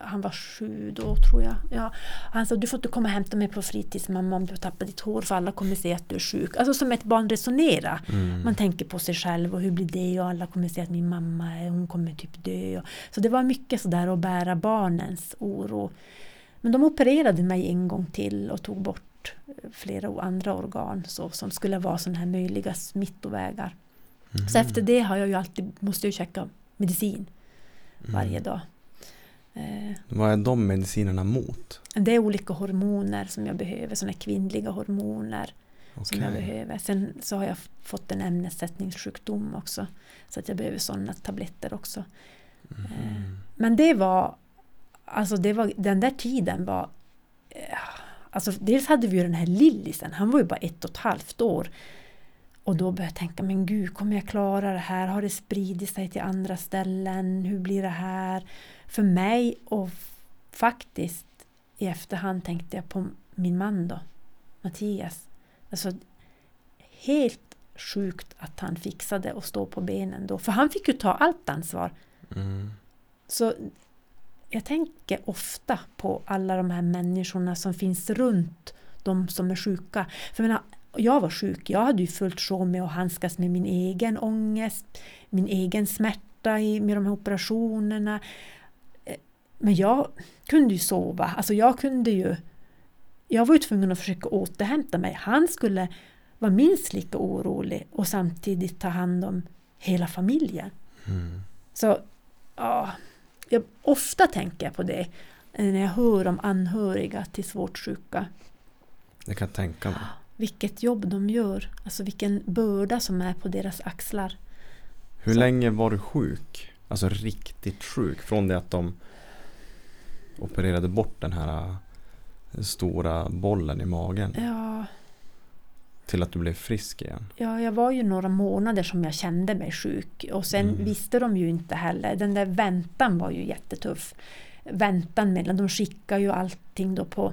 han var sju då tror jag. Ja, han sa, du får inte komma och hämta mig på fritids mamma om du tappar ditt hår för alla kommer se att du är sjuk. Alltså som ett barn resonerar. Mm. Man tänker på sig själv och hur blir det och alla kommer se att min mamma hon kommer typ dö. Så det var mycket sådär att bära barnens oro. Men de opererade mig en gång till och tog bort eh, flera andra organ så, som skulle vara sådana här möjliga smittovägar. Mhm. Så efter det har jag ju alltid, måste jag käka medicin Mm. varje dag. Eh, Vad är de medicinerna mot? det är olika hormoner som jag behöver, sådana kvinnliga hormoner som jag behöver. Sen så har jag fått en ämnessättningssjukdom också. Så att jag behöver sådana tabletter också. Eh, Mhm. Men det var, alltså det var, den där tiden var, eh, alltså dels hade vi ju den här Lillisen, han var ju bara ett och ett halvt år. Och då började jag tänka, men gud, kommer jag klara det här? Har det spridit sig till andra ställen? Hur blir det här? För mig och faktiskt i efterhand tänkte jag på min man då, Mattias. Alltså helt sjukt att han fixade att stå på benen då, för han fick ju ta allt ansvar. Mm. Så jag tänker ofta på alla de här människorna som finns runt de som är sjuka. För jag, menar, jag var sjuk, jag hade ju fullt sjå med att handskas med min egen ångest, min egen smärta i, med de här operationerna. Eh, Men jag kunde ju sova, alltså jag kunde ju jag var ju tvungen att försöka återhämta mig. Han skulle vara minst lika orolig och samtidigt ta hand om hela familjen. Mm. Så ja, jag, ofta tänker på det eh, när jag hör om anhöriga till svårt sjuka. Det kan jag tänka mig. Vilket jobb de gör, alltså vilken börda som är på deras axlar. Hur Så- länge var du sjuk? Alltså riktigt sjuk. Från det att de opererade bort den här äh, stora bollen i magen. Ja, till att du blev frisk igen? Ja, jag var ju några månader som jag kände mig sjuk och sen Mm. visste de ju inte heller. Den där väntan var ju jättetuff. Väntan mellan, de skickade ju allting då på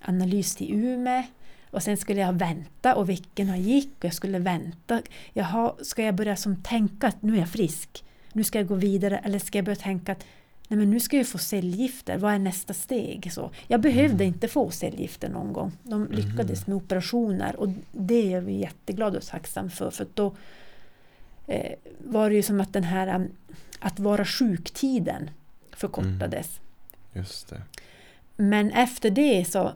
analys till Umeå och sen skulle jag vänta och veckorna gick och jag skulle vänta. Jaha, ska jag börja som tänka att nu är jag frisk? Nu ska jag gå vidare eller ska jag börja tänka att nej men nu ska jag få cellgifter, vad är nästa steg? Så jag behövde inte få cellgifter någon gång. De lyckades med operationer och det är vi jätteglada och tacksam för. För då eh, var det ju som att den här um, att vara sjuktiden förkortades. Just det. Men efter det så eh,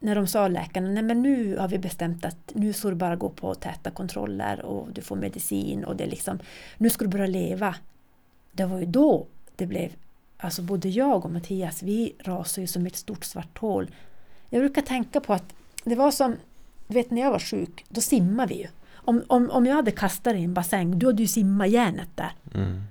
när de sa läkarna, nej men nu har vi bestämt att nu ska du bara gå på täta kontroller och du får medicin och det är liksom, nu ska du börja leva. Det var ju då det blev, alltså både jag och Mattias, vi rasade ju som ett stort svart hål. Jag brukar tänka på att det var som, du vet när jag var sjuk, då simmade vi ju. Om, om, om jag hade kastat dig i en bassäng, du hade ju simmat järnet där. Mm.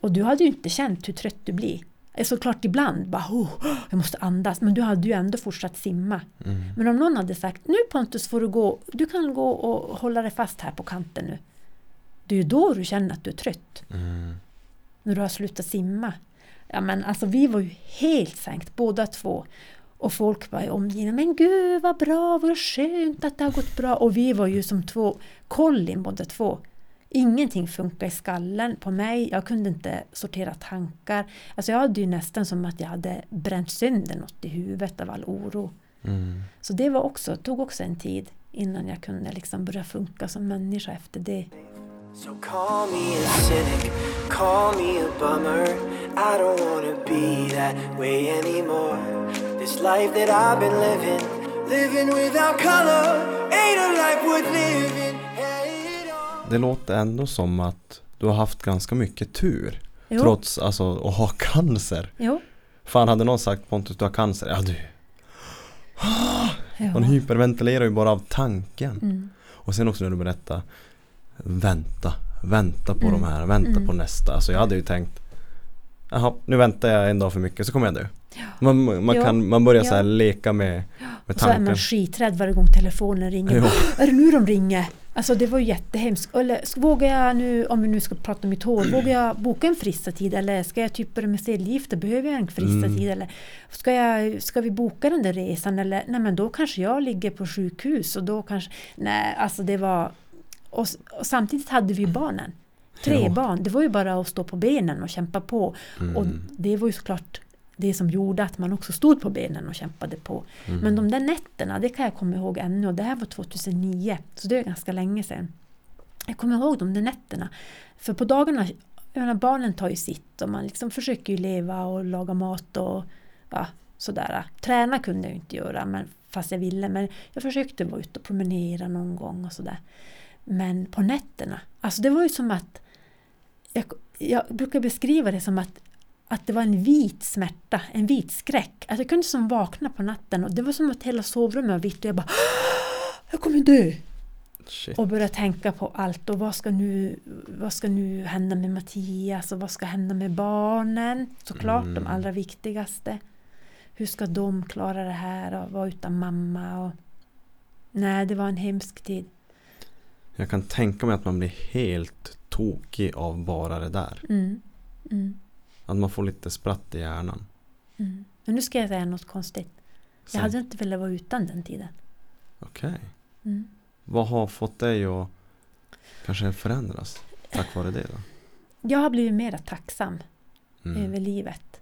Och du hade ju inte känt hur trött du blir. Eh, Såklart ibland bara oh, jag måste andas men du hade ju ändå fortsatt simma. Mm. Men om någon hade sagt nu Pontus får du gå, du kan gå och hålla dig fast här på kanten nu. Det är ju då du känner att du är trött. Mm. När du har slutat simma. Ja men alltså vi var ju helt sänkt båda två. Och folk var i omgivningen, men gud vad bra, vad skönt att det har gått bra. Och vi var ju som två kollin båda två. Ingenting funkar i skallen på mig, jag kunde inte sortera tankar. Alltså jag hade ju nästan som att jag hade bränt sönder något i huvudet av all oro. Mm. Så det var också, tog också en tid innan jag kunde liksom börja funka som människa efter det. So call me a cynic, call me a bummer. I don't wanna be that way anymore. This life that I've been living, living without color, ain't a life worth living. Det låter ändå som att du har haft ganska mycket tur. Jo. Trots alltså att ha cancer. Jo. Fan hade någon sagt Pontus du har cancer? Ja du. Man hyperventilerar ju bara av tanken. Mm. Och sen också när du berättar Vänta, vänta på Mm. de här, vänta Mm. på nästa. Alltså jag hade ju tänkt Jaha, nu väntar jag en dag för mycket så kommer jag dö. Ja. Man, man, Ja. kan, man börjar så här Ja. leka med, med Och så är tanken. man skiträdd varje gång telefonen ringer. Är det nu de ringer? Alltså det var ju jättehemskt. Eller vågar jag nu, om vi nu ska prata om mitt hår, vågar jag boka en frissa-tid eller ska jag typ börja med cellgifter? Behöver jag en frissa-tid? Mm. Eller ska, jag, ska vi boka den där resan? Eller nej men då kanske jag ligger på sjukhus och då kanske... Nej, alltså det var... Och, och samtidigt hade vi ju barnen. Tre Ja. barn. Det var ju bara att stå på benen och kämpa på. Mm. Och det var ju såklart det som gjorde att man också stod på benen och kämpade på. Mm. Men de där nätterna, det kan jag komma ihåg ännu och det här var 2009, så det är ganska länge sedan. Jag kommer ihåg de där nätterna. För på dagarna, jag menar, barnen tar ju sitt och man liksom försöker ju leva och laga mat och ja, sådär. Träna kunde jag ju inte göra men, fast jag ville, men jag försökte vara ute och promenera någon gång och sådär. Men på nätterna, alltså det var ju som att jag, jag brukar beskriva det som att att det var en vit smärta, en vit skräck. Att jag kunde som vakna på natten och det var som att hela sovrummet var vitt och jag bara Jag kommer dö! Shit. Och började tänka på allt och vad ska nu, vad ska nu hända med Mattias och vad ska hända med barnen? Såklart Mm. de allra viktigaste. Hur ska de klara det här och vara utan mamma? Och... Nej, det var en hemsk tid. Jag kan tänka mig att man blir helt tokig av bara det där. Mm. Mm. Att man får lite spratt i hjärnan. Mm. Men nu ska jag säga något konstigt. Jag hade inte velat vara utan den tiden. Okej. Mm. Vad har fått dig att kanske förändras tack vare det då? Jag har blivit mer tacksam Mm. över livet.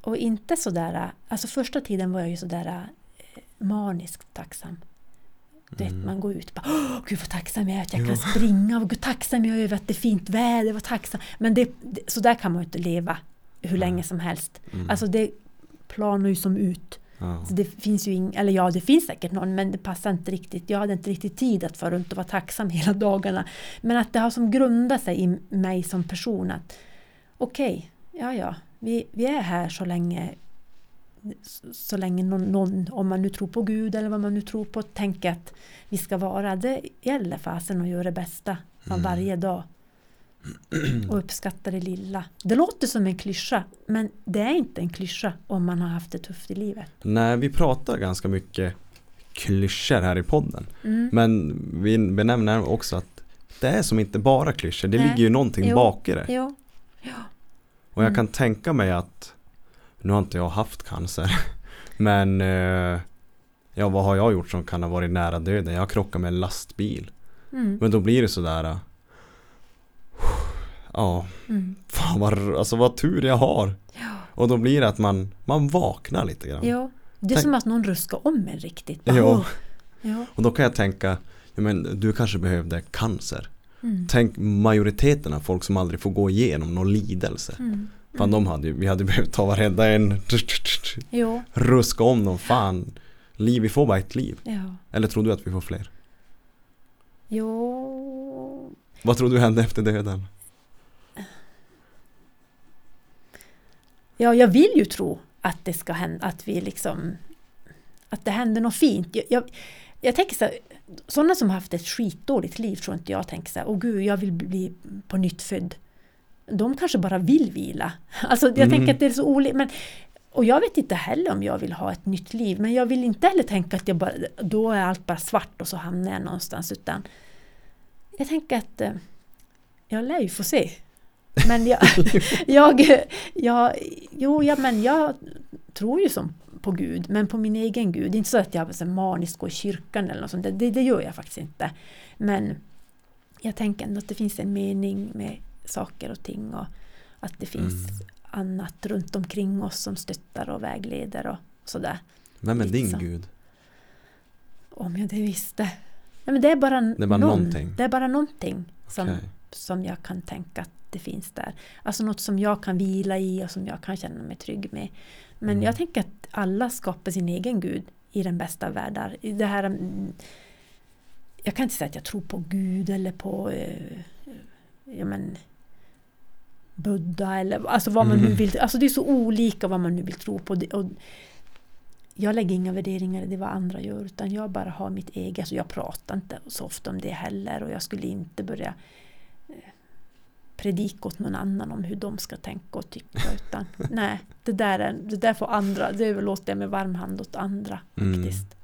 Och inte sådär, alltså första tiden var jag ju sådär eh, maniskt tacksam. Mm. man går ut och bara Åh, Gud vad tacksam jag är att jag Ja. kan springa och gud tacksam jag är över att det är fint väder, vad tacksam. Men det, det, så där kan man ju inte leva hur länge som helst. Mm. Alltså det planar ju som ut. ja. Så det finns ju ing, eller ja det finns säkert någon men det passar inte riktigt. Jag hade inte riktigt tid att fara runt och vara tacksam hela dagarna. Men att det har som grundat sig i mig som person att okej, ja ja, vi, vi är här så länge så länge någon, någon, om man nu tror på Gud eller vad man nu tror på, tänker att vi ska vara. Det gäller fasen att göra det bästa av Mm. varje dag. Och uppskatta det lilla. Det låter som en klyscha, men det är inte en klyscha om man har haft det tufft i livet. Nej, vi pratar ganska mycket klyschor här i podden. Mm. Men vi benämner också att det är som inte bara klyschor, det Nej. ligger ju någonting Jo. bak i det. Jo. Och jag Mm. kan tänka mig att, nu har inte jag haft cancer, men eh, ja vad har jag gjort som kan ha varit nära döden? Jag har krockat med en lastbil. Mm. Men då blir det sådär, eh, ja, Mm. fan vad, alltså vad tur jag har. Ja. Och då blir det att man, man vaknar lite grann. Jo. Det är Tänk- som att någon ruskar om en riktigt. Bara, åh. Ja. Och då kan jag tänka, ja, men du kanske behövde cancer. Mm. Tänk majoriteten av folk som aldrig får gå igenom någon lidelse. Mm. Fan de hade ju, vi hade behövt ta varenda en, Jo. ruska om dem, fan. Liv, vi får bara ett liv. Ja. Eller tror du att vi får fler? Jo. Vad tror du hände efter döden? Ja, jag vill ju tro att det ska hända, att vi liksom att det händer något fint. Jag, jag, jag tänker så här, sådana som har haft ett skitdåligt liv tror inte jag tänker så här, åh gud, jag vill bli på nytt född. De kanske bara vill vila. Alltså jag Mm. tänker att det är så olika. Men, och jag vet inte heller om jag vill ha ett nytt liv, men jag vill inte heller tänka att jag bara, då är allt bara svart och så hamnar jag någonstans, utan jag tänker att eh, jag lär ju få se. Men jag, jag, jag, jo, ja, men jag tror ju som på Gud, men på min egen Gud. Det är inte så att jag så maniskt går i kyrkan eller något sånt, det, det gör jag faktiskt inte. Men jag tänker ändå att det finns en mening med saker och ting och att det finns Mm. annat runt omkring oss som stöttar och vägleder och sådär. Vem är din Liksom. gud? Om jag det visste. Nej, men det är bara, är bara någon, någonting. Det är bara någonting som, Okej. som jag kan tänka att det finns där. Alltså något som jag kan vila i och som jag kan känna mig trygg med. Men Mm. jag tänker att alla skapar sin egen gud i den bästa av världar. I Det här, mm, jag kan inte säga att jag tror på Gud eller på eh, ja, men, Buddha eller alltså vad man nu Mm. vill. Alltså det är så olika vad man nu vill tro på. Och jag lägger inga värderingar i det vad andra gör utan jag bara har mitt eget. Så jag pratar inte så ofta om det heller och jag skulle inte börja eh, predika åt någon annan om hur de ska tänka och tycka. Utan nej, det där, är, det där får andra, det överlåter jag med varm hand åt andra Mm. faktiskt.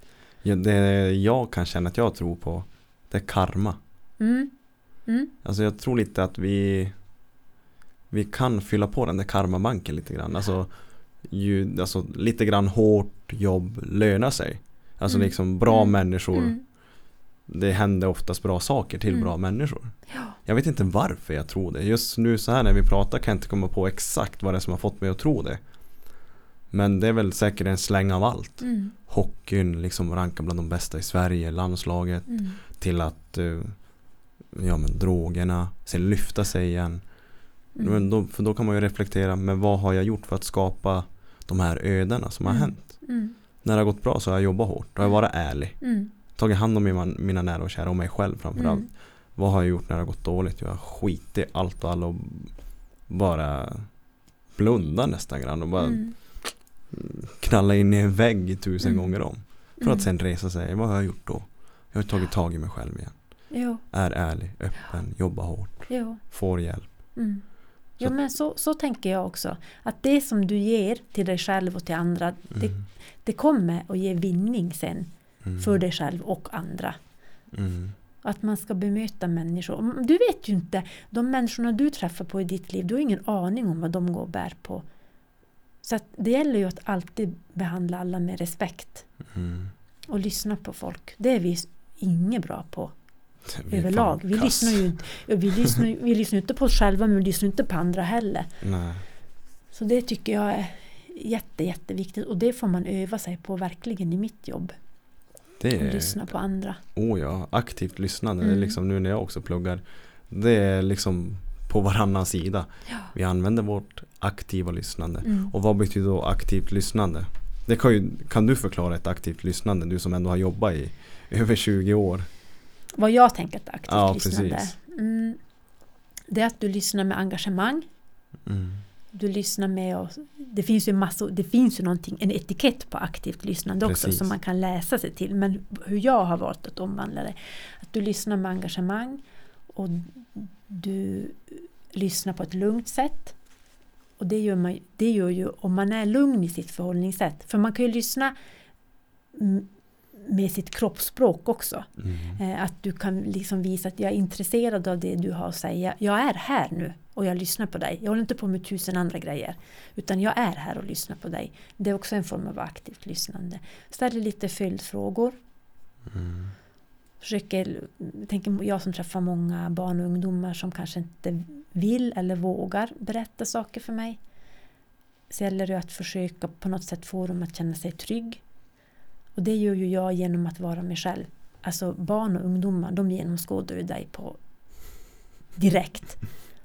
Ja, det jag kan känna att jag tror på, det är karma. Mm. Mm. Alltså jag tror lite att vi Vi kan fylla på den där karmabanken lite grann. Alltså, ju, alltså lite grann hårt jobb lönar sig. Alltså Mm. liksom bra Mm. människor. Mm. Det händer oftast bra saker till Mm. bra människor. Ja. Jag vet inte varför jag tror det. Just nu så här när vi pratar kan jag inte komma på exakt vad det är som har fått mig att tro det. Men det är väl säkert en släng av allt. Mm. Hockeyn liksom rankar bland de bästa i Sverige, landslaget. Mm. Till att eh, ja men drogerna, sen lyfta sig igen. Mm. Men då, för då kan man ju reflektera, men vad har jag gjort för att skapa de här ödena som har Mm. hänt? Mm. När det har gått bra så har jag jobbat hårt, då har jag varit ärlig. Mm. Tagit hand om mina, mina nära och kära och mig själv framförallt. Mm. Vad har jag gjort när det har gått dåligt? Jag har skitit allt och alla och bara blunda nästan grann och bara Mm. knalla in i en vägg tusen Mm. gånger om. För Mm. att sen resa sig, vad har jag gjort då? Jag har tagit tag i mig själv igen. Jo, Är ärlig, öppen, jobbar hårt, jo. får hjälp. Mm. Ja men så, så tänker jag också. Att det som du ger till dig själv och till andra, det, Mm. det kommer att ge vinning sen Mm. för dig själv och andra. Mm. Att man ska bemöta människor. Mm, Du vet ju inte, de människorna du träffar på i ditt liv, du har ingen aning om vad de går och bär på. Så det gäller ju att alltid behandla alla med respekt Mm. och lyssna på folk. Det är vi inget bra på överlag. Vi lyssnar ju vi lyssnar, vi lyssnar inte på oss själva men vi lyssnar inte på andra heller. Nej. Så det tycker jag är jätte, jätteviktigt och det får man öva sig på verkligen i mitt jobb. Det är, lyssna på andra. oh ja, aktivt lyssnande. Mm. liksom nu när jag också pluggar. Det är liksom på varannan sida. Ja. Vi använder vårt aktiva lyssnande. Mm. Och vad betyder då aktivt lyssnande? Det kan, ju, kan du förklara ett aktivt lyssnande? Du som ändå har jobbat i över 20 år. Vad jag tänker att aktivt Ja, lyssnande. Mm, det är att du lyssnar med engagemang. Mm. Du lyssnar med och det finns ju massor, det finns ju någonting, en etikett på aktivt lyssnande också Precis. som man kan läsa sig till. Men hur jag har valt att omvandla det. Att du lyssnar med engagemang och du lyssnar på ett lugnt sätt. Och det gör, man, det gör ju om man är lugn i sitt förhållningssätt. För man kan ju lyssna med sitt kroppsspråk också. Mm. Eh, Att du kan liksom visa att jag är intresserad av det du har att säga. Jag är här nu och jag lyssnar på dig. Jag håller inte på med tusen andra grejer. Utan jag är här och lyssnar på dig. Det är också en form av aktivt lyssnande. Ställer lite följdfrågor. Mm. Försöker, tänker jag som träffar många barn och ungdomar som kanske inte vill eller vågar berätta saker för mig. Så gäller det att försöka på något sätt få dem att känna sig trygg. Och det gör ju jag genom att vara mig själv. Alltså barn och ungdomar, de genomskådar ju dig på direkt.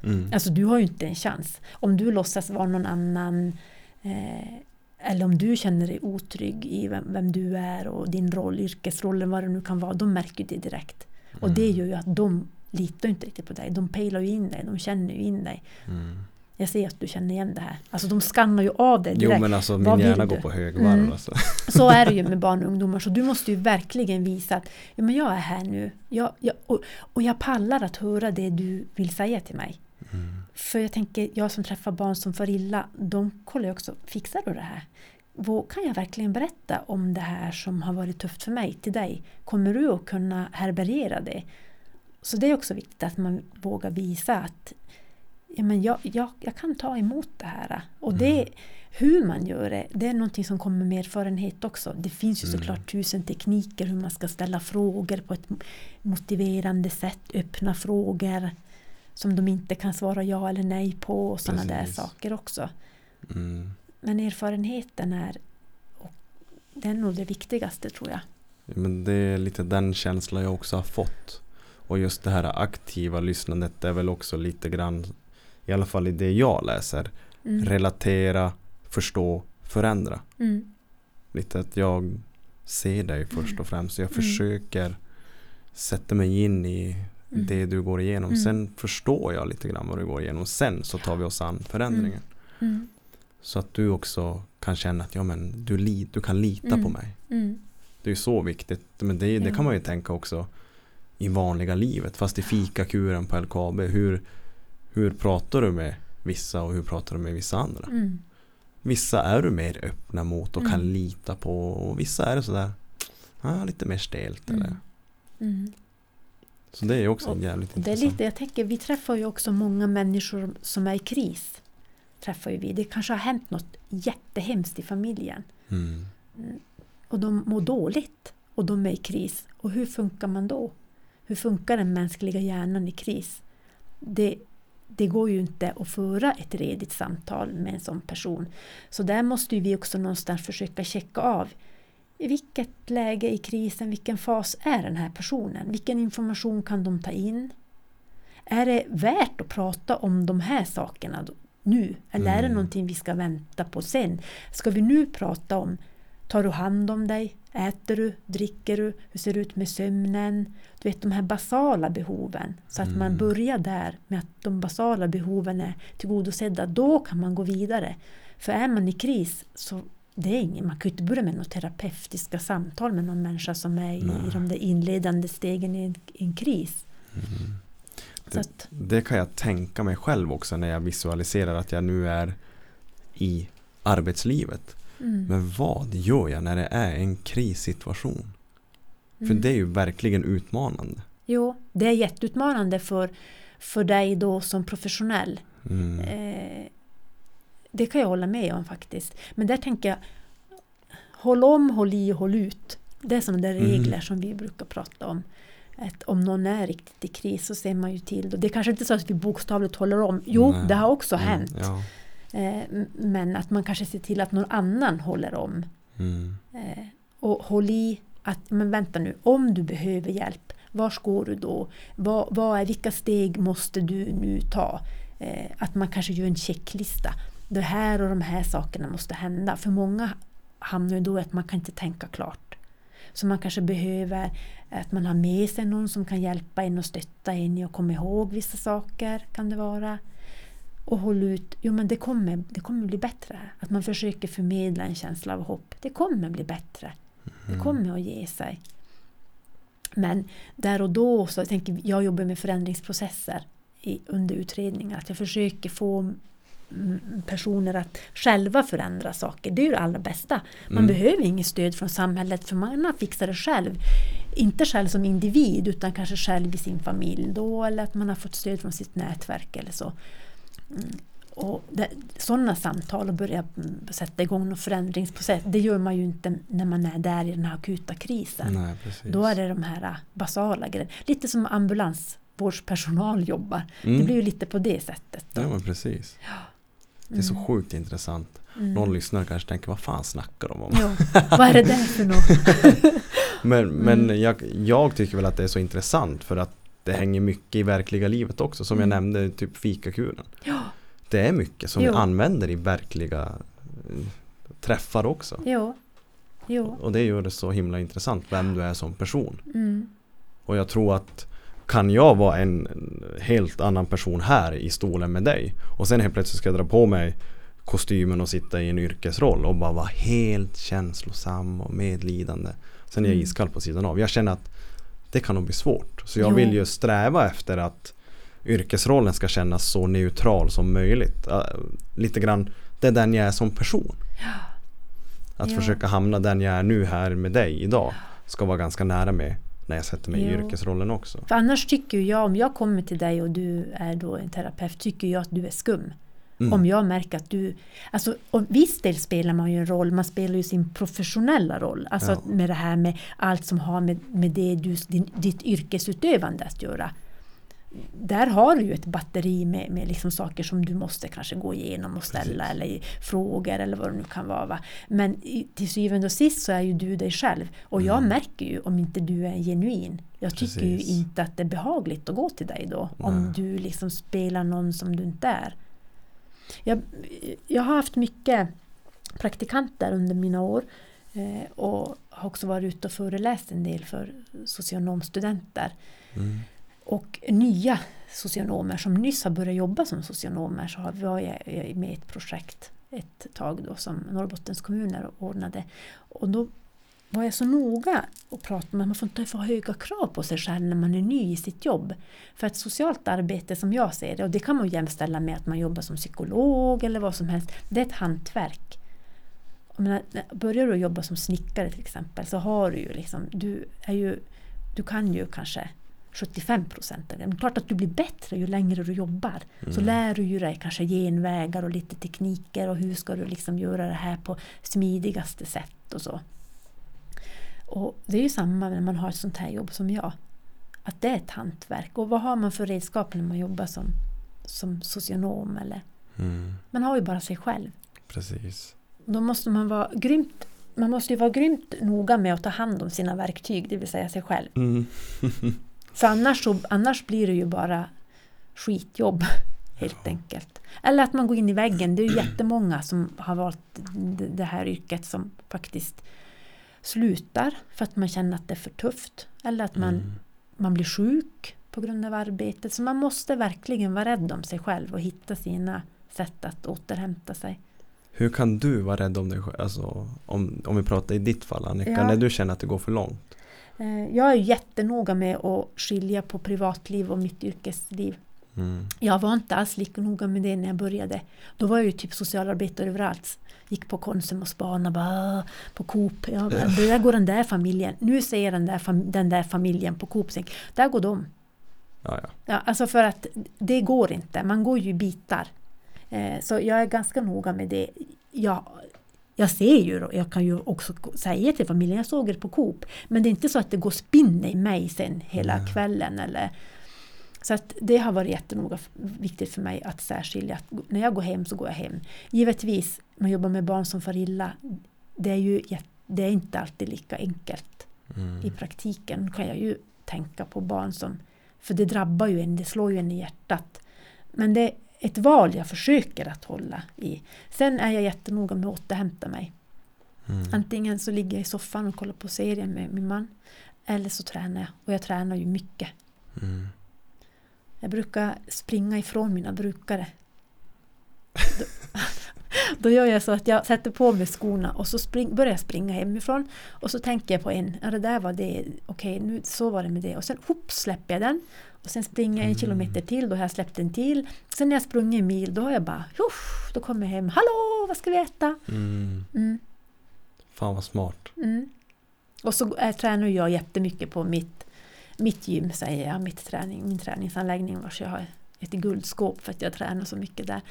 Mm. Alltså du har ju inte en chans. Om du låtsas vara någon annan eh, eller om du känner dig otrygg i vem, vem du är och din roll, yrkesrollen, vad det nu kan vara, de märker det direkt. Och det Mm. gör ju att de litar inte riktigt på dig. De pejlar ju in dig, de känner ju in dig. Mm. Jag ser att du känner igen det här. Alltså de skannar ju av dig Jo direkt. men alltså Vad min vill hjärna går på högvarv Mm. alltså. Så är det ju med barn och ungdomar. Så du måste ju verkligen visa att ja, men jag är här nu. Jag, jag, och, och jag pallar att höra det du vill säga till mig. Mm. För jag tänker, jag som träffar barn som får illa, de kollar ju också, fixar du det här? Vad, kan jag verkligen berätta om det här som har varit tufft för mig till dig? Kommer du att kunna härbärgera det? Så det är också viktigt att man vågar visa att ja, men jag, jag, jag kan ta emot det här. Och det, hur man gör det, det är någonting som kommer med erfarenhet också. Det finns ju Mm. såklart tusen tekniker hur man ska ställa frågor på ett motiverande sätt, öppna frågor som de inte kan svara ja eller nej på och sådana där saker också. Mm. Men erfarenheten är, och det är nog det viktigaste tror jag. Men det är lite den känslan jag också har fått. Och just det här aktiva lyssnandet är väl också lite grann, i alla fall i det jag läser, Mm. relatera, förstå, förändra. Mm. Lite att jag ser dig först och främst. Jag Mm. försöker sätta mig in i Mm. det du går igenom. Mm. Sen förstår jag lite grann vad du går igenom. Sen så tar vi oss an förändringen. Mm. Så att du också kan känna att ja, men du, li- du kan lita Mm. på mig. Mm. Det är så viktigt. Men det, det kan man ju tänka också i vanliga livet. Fast i fikakuren på LKAB. Hur, hur pratar du med vissa och hur pratar du med vissa andra? Mm. Vissa är du mer öppna mot och kan Mm. lita på. Och vissa är det sådär ah, lite mer stelt. Eller? Mm. Mm. Så det är också Och jävligt Det är intressant. lite, jag tänker, vi träffar ju också många människor som är i kris. Träffar ju vi. Det kanske har hänt något jättehemskt i familjen. Mm. Och de mår dåligt. Och de är i kris. Och hur funkar man då? Hur funkar den mänskliga hjärnan i kris? Det, det går ju inte att föra ett redigt samtal med en sån person. Så där måste vi också någonstans försöka checka av. I vilket läge i krisen, vilken fas är den här personen? Vilken information kan de ta in? Är det värt att prata om de här sakerna nu? Eller är det Mm. någonting vi ska vänta på sen? Ska vi nu prata om Tar du hand om dig? Äter du? Dricker du? Hur ser det ut med sömnen? Du vet de här basala behoven. Så att man Mm. börjar där med att de basala behoven är tillgodosedda. Då kan man gå vidare. För är man i kris så det är ingen, man kan ju inte börja med några terapeutiska samtal med någon människa som är i, i de där inledande stegen i en, i en kris. Mm. Så att, Det kan jag tänka mig själv också när jag visualiserar att jag nu är i arbetslivet. Mm, Men vad gör jag när det är en krissituation? För mm. det är ju verkligen utmanande. Jo, det är jätteutmanande för, för dig då som professionell. Mm. Eh, det kan jag hålla med om faktiskt. Men där tänker jag, håll om, håll i och håll ut. Det är sådana där Mm. regler som vi brukar prata om. Att om någon är riktigt i kris så ser man ju till. Och det är kanske inte så att vi bokstavligt håller om. Jo, Nej. det har också hänt. Ja. Eh, men att man kanske ser till att någon annan håller om. Mm. Eh, och håll i att, men vänta nu, om du behöver hjälp, var går du då? Vad, vad är, vilka steg måste du nu ta? Eh, att man kanske gör en checklista. Det här och de här sakerna måste hända. För många hamnar ju då att man kan inte tänka klart. Så man kanske behöver att man har med sig någon som kan hjälpa en och stötta en i att komma ihåg vissa saker. Kan det vara. Och håll ut. Jo men det kommer, det kommer bli bättre. Att man försöker förmedla en känsla av hopp. Det kommer bli bättre. Det kommer att ge sig. Men där och då så jag tänker jag jobbar med förändringsprocesser i, under utredningar. Att jag försöker få mm, personer att själva förändra saker. Det är ju det allra bästa. Man Mm. behöver inget stöd från samhället för man fixar det själv. Inte själv som individ utan kanske själv i sin familj då eller att man har fått stöd från sitt nätverk eller så. Mm. Och det, sådana samtal och börja mm, sätta igång någon förändringsprocess, det gör man ju inte när man är där i den här akuta krisen. Nej. Då är det de här äh, basala grejerna. Lite som ambulansvårdspersonal jobbar. Mm. Det blir ju lite på det sättet. Då. Ja, men precis. Det är så sjukt intressant. Mm. Någon lyssnare kanske tänker, vad fan snackar de om? Ja, vad är det där för något? Men, men Mm. jag, jag tycker väl att det är så intressant för att det hänger mycket i verkliga livet också. Som jag Mm. nämnde, typ fikakuren. Ja, Det är mycket som Jo. vi använder i verkliga eh, träffar också. jo, jo. Och det gör det så himla intressant vem du är som person. Mm. Och jag tror att kan jag vara en helt annan person här i stolen med dig och sen helt plötsligt ska jag dra på mig kostymen och sitta i en yrkesroll och bara vara helt känslosam och medlidande. Sen är jag Mm. iskall på sidan av. Jag känner att det kan nog bli svårt. Så jag Jo. vill ju sträva efter att yrkesrollen ska kännas så neutral som möjligt. Lite grann, det är den jag är som person. Att Ja. försöka hamna den jag är nu här med dig idag ska vara ganska nära mig när jag sätter mig i Jo. yrkesrollen också. För annars tycker jag, om jag kommer till dig och du är då en terapeut, tycker jag att du är skum. Mm. Om jag märker att du... Alltså, och viss del spelar man ju en roll, man spelar ju sin professionella roll. Alltså Ja. med det här med allt som har med, med det du, din, ditt yrkesutövande att göra. Där har du ju ett batteri med, med liksom saker som du måste kanske gå igenom och ställa Precis. eller frågor eller vad det nu kan vara. Va? Men till syvende och sist så är ju du dig själv. Och jag Mm. märker ju om inte du är genuin. Jag tycker ju Precis. inte att det är behagligt att gå till dig då. Om Nej. du liksom spelar någon som du inte är. Jag, jag har haft mycket praktikanter under mina år eh, och har också varit ute och föreläst en del för socionomstudenter. Mm. Och nya socionomer som nyss har börjat jobba som socionomer så har var jag med i ett projekt ett tag då som Norrbottens kommuner ordnade. Och då var jag så noga och pratade med man får inte få höga krav på sig själv när man är ny i sitt jobb. För ett socialt arbete som jag ser det, och det kan man jämställa med att man jobbar som psykolog eller vad som helst, det är ett hantverk. Jag menar, börjar du jobba som snickare till exempel så har du ju liksom, du är ju, du kan ju kanske 75 procent av det. Men klart att du blir bättre ju längre du jobbar. Så lär du ju dig kanske genvägar och lite tekniker och hur ska du liksom göra det här på smidigaste sätt och så. Och det är ju samma när man har ett sånt här jobb som jag. Att det är ett hantverk. Och vad har man för redskap när man jobbar som, som socionom? Eller? Mm. Man har ju bara sig själv. Precis. Då måste man vara grymt man måste ju vara grymt noga med att ta hand om sina verktyg, det vill säga sig själv. Mm. För annars, så, annars blir det ju bara skitjobb helt enkelt. Eller att man går in i väggen. Det är ju jättemånga som har valt det här yrket som faktiskt slutar för att man känner att det är för tufft. Eller att man, Mm. man blir sjuk på grund av arbetet. Så man måste verkligen vara rädd om sig själv och hitta sina sätt att återhämta sig. Hur kan du vara rädd om dig själv? Alltså, om, om vi pratar i ditt fall Annika, Ja. när du känner att det går för långt. Eh, Jag är jättenoga med att skilja på privatliv och mitt yrkesliv. Mm. Jag var inte alls lika noga med det när jag började. Då var jag ju typ socialarbetare överallt. Gick på Konsum och spanade bara "Ah, på Coop. Ja, det där går den där familjen. Nu ser jag den där, fam- den där familjen på Coop. Där går de. Ja, ja. Ja, alltså för att det går inte. Man går ju i bitar. Eh, så jag är ganska noga med det. Jag, jag ser ju, jag kan ju också säga till familjen, jag såg er på Coop. Men det är inte så att det går spinn i mig sen hela Nej. kvällen. Eller, så att det har varit jättenoga viktigt för mig att särskilja. Att när jag går hem så går jag hem. Givetvis, man jobbar med barn som far illa. Det är ju det är inte alltid lika enkelt Mm. i praktiken. kan jag ju tänka på barn som... För det drabbar ju en, det slår ju en i hjärtat. Men det är ett val jag försöker att hålla i. Sen är jag jättenoga med att återhämta mig. Mm. Antingen så ligger jag i soffan och kollar på serien med min man. Eller så tränar jag. Och jag tränar ju mycket. Mm. Jag brukar springa ifrån mina brukare. Då gör jag så att jag sätter på mig skorna och så spring, börjar jag springa hemifrån. Och så tänker jag på en, ja det där var det, okej nu så var det med det. Och sen hopp släpper jag den. Och sen springer jag en kilometer till, då har jag släppt en till. Sen när jag sprungit en mil, då har jag bara, Huff, då kommer jag hem, hallå vad ska vi äta? Mm. Mm, Fan vad smart. mm. Och så äh, tränar jag jättemycket på mitt, mitt gym, säger jag, mitt träning, min träningsanläggning vars jag har ett guldskåp för att jag tränar så mycket där.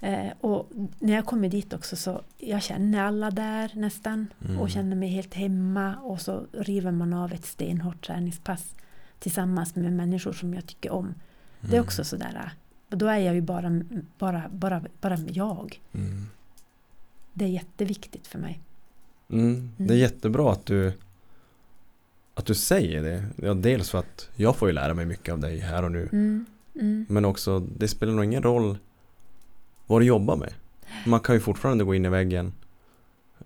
Eh, och när jag kommer dit också så jag känner alla där nästan Mm. och känner mig helt hemma och så river man av ett stenhårt träningspass tillsammans med människor som jag tycker om. Det är Mm. också sådär, och då är jag ju bara, bara, bara, bara jag. Mm. Det är jätteviktigt för mig. Mm. Det är jättebra att du att du säger det. Ja, dels för att jag får ju lära mig mycket av dig här och nu. Mm, mm, Men också, det spelar nog ingen roll vad du jobbar med. Man kan ju fortfarande gå in i väggen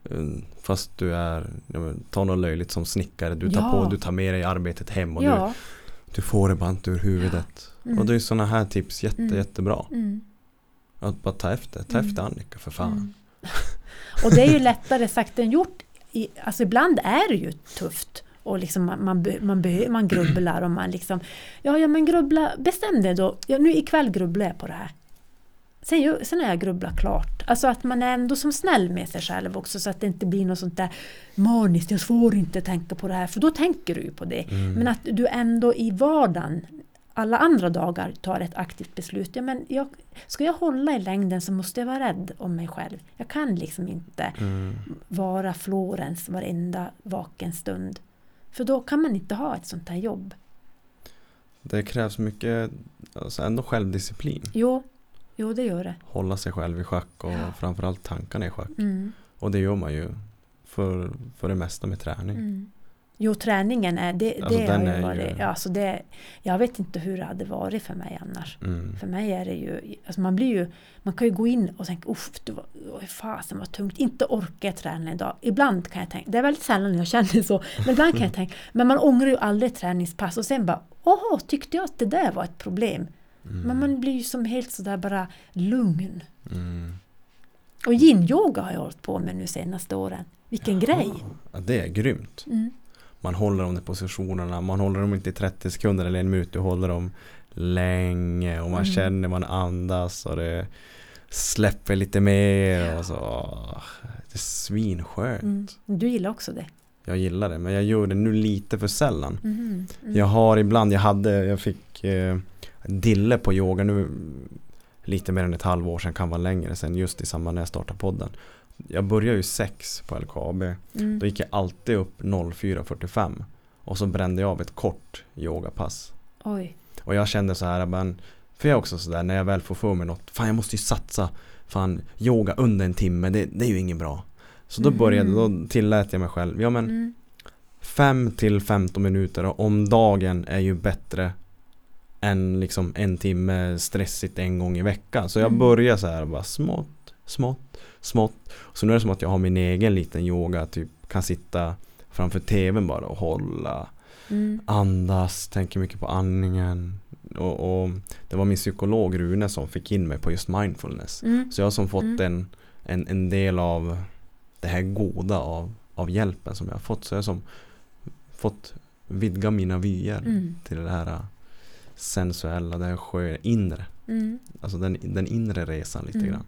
eh, Fast du är, ja, ta något löjligt som snickare. Du tar, Ja. på, du tar med dig arbetet hem och ja. du, du får det bara inte ur huvudet. Mm. Och det är sådana här tips jätte, Mm. jättebra. Mm, Att bara ta efter, ta Mm. efter Annika för fan. mm. Och det är ju lättare sagt än gjort. I, alltså ibland är det ju tufft. Och liksom man, man, man, man grubblar och man liksom Ja, ja men grubbla, bestäm dig då. Ja, nu ikväll grubblar jag på det här. Sen, sen har jag grubblat klart. Alltså att man är ändå som snäll med sig själv också så att det inte blir något sånt där maniskt, jag får inte tänka på det här, för då tänker du ju på det. Mm. Men att du ändå i vardagen, alla andra dagar, tar ett aktivt beslut. Ja, men jag, ska jag hålla i längden så måste jag vara rädd om mig själv. Jag kan liksom inte Mm. vara Florens varenda vaken stund. För då kan man inte ha ett sånt här jobb. Det krävs mycket, alltså ändå självdisciplin. Jo, jo det gör det. Hålla sig själv i schack och Ja. framförallt tankarna i schack. Mm. Och det gör man ju för, för det mesta med träning. Mm. Jo, träningen är det. Alltså, det har är ju varit, ju- ja, alltså det, jag vet inte hur det hade varit för mig annars. Mm. För mig är det ju, alltså man blir ju, man kan ju gå in och tänka uff, det var, oj, fasen vad tungt, inte orkar jag träna idag. Ibland kan jag tänka, det är väldigt sällan jag känner så, men ibland kan jag tänka, men man ångrar ju aldrig träningspass och sen bara, åh, tyckte jag att det där var ett problem? Mm. Men man blir ju som helt sådär bara lugn. Mm. Och yin-yoga har jag hållit på med nu senaste åren. Vilken grej! Ja, det är grymt. Mm. Man håller de där positionerna, man håller dem inte i 30 sekunder eller en minut, du håller dem länge och man Mm. känner man andas och det släpper lite mer och så. Det är svinskönt. Mm. Du gillar också det? Jag gillar det men jag gör det nu lite för sällan. Mhm. Mm. Jag har ibland, jag hade, jag fick eh, dille på yoga nu lite mer än ett halvår sedan, kan vara längre sedan just i samband när jag startade podden. Jag började ju sex på LKAB. Mm. Då gick jag alltid upp 04.45 och så brände jag av ett kort yogapass. Oj. Och jag kände så här, men, för jag är också sådär när jag väl får för mig något, fan jag måste ju satsa, fan yoga under en timme, det, det är ju inget bra. Så då började, då tillät jag mig själv, ja men Mm. 5 till 15 minuter om dagen är ju bättre än liksom en timme stressigt en gång i veckan. Så jag Mm. börjar så här bara smått, smått, smått. Så nu är det som att jag har min egen liten yoga, typ kan sitta framför tvn bara och hålla, Mm. andas, tänker mycket på andningen. Och, och det var min psykolog Rune som fick in mig på just mindfulness. Mm. Så jag har som fått Mm. en, en, en del av det här goda av, av hjälpen som jag har fått. Så jag har som fått vidga mina vyer Mm. till det här äh, sensuella, det här sköna, inre. Mm. Alltså den, den inre resan lite Mm. grann.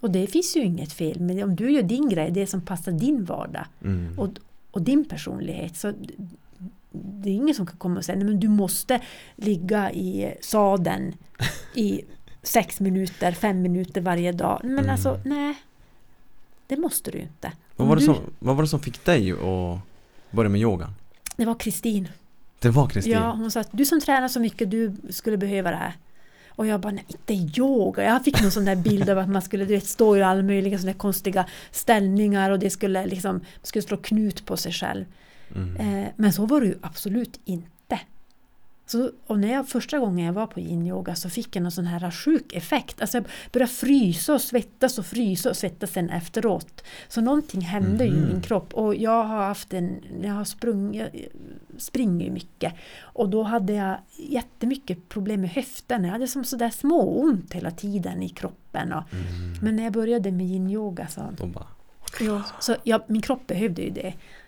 Och det finns ju inget fel men om du gör din grej, det som passar din vardag Mm. och, och din personlighet så det är ingen som kan komma och säga nej men du måste ligga i sadeln i sex minuter, fem minuter varje dag. Men Mm. alltså nej, det måste du ju inte. vad, var det du- som, vad var det som fick dig att börja med yogan? Det var Kristin. Det var Kristin? Ja, hon sa att du som tränar så mycket, du skulle behöva det här. Och jag bara, nej, inte yoga. Jag fick någon sån där bild av att man skulle du vet, stå i alla möjliga såna där konstiga ställningar och det skulle liksom, man skulle slå knut på sig själv. Mm. Eh, men så var det ju absolut inte. Så, och när jag, första gången jag var på yin-yoga så fick jag en sån här sjuk effekt. Alltså jag började frysa och svettas och frysa och svettas sen efteråt. Så någonting hände ju i Mhm. min kropp. Och jag har haft en, jag har sprungit, jag springer mycket. Och då hade jag jättemycket problem med höften. Jag hade som sådär små ont hela tiden i kroppen. Och, Mm. Men när jag började med yin-yoga så, bara, ja, så ja, min kropp behövde ju det.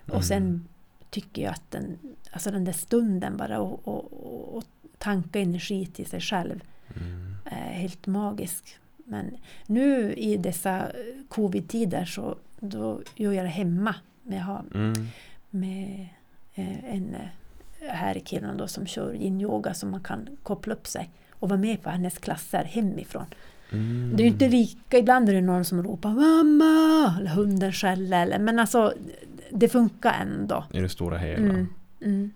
Mm. Och sen tycker jag att den, alltså den där stunden bara och, och, och, och tanka energi till sig själv mm. är helt magisk. Men nu i dessa eh, covid-tider så då gör jag det hemma. Jag har Mm. med eh, en eh, här i Kiruna då som kör yin-yoga så man kan koppla upp sig och vara med på hennes klasser hemifrån. Mm. Det är ju inte lika, ibland är det någon som ropar mamma eller hunden skäller men alltså det funkar ändå. I det stora hela. Mm, mm.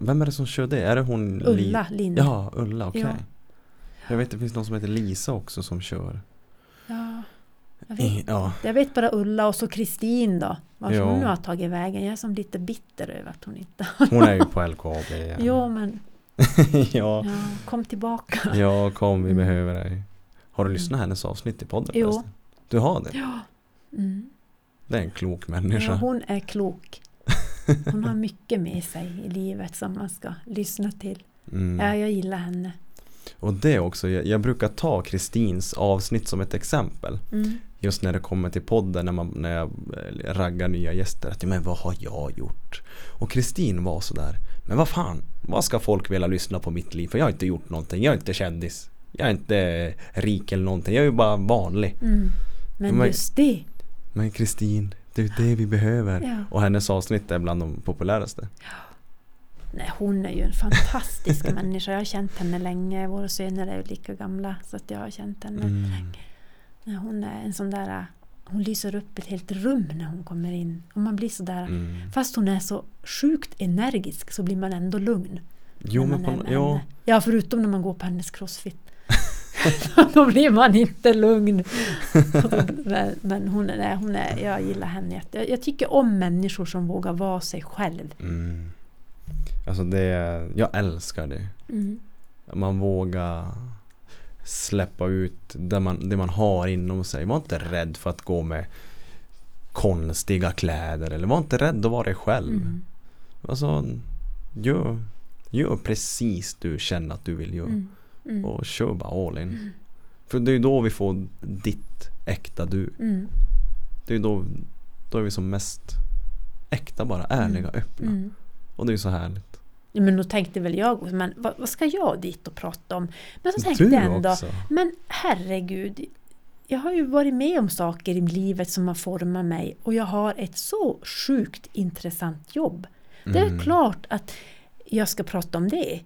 Vem är det som kör det? Är det hon? Li- Ulla Lind. Ja, Ulla, okej. Ja. Jag vet det finns någon som heter Lisa också som kör. Ja, jag, vet, Ja, jag vet bara Ulla och så Kristin då. Vart Ja. hon nu har tagit vägen. Jag är som lite bitter över att hon inte... hon är ju på LKAB igen. Jo men ja. ja, kom tillbaka. ja, kom vi Mm. behöver dig. Har du lyssnat på hennes avsnitt i podden Jo. förresten? Du har det? Ja. Mm. Det är en klok människa. ja, hon är klok. Hon har mycket med sig i livet som man ska lyssna till. Mm. Ja, jag gillar henne. Och det också, jag, jag brukar ta Kristins avsnitt som ett exempel. Mm. Just när det kommer till podden när, man, när jag eh, raggar nya gäster. Att, men vad har jag gjort? Och Kristin var sådär. Men vad fan, vad ska folk vilja lyssna på mitt liv? För jag har inte gjort någonting. Jag är inte kändis. Jag är inte rik eller någonting. Jag är ju bara vanlig. Mm. Men Men- just det. Men Kristin, det är det vi behöver. Ja. Och hennes avsnitt är bland de populäraste. Nej, hon är ju en fantastisk människa. Jag har känt henne länge. Våra söner är ju lika gamla så att jag har känt henne Mm. länge. Nej, hon är en sån där... Hon lyser upp ett helt rum när hon kommer in. Och man blir sådär... Mm. Fast hon är så sjukt energisk så blir man ändå lugn. Jo men på, ja. Ja, förutom när man går på hennes crossfit. Då blir man inte lugn. men hon, är, hon är, jag gillar henne jätte- jag, jag tycker om människor som vågar vara sig själv. mm. Alltså det, jag älskar det. Mm. Man vågar släppa ut det man, det man har inom sig. Var inte rädd för att gå med konstiga kläder eller var inte rädd att vara dig själv. Mm. Alltså, gör, gör precis du känner att du vill göra. Mm. Mm. Och kör bara all in. För det är ju då vi får ditt äkta du. Mm. Det är ju då, då är vi som mest äkta bara, ärliga, öppna. Mm. Och det är ju så härligt. Ja, men då tänkte väl jag, men vad, vad ska jag dit och prata om? Men så tänkte jag ändå, också. men herregud, jag har ju varit med om saker i livet som har format mig och jag har ett så sjukt intressant jobb. Det är Mm. klart att jag ska prata om det.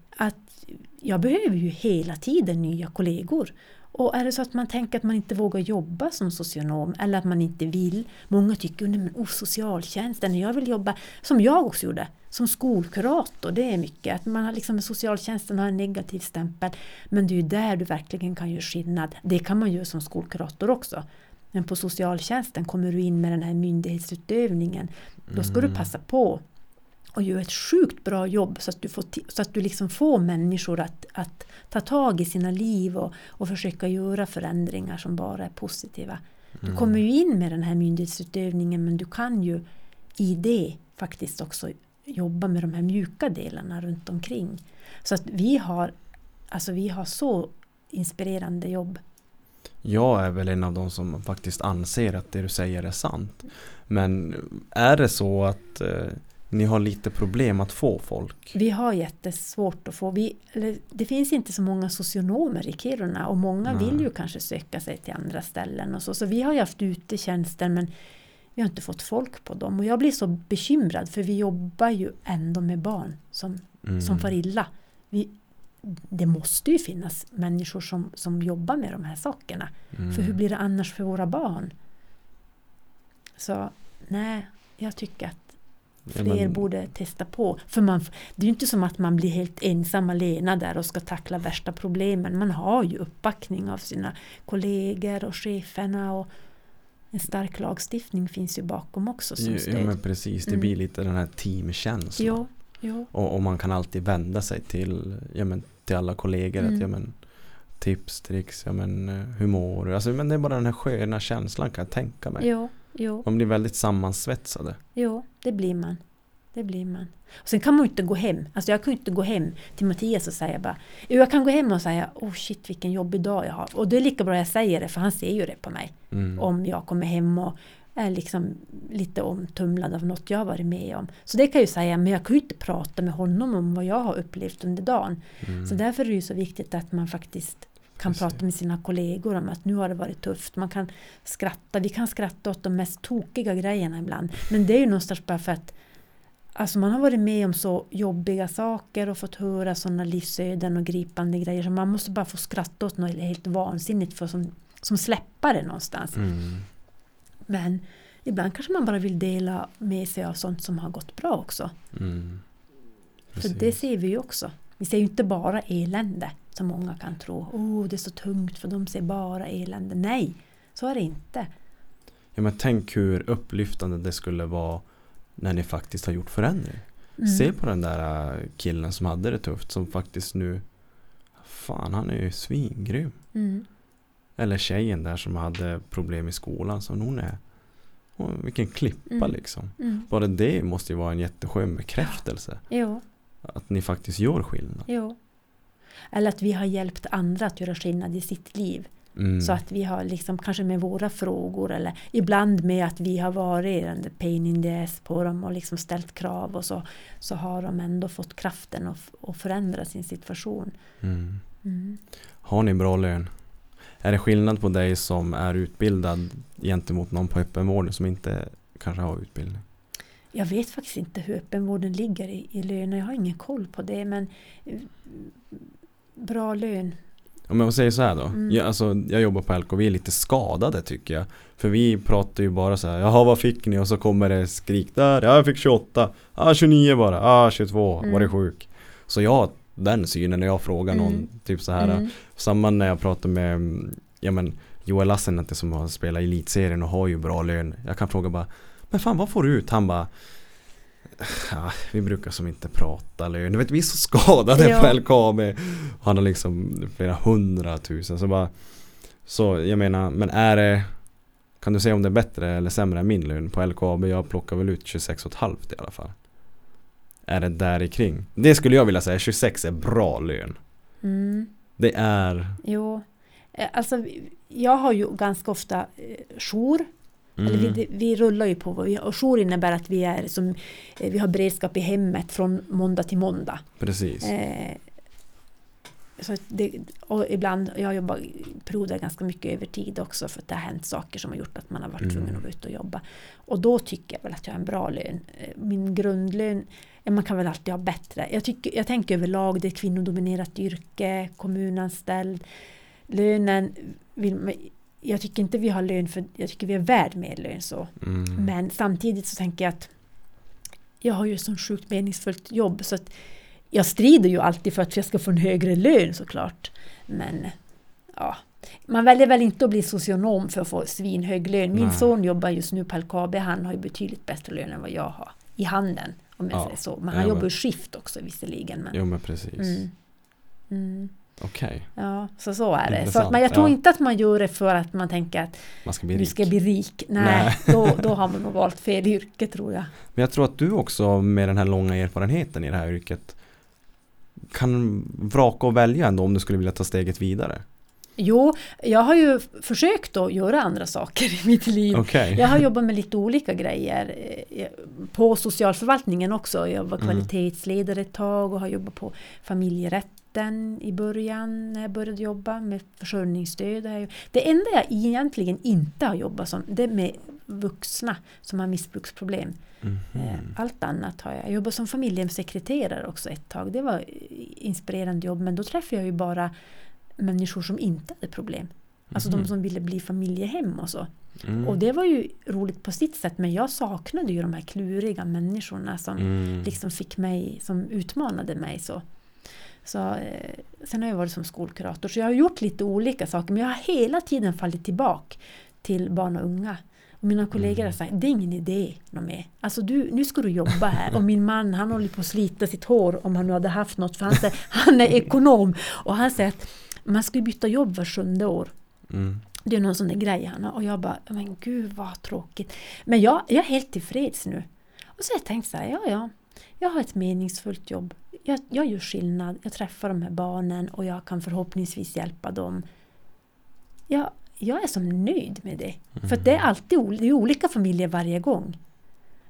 Jag behöver ju hela tiden nya kollegor. Och är det så att man tänker att man inte vågar jobba som socionom eller att man inte vill. Många tycker att oh, socialtjänsten, jag vill jobba som jag också gjorde, som skolkurator. Det är mycket att man har liksom socialtjänsten har en negativ stämpel. Men det är ju där du verkligen kan göra skillnad. Det kan man göra som skolkurator också. Men på socialtjänsten kommer du in med den här myndighetsutövningen. Då ska du passa på och göra ett sjukt bra jobb så att du, får så att du liksom får människor att, att ta tag i sina liv och, och försöka göra förändringar som bara är positiva. Du kommer ju in med den här myndighetsutövningen men du kan ju i det faktiskt också jobba med de här mjuka delarna runt omkring. Så att vi har, alltså vi har så inspirerande jobb. Jag är väl en av de som faktiskt anser att det du säger är sant. Men är det så att eh, ni har lite problem att få folk? Vi har jättesvårt att få, vi, eller, det finns inte så många socionomer i Kiruna och många Nej. vill ju kanske söka sig till andra ställen och så. Så vi har ju haft ute tjänster men vi har inte fått folk på dem. Och jag blir så bekymrad för vi jobbar ju ändå med barn som, Mm. som far illa. Vi, det måste ju finnas människor som, som jobbar med de här sakerna. Mm. För hur blir det annars för våra barn? Så nej, jag tycker att fler men- borde testa på. För man, det är ju inte som att man blir helt ensam alena där och ska tackla värsta problemen. Man har ju uppbackning av sina kollegor och cheferna och en stark lagstiftning finns ju bakom också som Ja, stöd. ja men precis, det Mm. blir lite den här teamkänslan. Jo, Jo. Och, och man kan alltid vända sig till, ja, men, till alla kollegor. Mm. Att, ja, men, tips, tricks, ja, men, eh, du? Alltså, men det är bara den här sköna känslan kan jag tänka mig. Jo, jo, Man blir väldigt sammansvetsade. jo, det blir man. Det blir man. Och sen kan man ju inte gå hem. Alltså jag kan ju inte gå hem till Mattias och säga bara jag kan gå hem och säga Oh shit vilken jobbig dag jag har. Och det är lika bra jag säger det för han ser ju det på mig. Mm. Om jag kommer hem och är liksom lite omtumlad av något jag har varit med om. Så det kan jag ju säga, men jag kan ju inte prata med honom om vad jag har upplevt under dagen. Mm. Så därför är det ju så viktigt att man faktiskt kan prata med sina kollegor om att nu har det varit tufft. Man kan skratta, vi kan skratta åt de mest tokiga grejerna ibland. Men det är ju någonstans bara för att Alltså man har varit med om så jobbiga saker och fått höra sådana livsöden och gripande grejer. Så man måste bara få skratta åt något helt vansinnigt för som, som släppa det någonstans. Mm. Men ibland kanske man bara vill dela med sig av sånt som har gått bra också. Mm. För det ser vi ju också. Vi ser ju inte bara elände som många kan tro. Oh, det är så tungt för de ser bara elände. Nej, så är det inte. Ja, men tänk hur upplyftande det skulle vara när ni faktiskt har gjort förändring. Mm. Se på den där äh, killen som hade det tufft som faktiskt nu Fan han är ju svingrym. Mm. Eller tjejen där som hade problem i skolan som hon är. Vilken klippa Mm. liksom. Mm. Bara det måste ju vara en jätteskön bekräftelse. Jo, Att ni faktiskt gör skillnad. jo. Eller att vi har hjälpt andra att göra skillnad i sitt liv. Mm. Så att vi har liksom kanske med våra frågor eller ibland med att vi har varit en pain in the ass på dem och liksom ställt krav och så, så har de ändå fått kraften att, att förändra sin situation. mm. Mm. Har ni bra lön? Är det skillnad på dig som är utbildad gentemot någon på öppenvården som inte kanske har utbildning? Jag vet faktiskt inte hur öppenvården ligger i, i löner. Jag har ingen koll på det. Men bra lön. Om jag säger så här då. Mm. Jag, alltså, jag jobbar på LK, vi är lite skadade tycker jag. För vi pratar ju bara så här, jaha vad fick ni? Och så kommer det skrik där, ja jag fick 28, ah 29 bara, ah 22, Mm. var det sjuk? Så jag har den synen när jag frågar någon, Mm. typ så här. Mm. Samma när jag pratar med, ja men Joel Lassinantti som har spelat i elitserien och har ju bra lön. Jag kan fråga bara, men fan vad får du ut? Han bara, ja, vi brukar som inte prata lön. Du vet vi är så skadade Ja. på LKAB. Han har liksom flera hundratusen. Så bara, så jag menar, men är det kan du säga om det är bättre eller sämre än min lön på LKAB? Jag plockar väl ut 26,5 i alla fall. Är det där i kring? Det skulle jag vilja säga, 26 är bra lön. Mm. Det är Jo. Eh, Alltså, jag har ju ganska ofta eh, jour. Vi, mm, det- vi rullar ju på. vi- Och jour innebär att vi, är som, eh, vi har beredskap i hemmet från måndag till måndag. precis. Eh, så det, och ibland, jag jobbar perioder ganska mycket övertid också för att det har hänt saker som har gjort att man har varit Mm. tvungen att gå ut och jobba. Och då tycker jag väl att jag har en bra lön. Eh, Min grundlön, man kan väl alltid ha bättre. Jag, tycker, jag tänker överlag det är kvinnodominerat yrke, kommunanställd. Lönen, vill, jag tycker inte vi har lön för, jag tycker vi är värd mer lön så. Mm. Men samtidigt så tänker jag att jag har ju ett sånt sjukt meningsfullt jobb så att jag strider ju alltid för att jag ska få en högre lön såklart. Men ja, man väljer väl inte att bli socionom för att få svinhög lön. Min Nej. son jobbar just nu på LKAB, han har ju betydligt bättre lön än vad jag har. I handeln, om jag Ja, säger så. Men ja, han jobbar men- ju skift också visserligen. Men, Jo men precis. mm, mm, Okej, ja, så så är det. Så Intressant, att, men jag tror ja. inte att man gör det för att man tänker att man ska bli rik. ska bli rik. Nej, Nej. Då, då har man nog valt fel yrke tror jag. Men jag tror att du också med den här långa erfarenheten i det här yrket kan vraka och välja ändå om du skulle vilja ta steget vidare. Jo, jag har ju försökt att göra andra saker i mitt liv. Okej. Jag har jobbat med lite olika grejer. eh, På socialförvaltningen också. Jag var Mm. kvalitetsledare ett tag och har jobbat på familjerätten i början när jag började jobba med försörjningsstöd. Det enda jag egentligen inte har jobbat som, det är med vuxna som har missbruksproblem. Mhm. Eh, Allt annat har jag. Jag jobbade som familjesekreterare också ett tag. Det var inspirerande jobb men då träffade jag ju bara människor som inte hade problem. Alltså de Mhm. som ville bli familjehem och så. Mm. Och det var ju roligt på sitt sätt men jag saknade ju de här kluriga människorna som Mm. liksom fick mig, som utmanade mig så. Så eh, sen har jag varit som skolkurator så jag har gjort lite olika saker men jag har hela tiden fallit tillbaka till barn och unga. Och mina kollegor har sagt, det är ingen idé något mer. Alltså du, nu ska du jobba här. Och min man han håller på att slita sitt hår om han nu hade haft något. För han, säger, han är ekonom. Och han säger att man ska byta jobb var sjunde år. Mm. Det är någon sån där grej han har. Och jag bara, men gud vad tråkigt. Men jag, jag är helt tillfreds nu. Och så har jag tänkt så här, ja ja. Jag har ett meningsfullt jobb. Jag, jag gör skillnad. Jag träffar de här barnen och jag kan förhoppningsvis hjälpa dem. Jag, jag är som nöjd med det. För att det är alltid ol- det är olika familjer varje gång.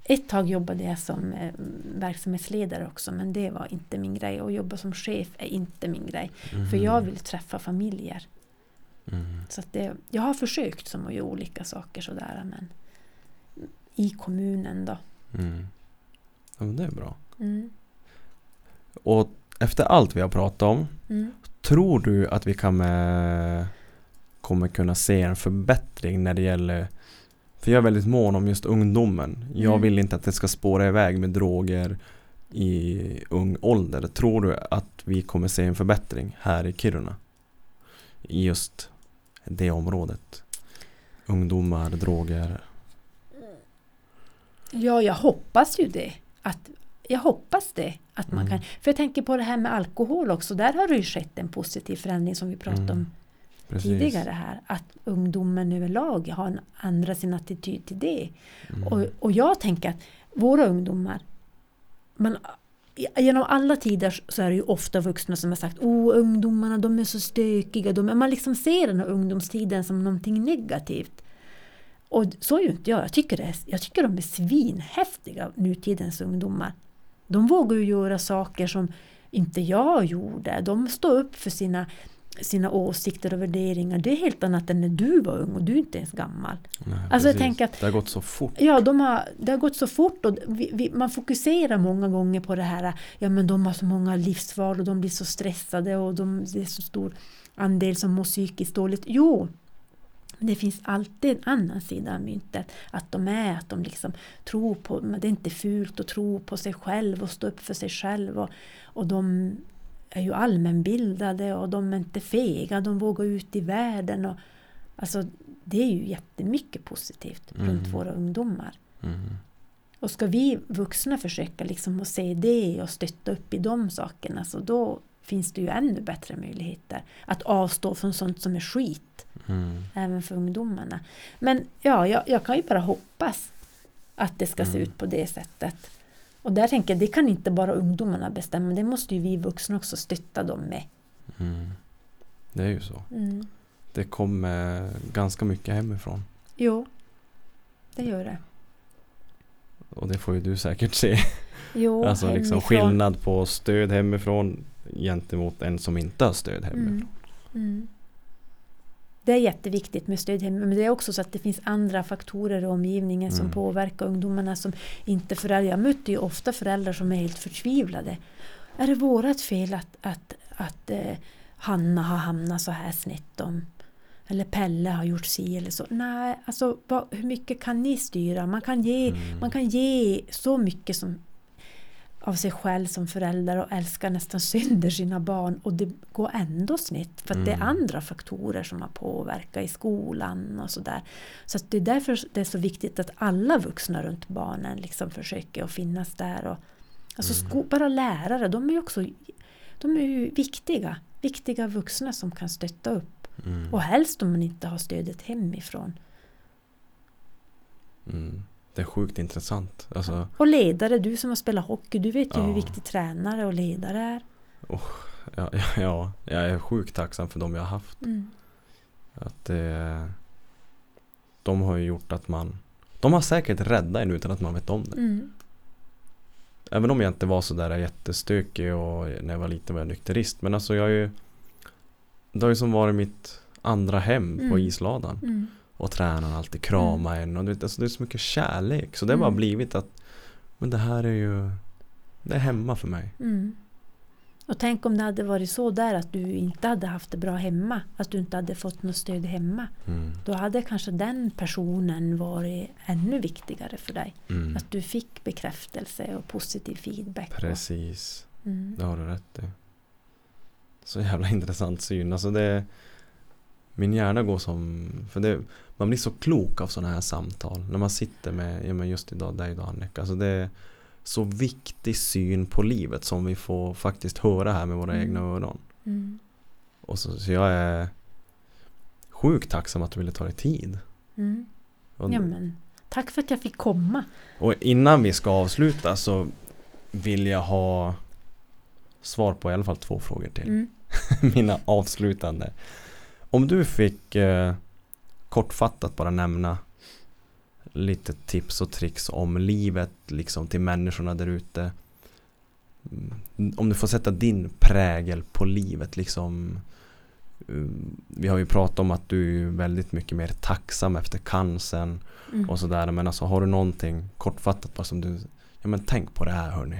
Ett tag jobbade jag som eh, verksamhetsledare också men det var inte min grej. Och jobba som chef är inte min grej. För jag vill träffa familjer. Mm. Så det, jag har försökt som att göra olika saker sådär men i kommunen då. Mm. Ja, men det är bra. Mm. Och efter allt vi har pratat om, Mm. tror du att vi kan med, kommer kunna se en förbättring när det gäller för jag är väldigt mån om just ungdomen. Jag Mm. vill inte att det ska spåra iväg med droger i ung ålder. Tror du att vi kommer se en förbättring här i Kiruna? I just det området. Ungdomar, droger. Ja, jag hoppas ju det. Att, jag hoppas det. Att man Mm. kan, för jag tänker på det här med alkohol också. Där har det ju skett en positiv förändring som vi pratade Mm. om tidigare här. Att ungdomen överlag har en, ändrat sin attityd till det. Mm. Och, och jag tänker att våra ungdomar, man, genom alla tider så är det ju ofta vuxna som har sagt oh ungdomarna de är så stökiga. De, man liksom ser den här ungdomstiden som någonting negativt. Och så är ju inte jag. Jag tycker, det är, jag tycker de är svinhäftiga, nutidens ungdomar. De vågar ju göra saker som inte jag gjorde. De står upp för sina, sina åsikter och värderingar. Det är helt annat än när du var ung och du är inte ens gammal. Nej, Alltså jag tänker att- Det har gått så fort. Ja, de har, det har gått så fort och vi, vi, man fokuserar många gånger på det här, ja men de har så många livsval och de blir så stressade och de, det är så stor andel som mår psykiskt dåligt. Jo, det finns alltid en annan sida av myntet. Att de är, att de liksom tror på, det är inte fult att tro på sig själv och stå upp för sig själv. Och, och de är ju allmänbildade och de är inte fega, de vågar ut i världen. Och, alltså, det är ju jättemycket positivt runt Mm. våra ungdomar. Mm. Och ska vi vuxna försöka liksom att se det och stötta upp i de sakerna så då finns det ju ännu bättre möjligheter att avstå från sånt som är skit Mm. även för ungdomarna. Men ja, jag, jag kan ju bara hoppas att det ska se Mm. ut på det sättet. Och där tänker jag, det kan inte bara ungdomarna bestämma, det måste ju vi vuxna också stötta dem med. Mm. Det är ju så. Mm. Det kommer ganska mycket hemifrån. Jo, det gör det. Och det får ju du säkert se. Jo, alltså liksom hemifrån. skillnad på stöd hemifrån gentemot en som inte har stöd hemifrån. Mm. Mm. Det är jätteviktigt med stöd hemma, men det är också så att det finns andra faktorer i omgivningen som Mm. påverkar ungdomarna som inte föräldrar. Jag möter ju ofta föräldrar som är helt förtvivlade. Är det vårat fel att, att, att eh, Hanna har hamnat så här snett om eller Pelle har gjort si eller så. Nej, alltså vad, hur mycket kan ni styra? Man kan ge, Mm. man kan ge så mycket som av sig själv som förälder och älskar nästan sönder sina barn och det går ändå snett för att det är Mm. andra faktorer som har påverkat i skolan och sådär. Så att det är därför det är så viktigt att alla vuxna runt barnen liksom försöker att finnas där. Och, alltså Mm. sko- bara lärare, de är ju också de är ju viktiga, viktiga vuxna som kan stötta upp. Mm. Och helst om man inte har stödet hemifrån. Mm. Det är sjukt intressant. Alltså, Och ledare, du som har spelat hockey, du vet ju Ja. hur viktig tränare och ledare är. ja, ja, ja, jag är sjukt tacksam för de jag har haft. Mm. Att det, de har ju gjort att man De har säkert räddat en utan att man vet om det. Mm. Även om jag inte var så där jättestökig och när jag var liten var jag nykterist. Men alltså jag har ju Det har ju som varit mitt andra hem på Mm. isladan. Mm. Och tränaren alltid krama en och du vet, alltså det är så mycket kärlek. Så det har bara Mm. blivit att Men det här är ju Det är hemma för mig. Mm. Och tänk om det hade varit så där att du inte hade haft det bra hemma. Att du inte hade fått något stöd hemma. Mm. Då hade kanske den personen varit ännu viktigare för dig. Mm. Att du fick bekräftelse och positiv feedback. och- Precis. Mm. Det har du rätt i. Så jävla intressant syn. Alltså det min hjärna går som, för det, man blir så klok av sådana här samtal. När man sitter med, ja men just idag, dig då Annika. Alltså det är så viktig syn på livet som vi får faktiskt höra här med våra Mm. egna öron. Mm. Och så, så jag är sjukt tacksam att du ville ta dig tid. Mm. Och, Ja, men, tack för att jag fick komma. och innan vi ska avsluta så vill jag ha svar på i alla fall två frågor till. Mm. Mina avslutande. Om du fick eh, kortfattat bara nämna lite tips och tricks om livet liksom till människorna där ute. Mm, Om du får sätta din prägel på livet liksom. mm, Vi har ju pratat om att du är väldigt mycket mer tacksam efter cancern Mm. och sådär. Men alltså har du någonting kortfattat bara som du Ja men tänk på det här hörni.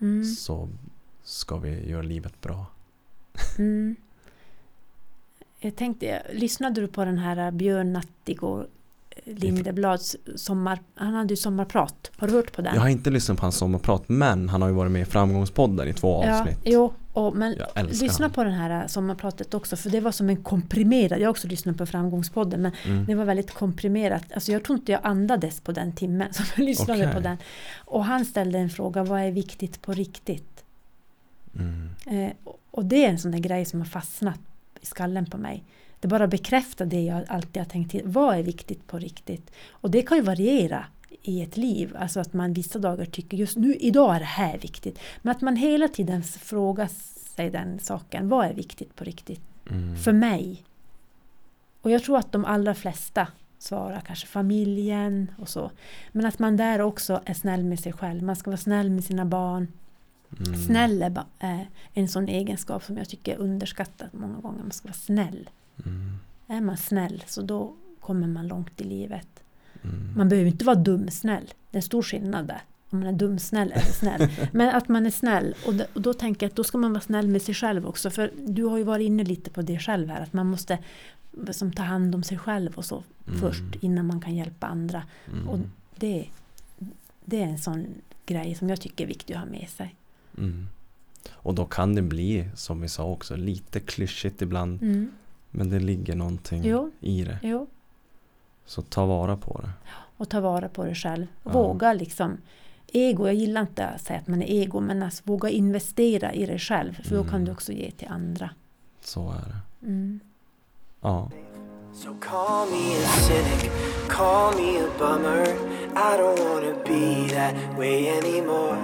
Mm. Så ska vi göra livet bra. Mm. Jag tänkte, lyssnade du på den här Björn Natthigård Lindeblads sommar, han hade ju sommarprat. Har du hört på den? Jag har inte lyssnat på hans sommarprat men han har ju varit med i Framgångspodden i två ja, avsnitt. jo, och, men lyssna han. på den här sommarpratet också för det var som en komprimerad, jag har också lyssnat på Framgångspodden men Mm. det var väldigt komprimerat. Alltså jag tror inte jag andades på den timmen som jag lyssnade Okej. på den. Och han ställde en fråga, vad är viktigt på riktigt? Mm. Eh, och- det är en sån där grej som har fastnat i skallen på mig. Det bara bekräftar det jag alltid har tänkt till. Vad är viktigt på riktigt? Och det kan ju variera i ett liv. Alltså att man vissa dagar tycker just nu, idag är det här viktigt. Men att man hela tiden frågar sig den saken. Vad är viktigt på riktigt? Mm. För mig. Och jag tror att de allra flesta svarar kanske familjen och så. Men att man där också är snäll med sig själv. Man ska vara snäll med sina barn. Mm. Snäll är är en sån egenskap som jag tycker är underskattat många gånger. Man ska vara snäll. Mm. Är man snäll så då kommer man långt i livet. Mm. Man behöver inte vara dumsnäll. Det är en stor skillnad där. Om man är dumsnäll eller snäll. Men att man är snäll. Och, då- och då tänker jag att då ska man vara snäll med sig själv också. För du har ju varit inne lite på det själv här. Att man måste som ta hand om sig själv och så Mm. först innan man kan hjälpa andra. Mm. Och det, det är en sån grej som jag tycker är viktig att ha med sig. Mm. Och då kan det bli, som vi sa också, lite klyschigt ibland. Mm. Men det ligger någonting Jo. i det. Jo. Så ta vara på det. och ta vara på det själv. Ja. Våga liksom. Ego, jag gillar inte att säga att man är ego, men alltså, våga investera i dig själv. För då kan Mm. du också ge till andra. Så är det. Mm. Ja. So call me a cynic, call me a bummer. I don't wanna be that way anymore.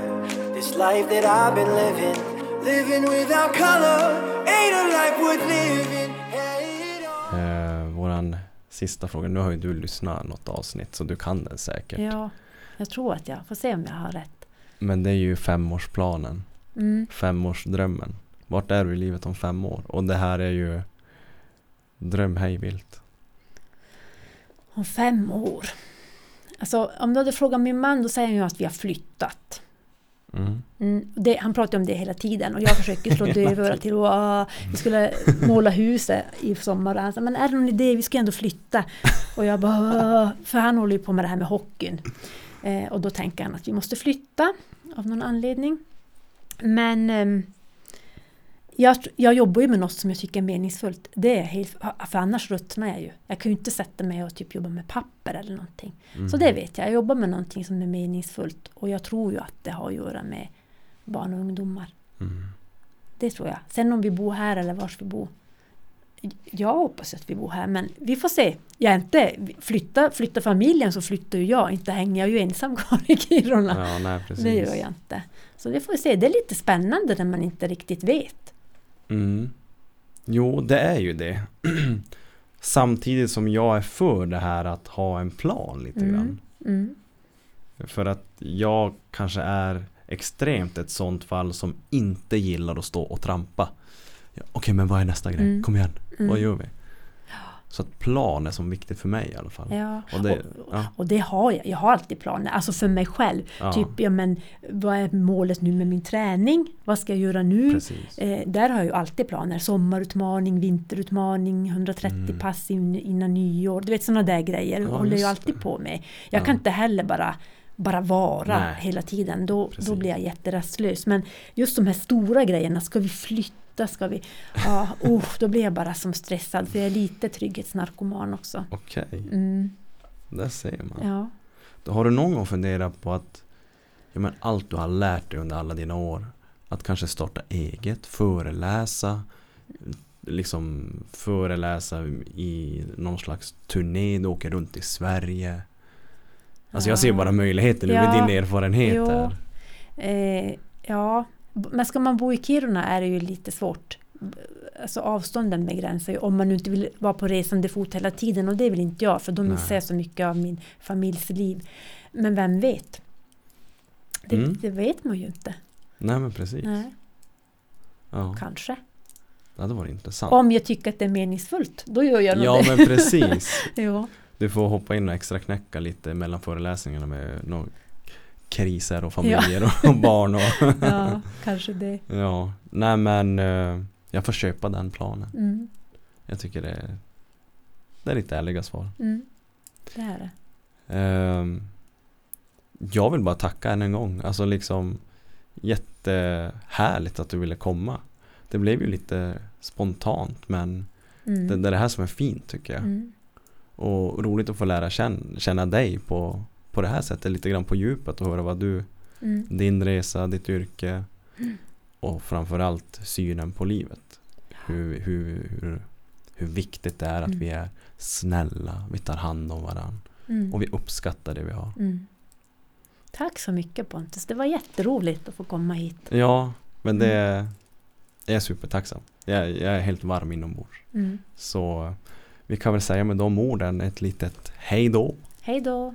This life that I've been living, living without color, ain't a life worth living. Eh, våran sista fråga. Nu har ju du lyssnat något avsnitt så du kan den säkert. Ja, jag tror att jag får se om jag har rätt. Men det är ju femårsplanen. Mm. Femårsdrömmen. Vart är du i livet om fem år? Och det här är ju dröm hej vilt. Om fem år. Alltså, om du hade frågat min man då säger han ju att vi har flyttat. Mm. Mm, det, han pratar om det hela tiden och jag försöker slå dövörat till. Och, vi skulle måla huset i sommar han sa, men är det någon idé? Vi ska ändå flytta. Och jag bara, för han håller ju på med det här med hockeyn. Eh, och då tänker han att vi måste flytta av någon anledning. Men ehm, jag, jag jobbar ju med något som jag tycker är meningsfullt. Det är helt, för annars ruttnar jag ju. Jag kan ju inte sätta mig och typ jobba med papper eller någonting. Mm. Så det vet jag. Jag jobbar med någonting som är meningsfullt. Och jag tror ju att det har att göra med barn och ungdomar. Mm. Det tror jag. Sen om vi bor här eller vars vi bor. Jag hoppas att vi bor här men vi får se. Jag är inte, flytta, flytta familjen så flyttar ju jag. Inte hänger jag ju ensam kvar i Kiruna. Ja, nej det gör jag inte. Så det får vi se. Det är lite spännande när man inte riktigt vet. Mm. Jo, det är ju det. Samtidigt som jag är för det här att ha en plan lite Mm. grann. Mm. För att jag kanske är extremt ett sånt fall som inte gillar att stå och trampa. Ja, Okej, men vad är nästa grej? Mm. Kom igen, Mm. vad gör vi? Så att plan är som viktigt för mig i alla fall. Ja. Och det, och, ja, och det har jag. Jag har alltid planer. Alltså för mig själv. ja, Typ, ja men vad är målet nu med min träning? Vad ska jag göra nu? Eh, där har jag ju alltid planer. Sommarutmaning, vinterutmaning, 130 Mm. pass in, innan nyår. Du vet sådana där grejer Ja, håller jag alltid det. på med. Jag Ja. kan inte heller bara bara vara Nej. hela tiden. Då, Precis. då blir jag jätterastlös. Men just de här stora grejerna, ska vi flytta, ska vi... Ja, oh, då blir jag bara som stressad för jag är lite trygghetsnarkoman också. Okej, Mm, det ser man. ja. Då har du någon gång funderat på att ja, men allt du har lärt dig under alla dina år att kanske starta eget, föreläsa liksom föreläsa i någon slags turné, du åker runt i Sverige Alltså jag ser bara möjligheter nu med Ja. din erfarenhet Jo. Eh, ja, men ska man bo i Kiruna är det ju lite svårt. Alltså avstånden begränsar ju om man nu inte vill vara på resande fot hela tiden och det vill inte jag för då missar jag så mycket av min familjs liv. Men vem vet? Det, Mm. det vet man ju inte. Nej men precis Nej, ja, kanske. Det hade varit intressant Om jag tycker att det är meningsfullt, då gör jag nog Ja det. men precis ja. Du får hoppa in och extra knäcka lite mellan föreläsningarna med några kriser och familjer och barn och ja, kanske det. Ja, nej men eh, jag får köpa den planen. Mm. Jag tycker det är, det är lite ärliga svar. Mm. Det är det. Ehm, jag vill bara tacka än en gång. Alltså liksom jättehärligt att du ville komma. Det blev ju lite spontant men Mm. det, det är det här som är fint tycker jag. Mm. Och roligt att få lära känna, känna dig på, på det här sättet lite grann på djupet och höra vad du, Mm. din resa, ditt yrke och framförallt synen på livet. Hur, hur, hur, hur viktigt det är att Mm. vi är snälla, vi tar hand om varandra Mm. och vi uppskattar det vi har. Mm. Tack så mycket Pontus, det var jätteroligt att få komma hit. Ja, men det Mm. är, jag är supertacksam. Jag, jag är helt varm inombords. Mm. Så vi kan väl säga med de orden ett litet hej då. Hej då!